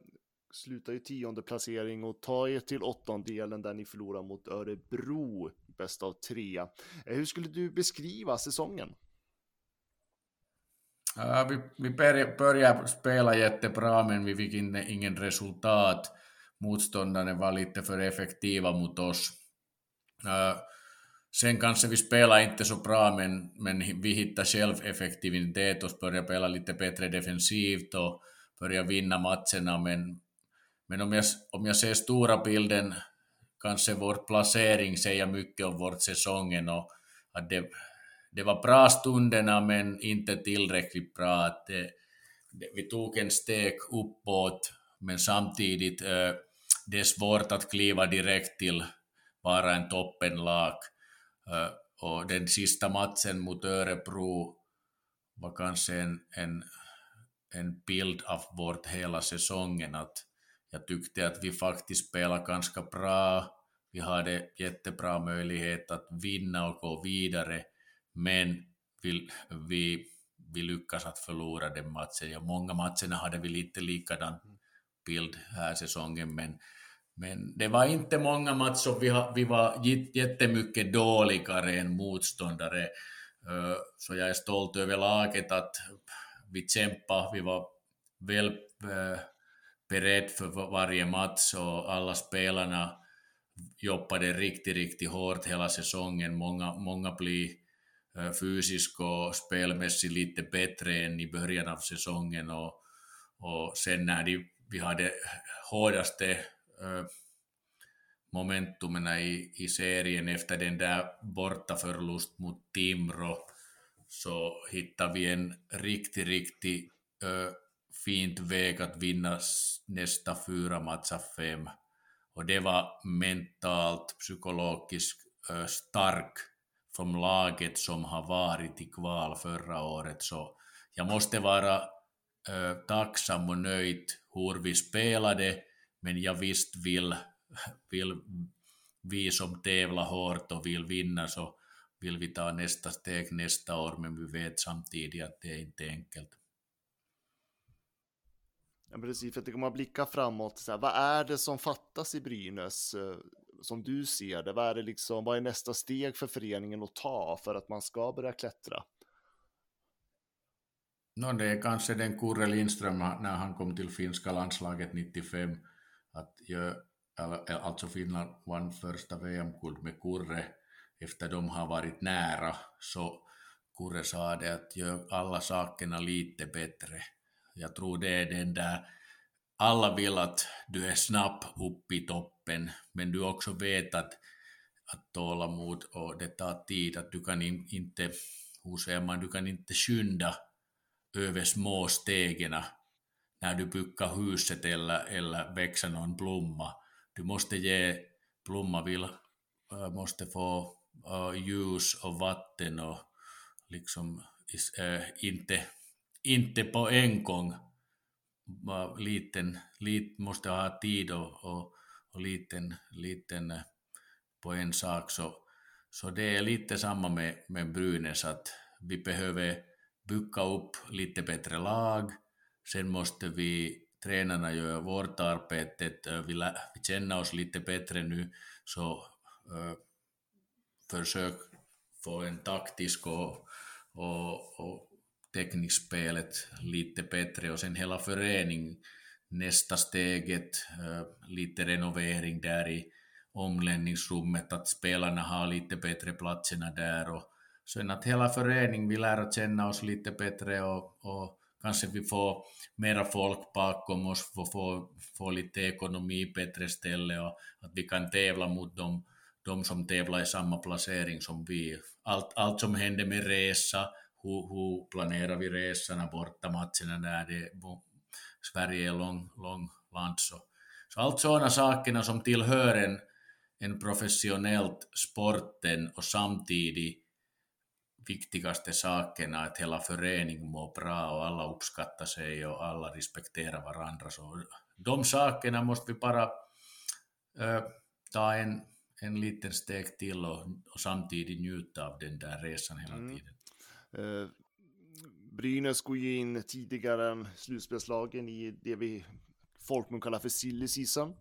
slutar ju tionde placering och tar er till åttondelen där ni förlorar mot Örebro, bäst av tre. Eh, hur skulle du beskriva säsongen? Ja, vi, vi började, började spela jättebra men vi fick in, ingen resultat. Motståndarna var lite för effektiva mot oss. Uh, sen kanske vi spelar inte så bra men, men vi hittar själv effektivitet och börjar spela lite bättre defensivt och börjar vinna matcherna men Men om jag, om jag ser stora bilden, kanske vår placering säger mycket om vårt säsongen och att det, det var bra stunderna men inte tillräckligt bra. Att det, det, vi tog en steg uppåt men samtidigt eh, det är svårt att kliva direkt till vara en toppenlag. Och den sista matchen mot Örebro var kanske en, en, en bild av vårt hela säsongen. Att jag tyckte att vi faktiskt spelade ganska bra. Vi hade jättebra möjlighet att vinna och gå vidare. Men vi, vi, vi lyckas att förlora den matchen. Ja, många matcherna hade vi lite likadan bild här säsongen, men, men det var inte många matcher vi, vi var jättemycket dåligare än motståndare. Eh, så jag är stolt över laget att vi kämpade, vi var väl eh, beredd för varje match och alla spelarna jobbade riktigt, riktigt hårt hela säsongen. Många, många blir eh, fysiskt och spelmässigt lite bättre än i början av säsongen och, och sen när de, vi hade hårdaste momentumerna momentumen i, i serien efter den där bortaförlust mot Timrå så hittade vi en riktigt, riktigt äh, fint väg att vinna nästa fyra matcher fem. Och det var mentalt, psykologiskt äh, stark från laget som har varit i kval förra året. Så jag måste vara äh, tacksam och nöjd hur vi spelade, men jag visst vill, vill vi som tävlar hårt och vill vinna så vill vi ta nästa steg nästa år, men vi vet samtidigt att det är inte enkelt. Ja, precis, för att om man blickar framåt, så här, vad är det som fattas i Brynäs eh, som du ser det? Vad är, det liksom, vad är nästa steg för föreningen att ta för att man ska börja klättra? No, det är kanske den Kurre Lindström när han kom till finska landslaget 95, att jag, alltså Finland vann första VM-guld med Kurre efter de har varit nära, så Kurre sa det att gör alla sakerna lite bättre. Jag tror det är den där, alla vill att du är snabb upp i toppen, men du också vet att, att tålamod och det tar tid, att du kan in, inte, hur säger man, du kan inte skynda över små stegen när du bygger huset eller, eller växer någon blomma. Du måste ge, blomma vill, måste få ljus och vatten och liksom inte inte på en gång. Liten, lit, måste ha tid och, och, och liten, liten på en sak. Så, så det är lite samma med, med Brynäs, att vi behöver bygga upp lite bättre lag. Sen måste vi, tränarna göra vårt arbete, vi, vi känner oss lite bättre nu, så äh, försök få en taktisk och, och, och teknikspelet lite bättre och sen hela förening nästa steget, äh, lite renovering där i omklädningsrummet, att spelarna har lite bättre platserna där och sen att hela föreningen vill lära känna oss lite bättre och, och kanske vi får mera folk bakom oss, får får, får lite ekonomi bättre ställe och att vi kan tävla mot dem, de som tävlar i samma placering som vi. Allt, allt som händer med resa, hur, hur planerar vi resorna, bortamatcherna när det Sverige är lång, lång land. Så, så allt sådana sakerna som tillhör en, en professionellt sporten och samtidigt viktigaste sakerna att hela föreningen mår bra och alla uppskattar sig och alla respekterar varandra. Så de sakerna måste vi bara äh, ta en, en liten steg till och, och samtidigt njuta av den där resan hela mm. tiden. Eh, Brynäs går ju in tidigare än slutspelslagen i det vi folkmun kallar för silly season.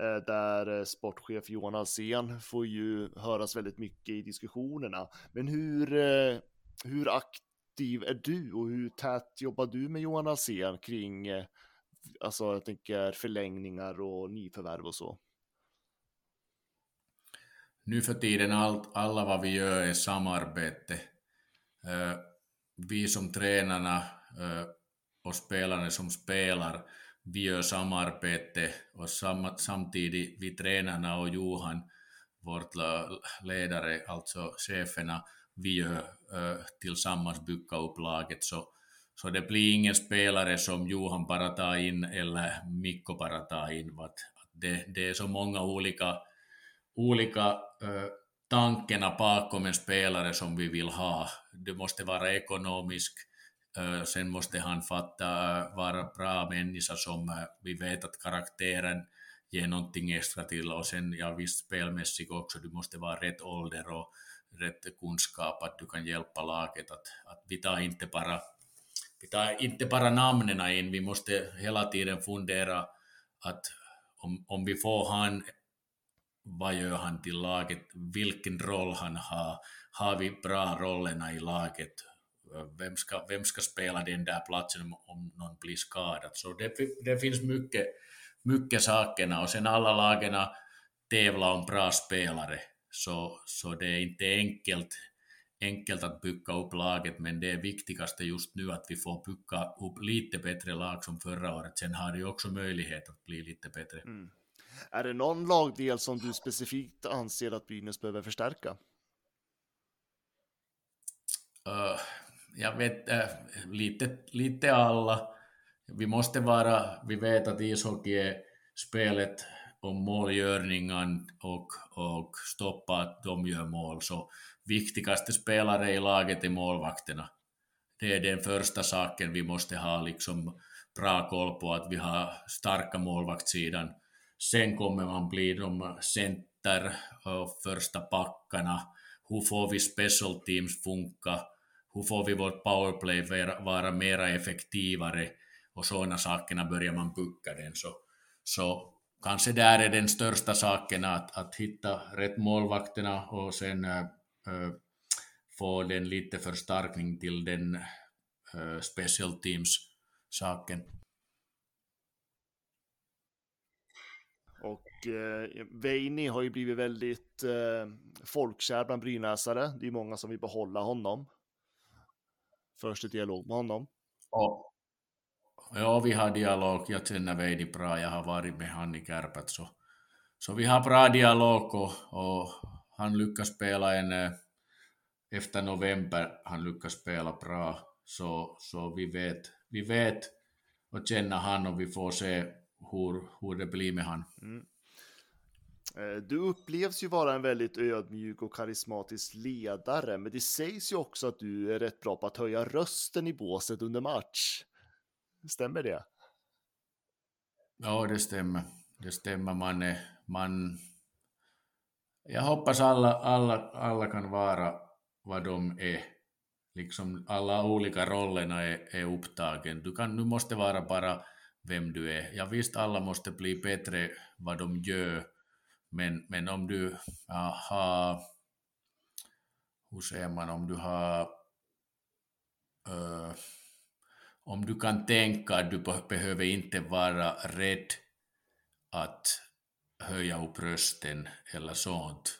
Eh, där eh, sportchef Johan Alsen får ju höras väldigt mycket i diskussionerna. Men hur, eh, hur aktiv är du och hur tätt jobbar du med Johan Alsen kring alltså jag tänker förlängningar och nyförvärv och så? Nu för tiden allt, alla vad vi gör är samarbete vi som tränarna och spelarna som spelar vi samarbete och sam, samtidigt vi tränarna och Johan, vårt ledare, alltså cheferna, vi gör uh, tillsammans bygga upp laget. Så, så det blir ingen spelare som Johan bara tar in eller Mikko bara tar in. Det, det är så många olika, olika uh, tankarna bakom en spelare som vi vill ha. Det måste vara ekonomisk, sen måste han fatta, vara bra människa som vi vet att karaktären ger någonting extra till och sen ja visst spelmässigt också, du måste vara rätt ålder och rätt kunskap att du kan hjälpa laget. Att, att vi tar inte bara vi tar inte bara namnen in, vi måste hela tiden fundera att om, om vi får han, vad gör han till laget, vilken roll han har, har vi bra rollerna i laget, vem ska, vem ska spela den där platsen om någon blir skadad. Så det, det finns mycket, mycket sakerna och sen alla lagarna tävlar om bra spelare. Så, så det är inte enkelt, enkelt att bygga upp laget, men det är viktigaste just nu att vi får bygga upp lite bättre lag som förra året. Sen har det ju också möjlighet att bli lite bättre. Mm. Är det någon lagdel som du specifikt anser att Brynäs behöver förstärka? Uh, jag vet uh, lite, lite alla. Vi måste vara, vi vet att ishockey är spelet om målgörningen och, och stoppa att de gör mål. Så viktigaste spelare i laget är målvakterna. Det är den första saken vi måste ha liksom bra koll på, att vi har starka målvaktssidan. Sen kommer man bli de center och första packarna. Hur får vi special teams funka? Hur får vi vårt powerplay vara mera effektivare? Och sådana sakerna börjar man bygga den. Så, så kanske där är den största saken att, att hitta rätt målvakterna och sen äh, få den lite förstärkning till den äh, special teams-saken. Och eh, Veini har ju blivit väldigt eh, folkkär bland brynäsare. Det är många som vill behålla honom. Först i dialog med honom. Ja, Ja, vi har dialog. Jag känner Veidi bra. Jag har varit med han i Kärpät. Så, så vi har bra dialog och, och han lyckas spela en... Eh, efter november han lyckas spela bra. Så, så vi, vet, vi vet och känner han och vi får se hur, hur det blir med han. Mm. Eh, du upplevs ju vara en väldigt ödmjuk och karismatisk ledare, men det sägs ju också att du är rätt bra på att höja rösten i båset under match. Stämmer det? Ja, det stämmer. Det stämmer. Man är, man... Jag hoppas alla, alla, alla kan vara vad de är. Liksom alla olika rollerna är, är upptagen. Du, kan, du måste vara bara vem du är. Ja, visst, alla måste bli bättre vad de gör, men, men om du har... Hur säger man? Om du har... Uh, eh, om du kan tänka att du behöver inte vara rädd att höja upp rösten eller sånt,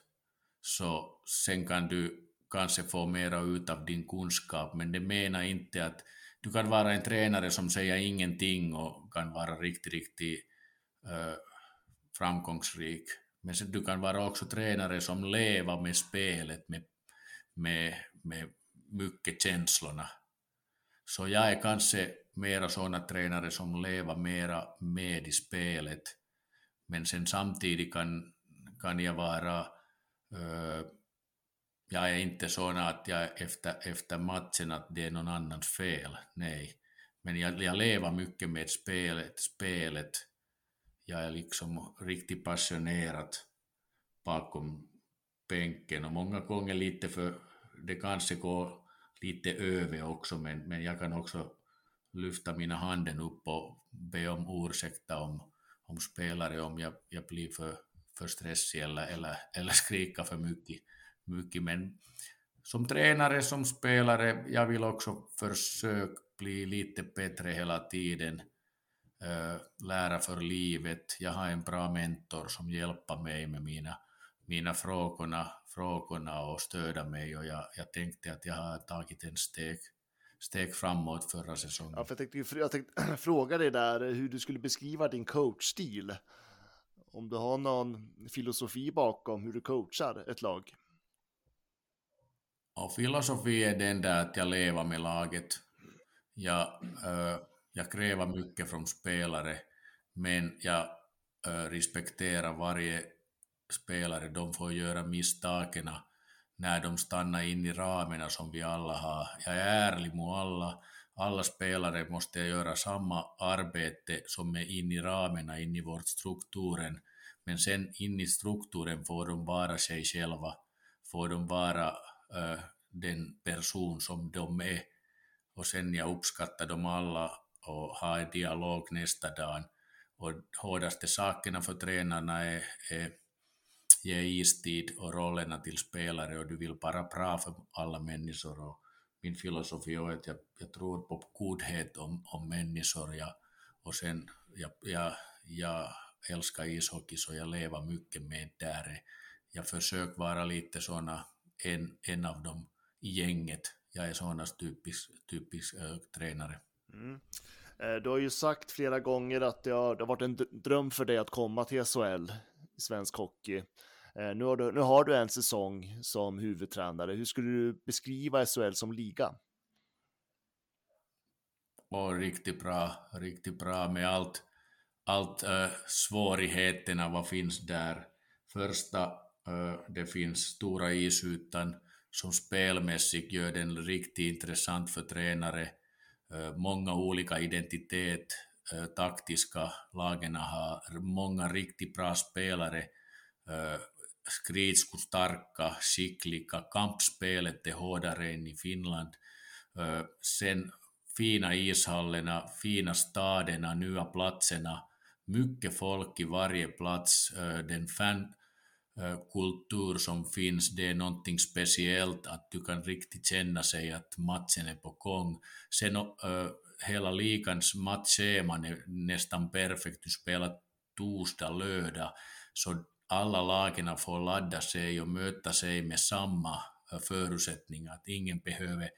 så sen kan du kanske få mera ut av din kunskap, men det menar inte att du kan vara en tränare som säger ingenting och kan vara riktigt, riktigt uh, framgångsrik. Men du kan vara också tränare som lever med spelet, med, med, med mycket känslorna. Så jag är kanske mera sådana tränare som lever mera med i spelet. Men sen samtidigt kan, kan jag vara, uh, jag är inte sån att jag efter, efter matchen att det är någon annans fel, nej. Men jag, jag lever mycket med spelet, spelet. Jag är liksom riktigt passionerad bakom bänken och många gånger lite för, det kanske går lite över också, men, men jag kan också lyfta mina handen upp och be om ursäkt om, om spelare om jag, jag blir för, för stressig eller, eller, eller skrika för mycket, mycket. Men som tränare, som spelare, jag vill också försöka bli lite bättre hela tiden, lära för livet. Jag har en bra mentor som hjälper mig med mina, mina frågorna, frågorna och stödja mig och jag, jag tänkte att jag har tagit en steg, steg framåt förra säsongen. Ja, för jag, tänkte, jag tänkte [clears throat] fråga dig där hur du skulle beskriva din coachstil. Om du har någon filosofi bakom hur du coachar ett lag. Och filosofi är den där att jag lever med laget. Jag, äh, jag kräver mycket från spelare, men jag respekterar varje spelare. De får göra misstagen när de stannar in i ramarna som vi alla har. Jag är ärlig mot alla. Alla spelare måste göra samma arbete som är in i ramarna, in i vårt strukturen. Men sen in i strukturen får de vara sig själva, får de vara äh, den person som de är. Och sen jag uppskattar dem alla och ha en dialog nästa dag. Och hårdaste sakerna för tränarna är, är ge istid och rollerna till spelare och du vill bara bra för alla människor. Och min filosofi är att jag, jag tror på godhet om, om människor ja, och sen jag, jag, jag älskar ishockey så jag lever mycket med där. Jag försöker vara lite såna en, en av dem i gänget. Jag är såna typisk, typisk äh, tränare. Mm. Eh, du har ju sagt flera gånger att det har, det har varit en dröm för dig att komma till SHL i svensk hockey. Eh, nu har, du, nu har du en säsong som huvudtränare. Hur skulle du beskriva SHL som liga? Och riktigt bra, riktigt bra med allt, allt äh, svårigheterna vad finns där. Första, äh, det finns stora isytan som spelmässigt gör den riktigt intressant för tränare. Många olika identitet, taktiska lagen har många riktigt bra spelare skridskostarka, skickliga, kampspelet är hårdare än i Finland. Sen fina ishallerna, fina staderna, nya platserna, mycket folk i varje plats, den Eh, kultur som finns, det är någonting speciellt, att du kan riktigt känna sig att matchen är på gång. Sen eh, hela ligans matchschema är nästan perfekt, du spelar torsdag, lördag, så alla lagen får ladda sig och möta sig med samma eh, förutsättningar. Att ingen behöver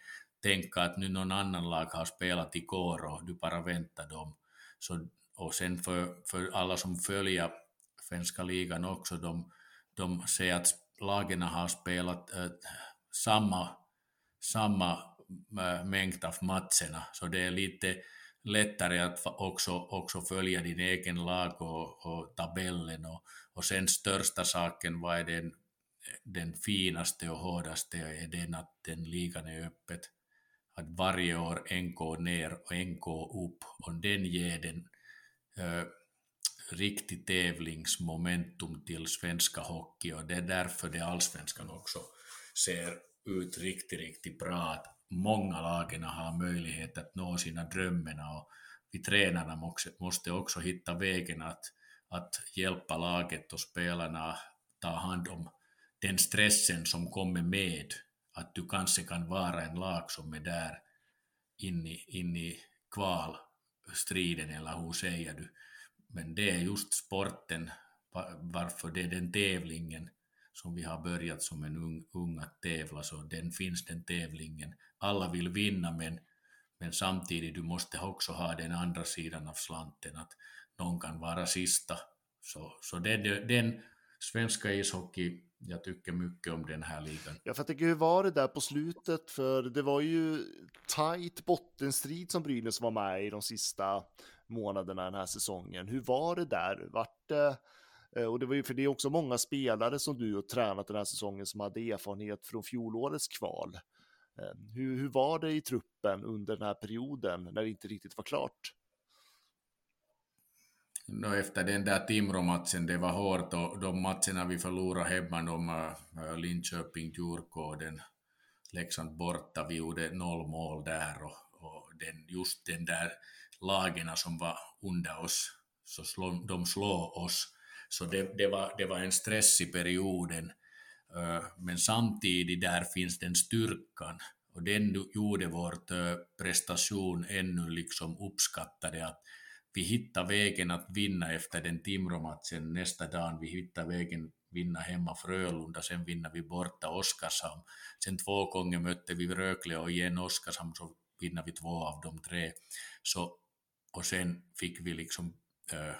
tänka att nu någon annan lag har spelat igår och du bara väntar dem. Så, och sen för, för alla som följer svenska ligan också, de, de säger att lagen har spelat äh, samma, samma äh, mängd av matcherna, så det är lite lättare att också, också följa din egen lag och, och tabellen och, och sen största saken, vad är den, den finaste och hårdaste, är den att den ligan är öppet. Att varje år en går ner och en går upp. Och den ger den äh, riktig tävlingsmomentum till svenska hockey och det är därför det allsvenskan också ser ut riktigt, riktigt bra många lagen har möjlighet att nå sina drömmar och vi tränarna måste också hitta vägen att, att hjälpa laget och spelarna ta hand om den stressen som kommer med att du kanske kan vara en lag som är där inne in i kvalstriden eller hur säger du? Men det är just sporten, varför det är den tävlingen som vi har börjat som en ung, ung att tävla, så den finns den tävlingen. Alla vill vinna, men, men samtidigt du måste också ha den andra sidan av slanten, att någon kan vara sista. Så, så den, den svenska ishockey, jag tycker mycket om den här ligan. Ja, för jag tänker, hur var det där på slutet? För det var ju tight bottenstrid som Brynäs var med i de sista månaderna den här säsongen. Hur var det där? Vart det Eh, och det var ju för det är också många spelare som du har tränat den här säsongen som hade erfarenhet från fjolårets kval. Eh, hur, hur var det i truppen under den här perioden när det inte riktigt var klart? No, efter den där Timrå-matchen, det var hårt och de matcherna vi förlorade hemma, de uh, eh, Linköping, Djurgården, Leksand borta, vi gjorde noll mål där och, och den, just den där lagen som var under oss, så slå, de slår oss så det, det, var, det var en stress i perioden. Eh, men samtidigt där finns den styrkan och den gjorde vår eh, prestation ännu liksom uppskattade att vi hittade vägen att vinna efter den Timrå-matchen nästa dag, vi hittade vägen vinna hemma Frölunda, sen vinner vi borta Oskarshamn. Sen två gånger mötte vi Rögle och igen Oskarshamn, så vinner vi två av de tre. Så, och sen fick vi liksom äh,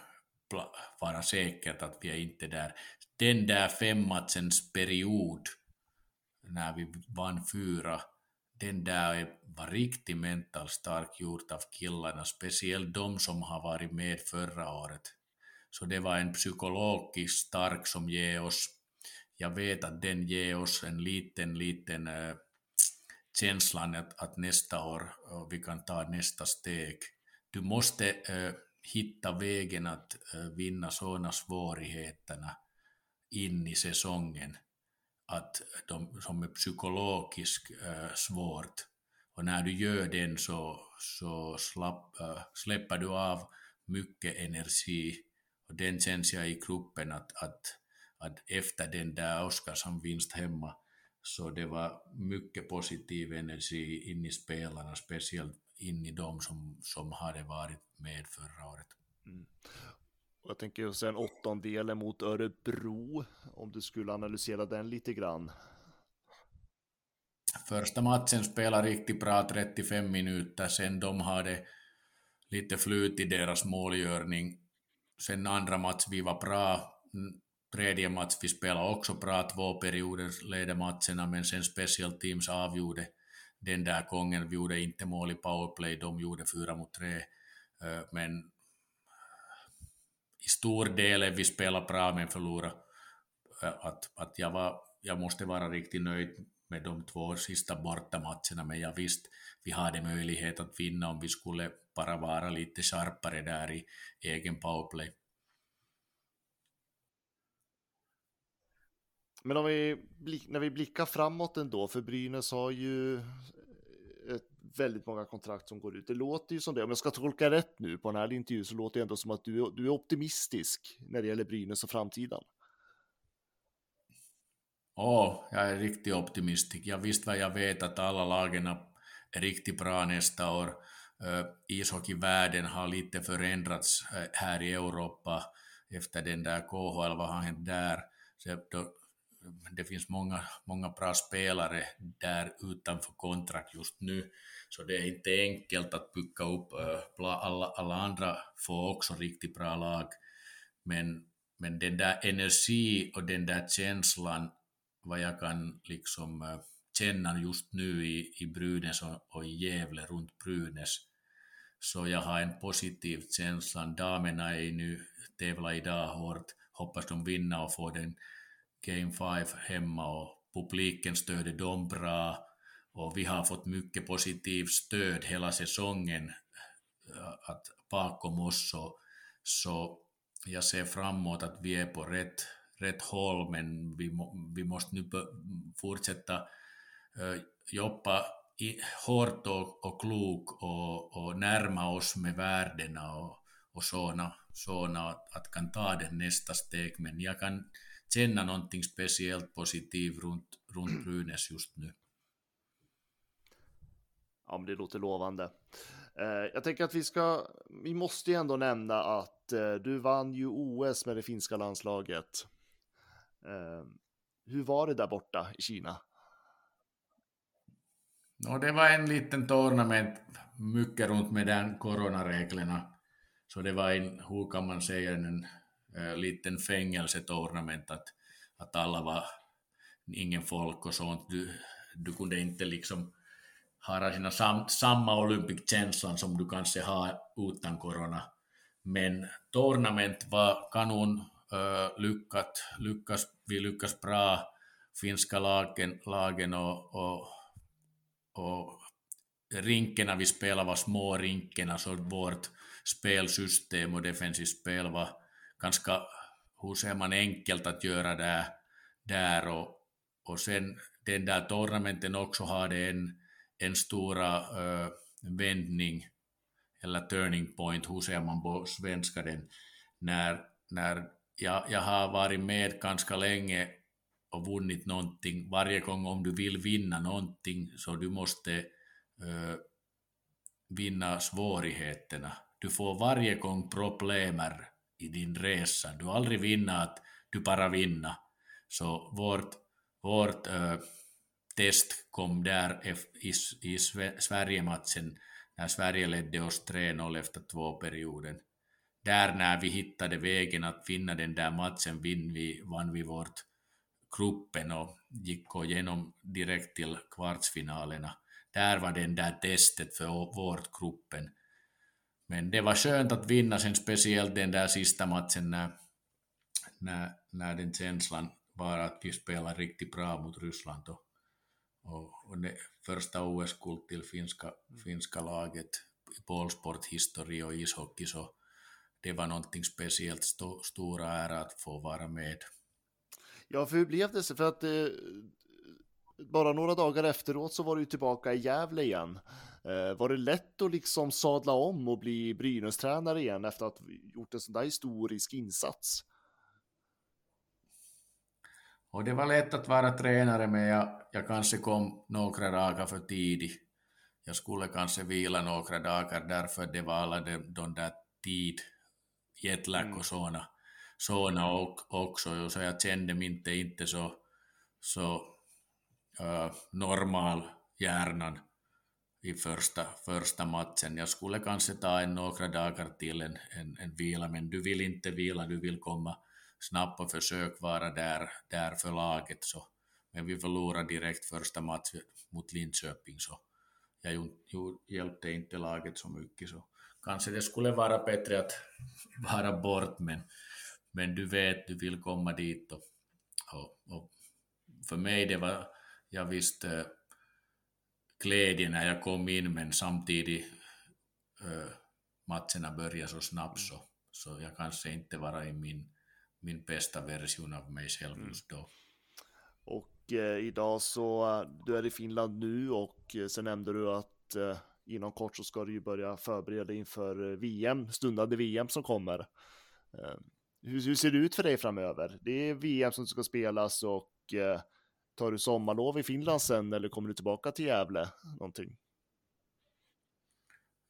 vara säkert att vi är inte där. Den där femmatchens period när vi vann fyra, den där var riktigt mentalt stark gjort av killarna, speciellt de som har varit med förra året. Så det var en psykologisk stark som ger oss, jag vet att den ger oss en liten, liten äh, känslan att, att nästa år äh, vi kan ta nästa steg. Du måste äh, hitta vägen att vinna sådana svårigheterna in i säsongen att de, som är psykologiskt äh, svårt. Och när du gör den så, så slapp, släpper du av mycket energi. Och den känns jag i gruppen att, att, att efter den där Oskarshamn-vinst hemma så det var mycket positiv energi in i spelarna, speciellt in i de som, som hade varit med förra året. Mm. Jag tänker sen åttondelen mot Örebro, om du skulle analysera den lite grann. Första matchen spelade riktigt bra 35 minuter, sen de hade lite flyt i deras målgörning. Sen andra match vi var bra, tredje match vi spelade också bra, två perioder ledde matcherna, men sen special teams avgjorde den där gången. Vi gjorde inte mål i powerplay, de gjorde fyra mot tre. Eh, men i stor del är vi spelar bra men förlorar. Eh, att, att jag, var, jag måste vara riktigt nöjd med de två sista bortamatcherna, men jag visst, vi hade möjlighet att vinna om vi skulle bara vara lite skarpare där i egen powerplay. Men om vi, när vi blickar framåt ändå, för Brynäs har ju eh, ett, väldigt många kontrakt som går ut. Det låter ju som det, om jag ska tolka rätt nu på den här intervjun så låter det ändå som att du, du är optimistisk när det gäller Brynäs och framtiden. Ja, oh, jag är riktigt optimistisk. Jag visste vad jag vet att alla lagen är riktigt bra nästa år. Uh, ishockeyvärlden har lite förändrats eh, här i Europa efter den där KHL, vad har hänt där? Så då, det finns många, många bra spelare där utanför kontrakt just nu, så det är inte enkelt att bygga upp. Eh, alla, alla andra får också riktigt bra lag, men, men den där energi och den där känslan, vad jag kan liksom eh, känna just nu i, i Brynäs och, och i Gävle runt Brynäs, så jag har en positiv känsla. Damerna är nu tävlar idag hårt, hoppas de vinner och får den Game 5 hemma och publiken stödde dem bra. Och vi har fått mycket positivt stöd hela säsongen eh, att bakom oss. Så, så jag ser framåt att vi är på rätt, rätt håll men vi, vi måste nu fortsätta eh, jobba i, hårt och, och klok och, och närma oss med värdena och, och såna, såna att, att kan ta det nästa steg. Men jag kan känna någonting speciellt positivt runt, runt Brynäs just nu. Ja, men det låter lovande. Eh, jag tänker att vi ska, vi måste ju ändå nämna att eh, du vann ju OS med det finska landslaget. Eh, hur var det där borta i Kina? No, det var en liten tournament, mycket runt med den coronareglerna. Så det var en, hur kan man säga, en Eh, liten fängelsetornament att, att alla var ingen folk och sånt. Du, du kunde inte liksom ha sina sam, samma Olympic-känslan som du kanske har utan corona. Men tornament var kanon äh, lyckat, lyckas, vi lyckas bra, finska lagen, lagen och, och, och rinkerna vi spelade var små rinkerna, så vårt spelsystem och defensivt spel var ganska, hur ser man, enkelt att göra där, där och, och sen den där tournamenten också hade en, en stora uh, vändning eller turning point, hur ser man på svenska den, när, när jag, jag har varit med ganska länge och vunnit någonting. Varje gång om du vill vinna någonting så du måste uh, vinna svårigheterna. Du får varje gång problemer i din resa. Du aldrig vinna att du bara vinna. Så vårt, vårt äh, test kom där i, i Sverige-matchen när Sverige ledde oss 3-0 efter två perioden. Där när vi hittade vägen att vinna den där matchen vinn vi, vann vi vårt gruppen och gick igenom direkt till kvartsfinalerna. Där var den där testet för vårt gruppen. Men det var skönt att vinna sen speciellt den där sista matchen när, när, när den känslan var att vi spelade riktigt bra mot Ryssland och, och, och det första OS-guld till finska, finska laget i bollsporthistoria och ishockey så det var någonting speciellt, st stora ära att få vara med. Ja, för hur blev det? För att eh, bara några dagar efteråt så var du tillbaka i Gävle igen. Eh, var det lätt att liksom sadla om och bli Brynäs-tränare igen efter att ha gjort en sån där historisk insats? Och det var lätt att vara tränare men jag, jag kanske kom några dagar för tidigt. Jag skulle kanske vila några dagar därför det var alla de, de där tid, jetlag mm. och såna, såna också. Så jag kände mig inte, inte så, så normal hjärnan i första, första matchen. Jag skulle kanske ta en några dagar till en, en, en vila, men du vill inte vila, du vill komma snabbt och försök vara där, där för laget. Så. Men vi förlorade direkt första matchen mot Linköping, så jag ju, ju, hjälpte inte laget så mycket. Så kanske det skulle vara bättre att [laughs] vara bort, men, men du vet, du vill komma dit. Och, och, och för mig det var, jag visste glädje när jag kom in, men samtidigt äh, matcherna började så snabbt så, så jag kanske inte var i min, min bästa version av mig själv mm. just då. Och eh, idag så, du är i Finland nu och eh, sen nämnde du att eh, inom kort så ska du ju börja förbereda inför VM, stundande VM som kommer. Eh, hur, hur, ser det ut för dig framöver? Det är VM som ska spelas och eh, tar du sommarlov i Finland sen eller kommer du tillbaka till Gävle någonting?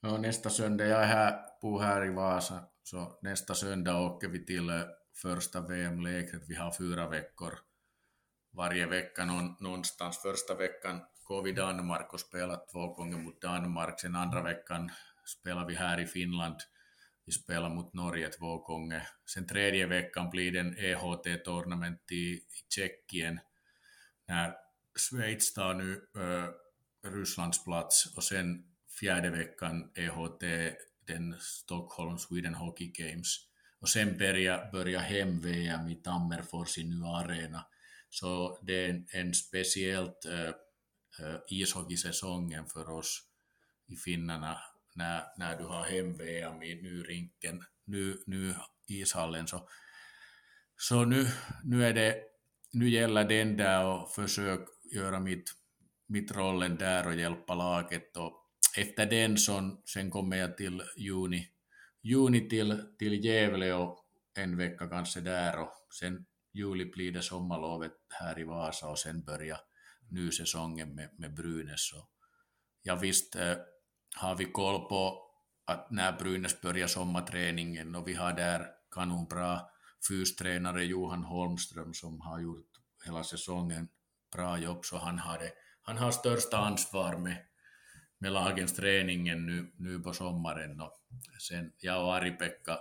Ja, nästa söndag, jag är här, bor här i Vasa, så nästa söndag åker vi till eh, första VM-lägret. Vi har fyra veckor varje vecka någonstans. Första veckan går vi Danmark och spelar två gånger mot Danmark. Sen andra veckan spelar vi här i Finland. Vi spelar mot Norge två gånger. Sen tredje veckan blir det en EHT-tournament i, i Tjeckien när Schweiz tar nu äh, Rysslands plats och sen fjärde veckan EHT, den Stockholm Sweden Hockey Games. Och sen börjar börja hem-VM i Tammerfors i nya arena. Så det är en, en speciellt äh, ishockeysäsongen för oss i finnarna när, när du har hem-VM i nyrinken, nu, nu ishallen. Så, så nu, nu är det nu gäller den där och försök göra mitt, mitt rollen där och hjälpa laget. Och efter den så, sen kommer jag till juni, juni till, till Gävle och en vecka kanske där och sen juli blir det sommarlovet här i Vasa och sen börjar nysäsongen med, med Brynäs. Och ja visst äh, har vi koll på att när Brynäs börjar sommarträningen och vi har där kanonbra fystränare Johan Holmström som har gjort hela säsongen bra jobb, så han har, det, han har största ansvar med, med lagens träningen nu, nu på sommaren. Och sen jag och Ari-Pekka,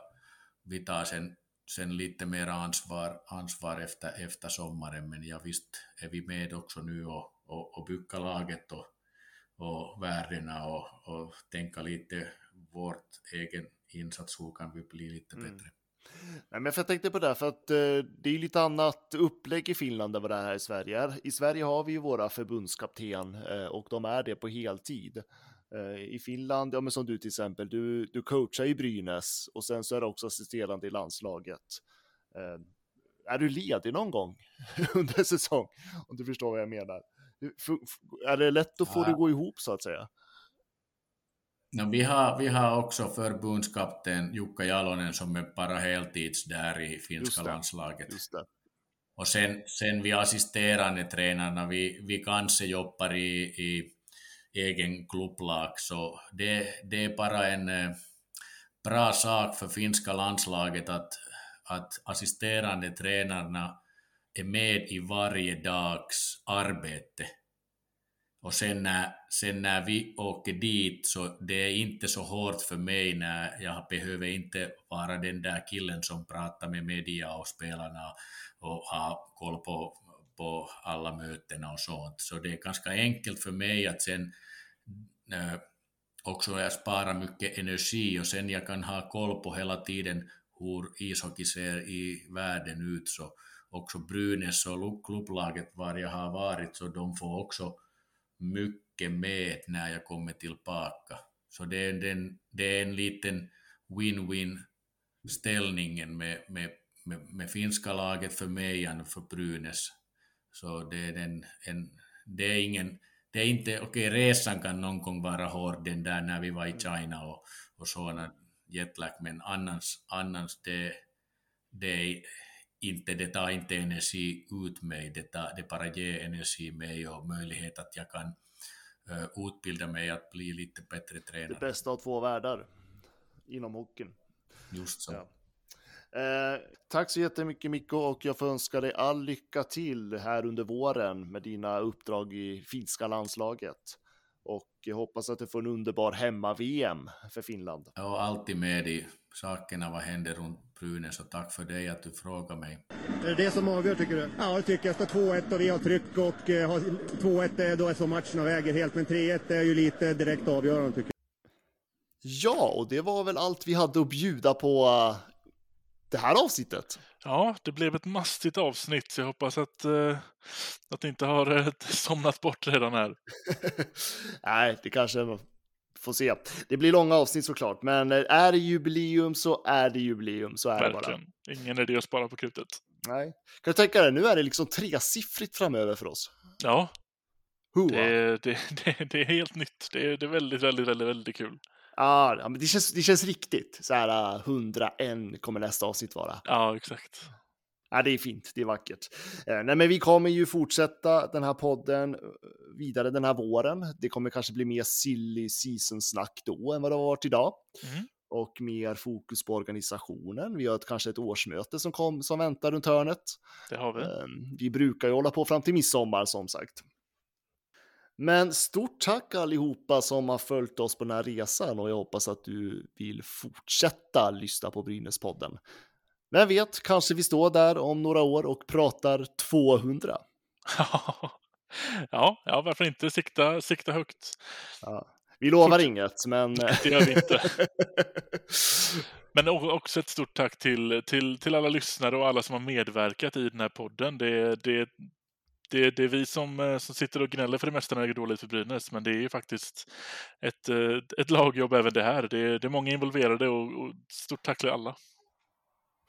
vi tar sen, sen lite mer ansvar, ansvar efter, efter sommaren, men ja, visst är vi med också nu och, och, och bygga laget och, och värdena och, och tänka lite vårt egen insats, hur kan vi bli lite mm. Nej, men för jag tänkte på det, för att eh, det är lite annat upplägg i Finland än vad det är här i Sverige. I Sverige har vi ju våra förbundskapten eh, och de är det på heltid. Eh, I Finland, ja men som du till exempel, du, du coachar i Brynäs och sen så är du också assisterande i landslaget. Eh, är du ledig någon gång [laughs] under säsong? Om du förstår vad jag menar. Är det lätt att få ja. det att gå ihop så att säga? No, vi, har, vi har också förbundskapten Jukka Jalonen som är bara heltids där i finska landslaget. Och sen, sen vi assisterande tränarna, vi, vi kanske jobbar i, i egen klubblag, så det, det är bara en eh, bra sak för finska landslaget att, att assisterande tränarna är med i varje dags arbete och sen när, sen när vi åker dit så det är inte så hårt för mig när jag behöver inte vara den där killen som pratar med media och spelarna och har koll på, på alla mötena och sånt. Så det är ganska enkelt för mig att sen äh, också jag sparar mycket energi och sen jag kan ha koll på hela tiden hur ishockey ser i världen ut så också Brynäs och klubblaget var jag har varit så de får också mycket med när jag kommer tillbaka. Så det är, den, det är en liten win-win ställningen med, med, med, med finska laget för mig och för Brynäs. Så det är, den, en, det är ingen, det är inte, okej okay, resan kan någon gång vara hård den där när vi var i China och, och sådana jetlag, men annars, annars det, det är inte, det tar inte energi ut mig, det, tar, det bara ger energi mig och möjlighet att jag kan uh, utbilda mig att bli lite bättre tränare. Det bästa av två världar inom hockeyn. Just så. Ja. Eh, tack så jättemycket Mikko och jag får önska dig all lycka till här under våren med dina uppdrag i finska landslaget. Och jag hoppas att du får en underbar hemma-VM för Finland. Ja, alltid med i sakerna vad händer runt Brynäs och tack för dig att du frågar mig. Är det det som avgör tycker du? Ja, det tycker jag. Står 2-1 och vi har tryck och eh, 2-1 är då är så matcherna väger helt, men 3-1 är ju lite direkt avgörande tycker jag. Ja, och det var väl allt vi hade att bjuda på uh, det här avsnittet. Ja, det blev ett mastigt avsnitt. Jag hoppas att, uh, att det inte har uh, [laughs] somnat bort redan här. [laughs] Nej, det kanske får se. Det blir långa avsnitt såklart, men är det jubileum så är det jubileum. Så är Verkligen. det bara. Ingen idé att spara på krutet. Nej. Kan du tänka dig, nu är det liksom tresiffrigt framöver för oss. Ja. Det, det, det, det är helt nytt. Det är, det är väldigt, väldigt, väldigt, väldigt kul. Ja, det känns, det känns riktigt. Så här 101 kommer nästa avsnitt vara. Ja, exakt. Ja, det är fint, det är vackert. Eh, nej, men vi kommer ju fortsätta den här podden vidare den här våren. Det kommer kanske bli mer silly season-snack då än vad det har varit idag. Mm. Och mer fokus på organisationen. Vi har ett, kanske ett årsmöte som, kom, som väntar runt hörnet. Det har vi. Eh, vi brukar ju hålla på fram till midsommar som sagt. Men stort tack allihopa som har följt oss på den här resan och jag hoppas att du vill fortsätta lyssna på Brynäspodden. Vem vet, kanske vi står där om några år och pratar 200. [laughs] ja, ja, varför inte sikta, sikta högt. Ja. Vi lovar Fort... inget, men... [laughs] Det gör vi inte. [laughs] men också ett stort tack till, till, till alla lyssnare och alla som har medverkat i den här podden. Det, det, det, det är vi som, som sitter och gnäller för det mesta när det går dåligt för Brynäs, men det är ju faktiskt ett, ett lagjobb även det här. Det, det är många involverade och, och stort tack till alla.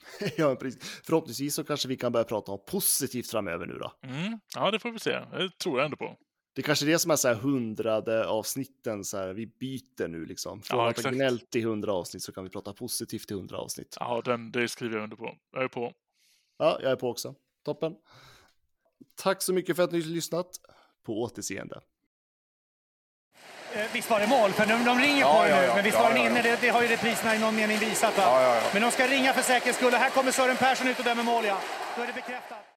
[laughs] ja, precis. Förhoppningsvis så kanske vi kan börja prata om positivt framöver nu då. Mm. Ja, det får vi se. Det tror jag ändå på. Det är kanske det som är så här hundrade avsnitten, så här, vi byter nu liksom. Från Ja, att ha gnällt i hundra avsnitt så kan vi prata positivt i hundra avsnitt. Ja, den, det skriver jag under på. Jag är på. Ja, jag är på också. Toppen. Tack så mycket för att ni har lyssnat. På återseende. Eh, Visst var det mål? För de, de ringer Ja, på ja, nu, ja. men visst var den inne? Det, det har ju repriserna i någon mening visat. Men de ska ringa för säkerhets skull. och Här kommer Sören Persson ut och dömer mål, ja. Då är det bekräftat.